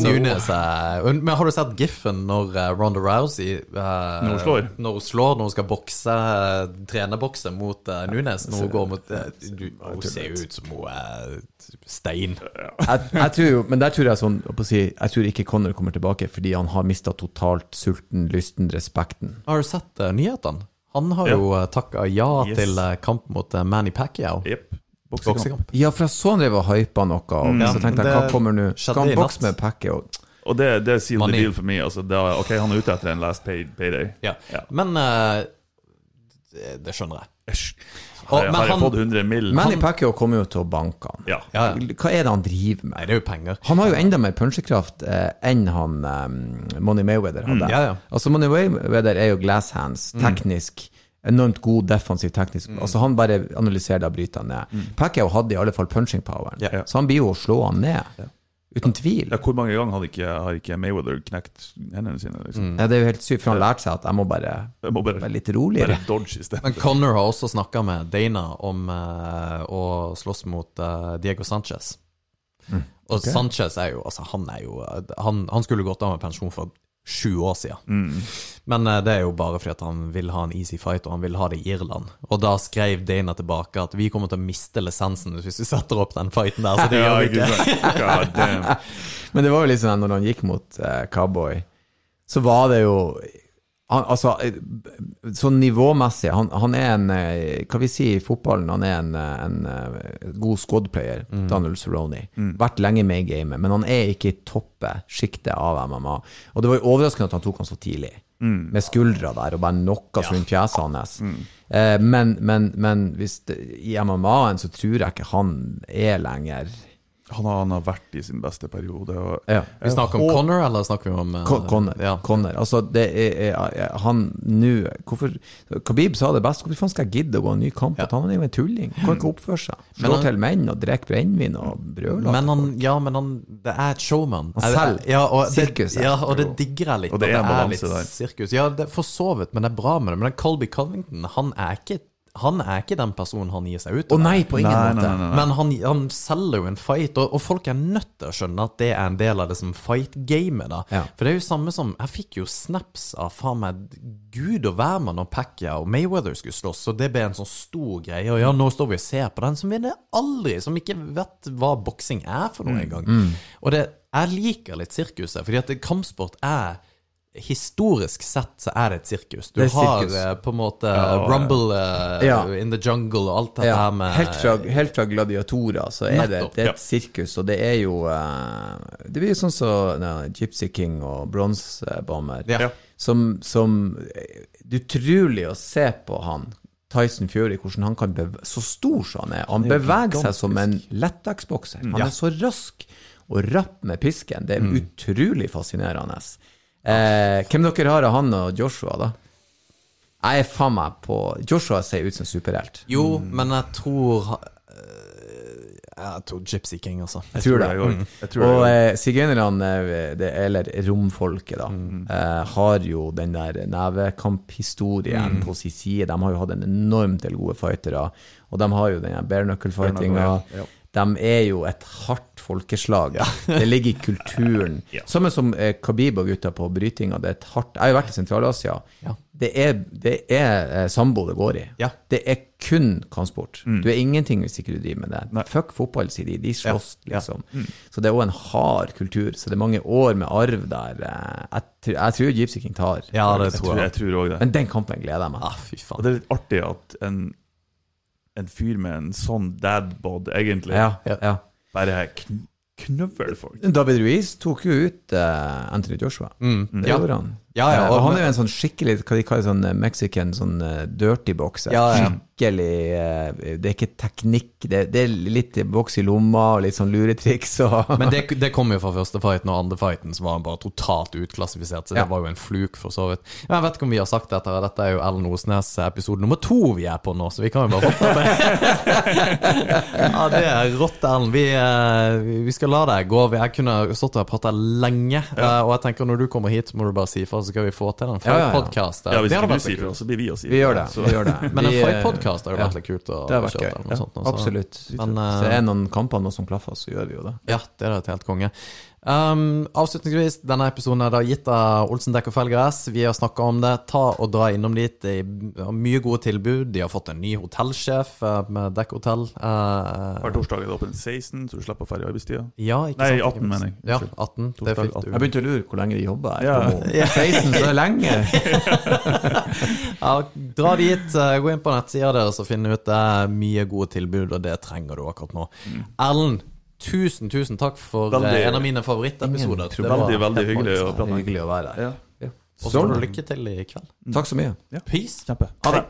Men har du sett giffen når eh, Ronda Rousey uh, Når hun slår? Når hun slår, når hun skal bokse, eh, trenebokse mot uh, Nunes Når hun går mot uh, du, Hun ser jo ut som hun er stein. jeg, jeg tror jo, men der tror jeg sånn Jeg tror ikke Connor kommer tilbake fordi han har mista totalt sulten, lysten, respekten. Har du sett eh, nyhetene? Han har Ja. jo uh, takka ja Yes. til eh, kamp mot eh, Manny Pacquiao. Yep. Boksekamp. Boksekamp. Ja, for jeg så han drev og hypa noe, og mm. så tenkte jeg hva kommer nå? Skal han bokse med Pacquiao? Og det, det er the Money. deal for meg. Altså, er, ok, han er ute etter en last pay, payday. Ja. Ja. Men uh, det, det skjønner jeg. Æsj. Og- Har, jeg- har jeg han- fått 100 mill? Manny Pacquiao kommer jo til å banke han. Ja. Ja, ja. Hva er det han driver med? Det er jo penger. Han har jo enda mer punchekraft eh, enn han eh, Money Mayweather hadde. Mm, ja, ja. Altså Money Mayweather er jo glass hands, teknisk. Enormt god defensiv teknisk. Altså Han bare analyserer det og bryter han ned. Pacquiao hadde i alle fall punching poweren, Ja. så han blir jo å slå han ned. Uten tvil. Ja, hvor mange ganger har ikke, har ikke Mayweather knekt hendene sine? Liksom? Ja, det er jo helt sykt, for han lærte seg at jeg må bare Jeg må bare, være litt bare roligere. dodge i stedet. Men Connor har også snakka med Dana om uh, å slåss mot uh, Diego Sanchez. Og Sanchez er jo Altså, han er jo Han, han skulle gått av med pensjon for sju år siden. Men eh, det er jo bare fordi at han vil ha en easy fight, og han vil ha det i Irland. Og da skrev Dana tilbake at vi kommer til å miste lisensen hvis vi setter opp den fighten der. Så det gjør vi ikke. God. Men det var jo sånn når han gikk mot uh, Cowboy, så var det jo han, Altså, sånn nivåmessig Han, han er en eh, Hva vi sier i fotballen? Han er en, eh, en eh, god squadplayer, mm. Daniel Cerrone. Vært lenge med i gamet, men han er ikke i toppet sjiktet av MMA. Og det var jo overraskende at han tok han så tidlig. Med skuldra der og bare knocka rundt fjeset hans. Eh, men, men, men det, i MMA-en så tror jeg ikke han er lenger Han har, han har vært i sin beste periode. Og, Ja. Vi snakker om Connor, eller snakker vi om eh, Con- Conor. Ja. Connor. Altså, det er, er, han nå Khabib sa det best. Hvorfor skal jeg gidde å gå en ny kamp? Ja. han er jo en tulling. Kan ikke oppføre seg. Slå han- til menn og drikke brennevin og brøle. Men han, ja, men han Det er et showman. Han Er selger ja, og det, sirkuset. Ja, og det digger jeg litt. Og det er det er litt der. sirkus. Ja, det er for så vidt, men det er bra med det. Men Colby Covington, han er ikke Han er ikke den personen han gir seg ut til å nei, på ingen Nei, måte. nei, nei. Men han, han selger jo en fight, og, og folk er nødt til å skjønne at det er en del av det som fight-gamet. Ja. For det er jo samme som Jeg fikk jo snaps av faen meg gud og hvermann og Pacquiao og Mayweather skulle slåss, og det ble en sånn stor greie. Og ja, nå står vi og ser på den som vinner aldri, som ikke vet hva boksing er for noe engang. Og det, jeg liker litt sirkuset, fordi at det- kampsport er Historisk sett så er det et sirkus. Du har sirkus. eh, på en måte Ja, Rumble eh, Ja. in the jungle og alt dette Ja, her med helt, fra, helt fra gladiatorer så er det, Nettopp, det er ja. et sirkus, og det er jo eh, Det blir jo sånn som så, Gypsy King og Bronsebomber. Bomber Ja. Som, som Det er utrolig å se på han. Tyson Fury, hvordan han kan beve Så stor som han er. Han beveger seg som en lettdagsbokser. Han Ja. er så rask og rapp med pisken. Det er utrolig fascinerende. Eh, hvem dere har av han og Joshua, da? Jeg er faen meg på Joshua ser ut som superhelt. Jo, men jeg tror øh, Jeg tror Gypsy King, altså. Jeg tror det. jeg også. Jeg tror Og eh, sigøynerne, eh, eller romfolket, da, Mm. eh, har jo den der nevekamphistorien Mm. på sin side. De har jo hatt en enormt del gode fightere, og de har jo den bare knuckle-fightinga. Bare knuckle, ja. De er jo et hardt folkeslag. Det ligger i kulturen. Ja. Samme som eh, Khabib og gutta på brytinga. Det er et hardt Jeg har jo vært i Sentral-Asia. Ja. Det er, det er eh, sambo det går i. Ja. Det er kun kampsport. Du er ingenting hvis ikke du driver med det. Mm. Nei. Fuck fotball, sier de. De slåss, Ja. Ja. liksom. Så det er òg en hard kultur. Så det er mange år med arv der. eh, Jeg, tror, jeg tror Gypsy King tar. Ja, det Jeg tror jeg. jeg tror også det. Men den kampen gleder jeg meg Ah, fy faen. det er litt artig at en, en fyr med en sånn dadbod egentlig Ja, ja. bare kn knøvler folk. David Ruiz tok jo ut eh, Anthony Joshua. Mm. Det Ja. gjorde han. Ja, ja, Eh, og- han er jo en sånn skikkelig hva de kaller sånn eh, mexican sånn eh, dirty bokser. Ja, ja. Skikkelig Det er ikke teknikk, det, det er litt boks i lomma og litt sånn luretriks og Men det, det kom jo fra første fighten, og andre fighten så var han bare totalt utklassifisert. Så det var jo en fluk, for så vidt. Jeg vet ikke om vi har sagt dette, dette er jo Ellen Osnes episode nummer to vi er på nå, så vi kan jo bare fortsette. ja, det er rått, Ellen. Vi, vi skal la deg gå. Jeg kunne stått og prata lenge, og jeg tenker når du kommer hit, så må du bare si så skal vi få til en Ja, ja, ja. Ja, Hvis Det ikke du sier det, så blir vi å si Vi gjør det. Så- vi gjør det. Men en eh, fight-podkast har jo vært litt kult. å Det har vært kjøre gøy. eller sånt, Absolutt. Men, så er det er noen kamper nå som klaffer, så gjør vi jo det. Ja, det er et helt konge. Um, avslutningsvis, denne episoden er da gitt av Olsen Dekk og Felger Vi har snakka om det. Ta og dra innom dit. De har mye gode tilbud. De har fått en ny hotellsjef eh, med dekkhotell. Uh, Hver torsdag er det åpent 16, så du slipper å færre arbeidstida. ja, Nei, sant? 18 mener jeg. Ja, 18. Det fikk du. Jeg begynte å lure hvor lenge de jobber. Ja. 16, så er det lenge. Ja, dra dit, eh, gå inn på nettsida deres og finn ut det er mye gode tilbud, og det trenger du akkurat nå. Erlend, tusen, tusen takk for Veldig- eh, en av mine favorittepisoder. Det var Veldig, veldig hyggelig. Hyggelig å være her. Ja. Og så får du lykke til i kveld. Takk så mye. Peace. Kjempe. Ha det.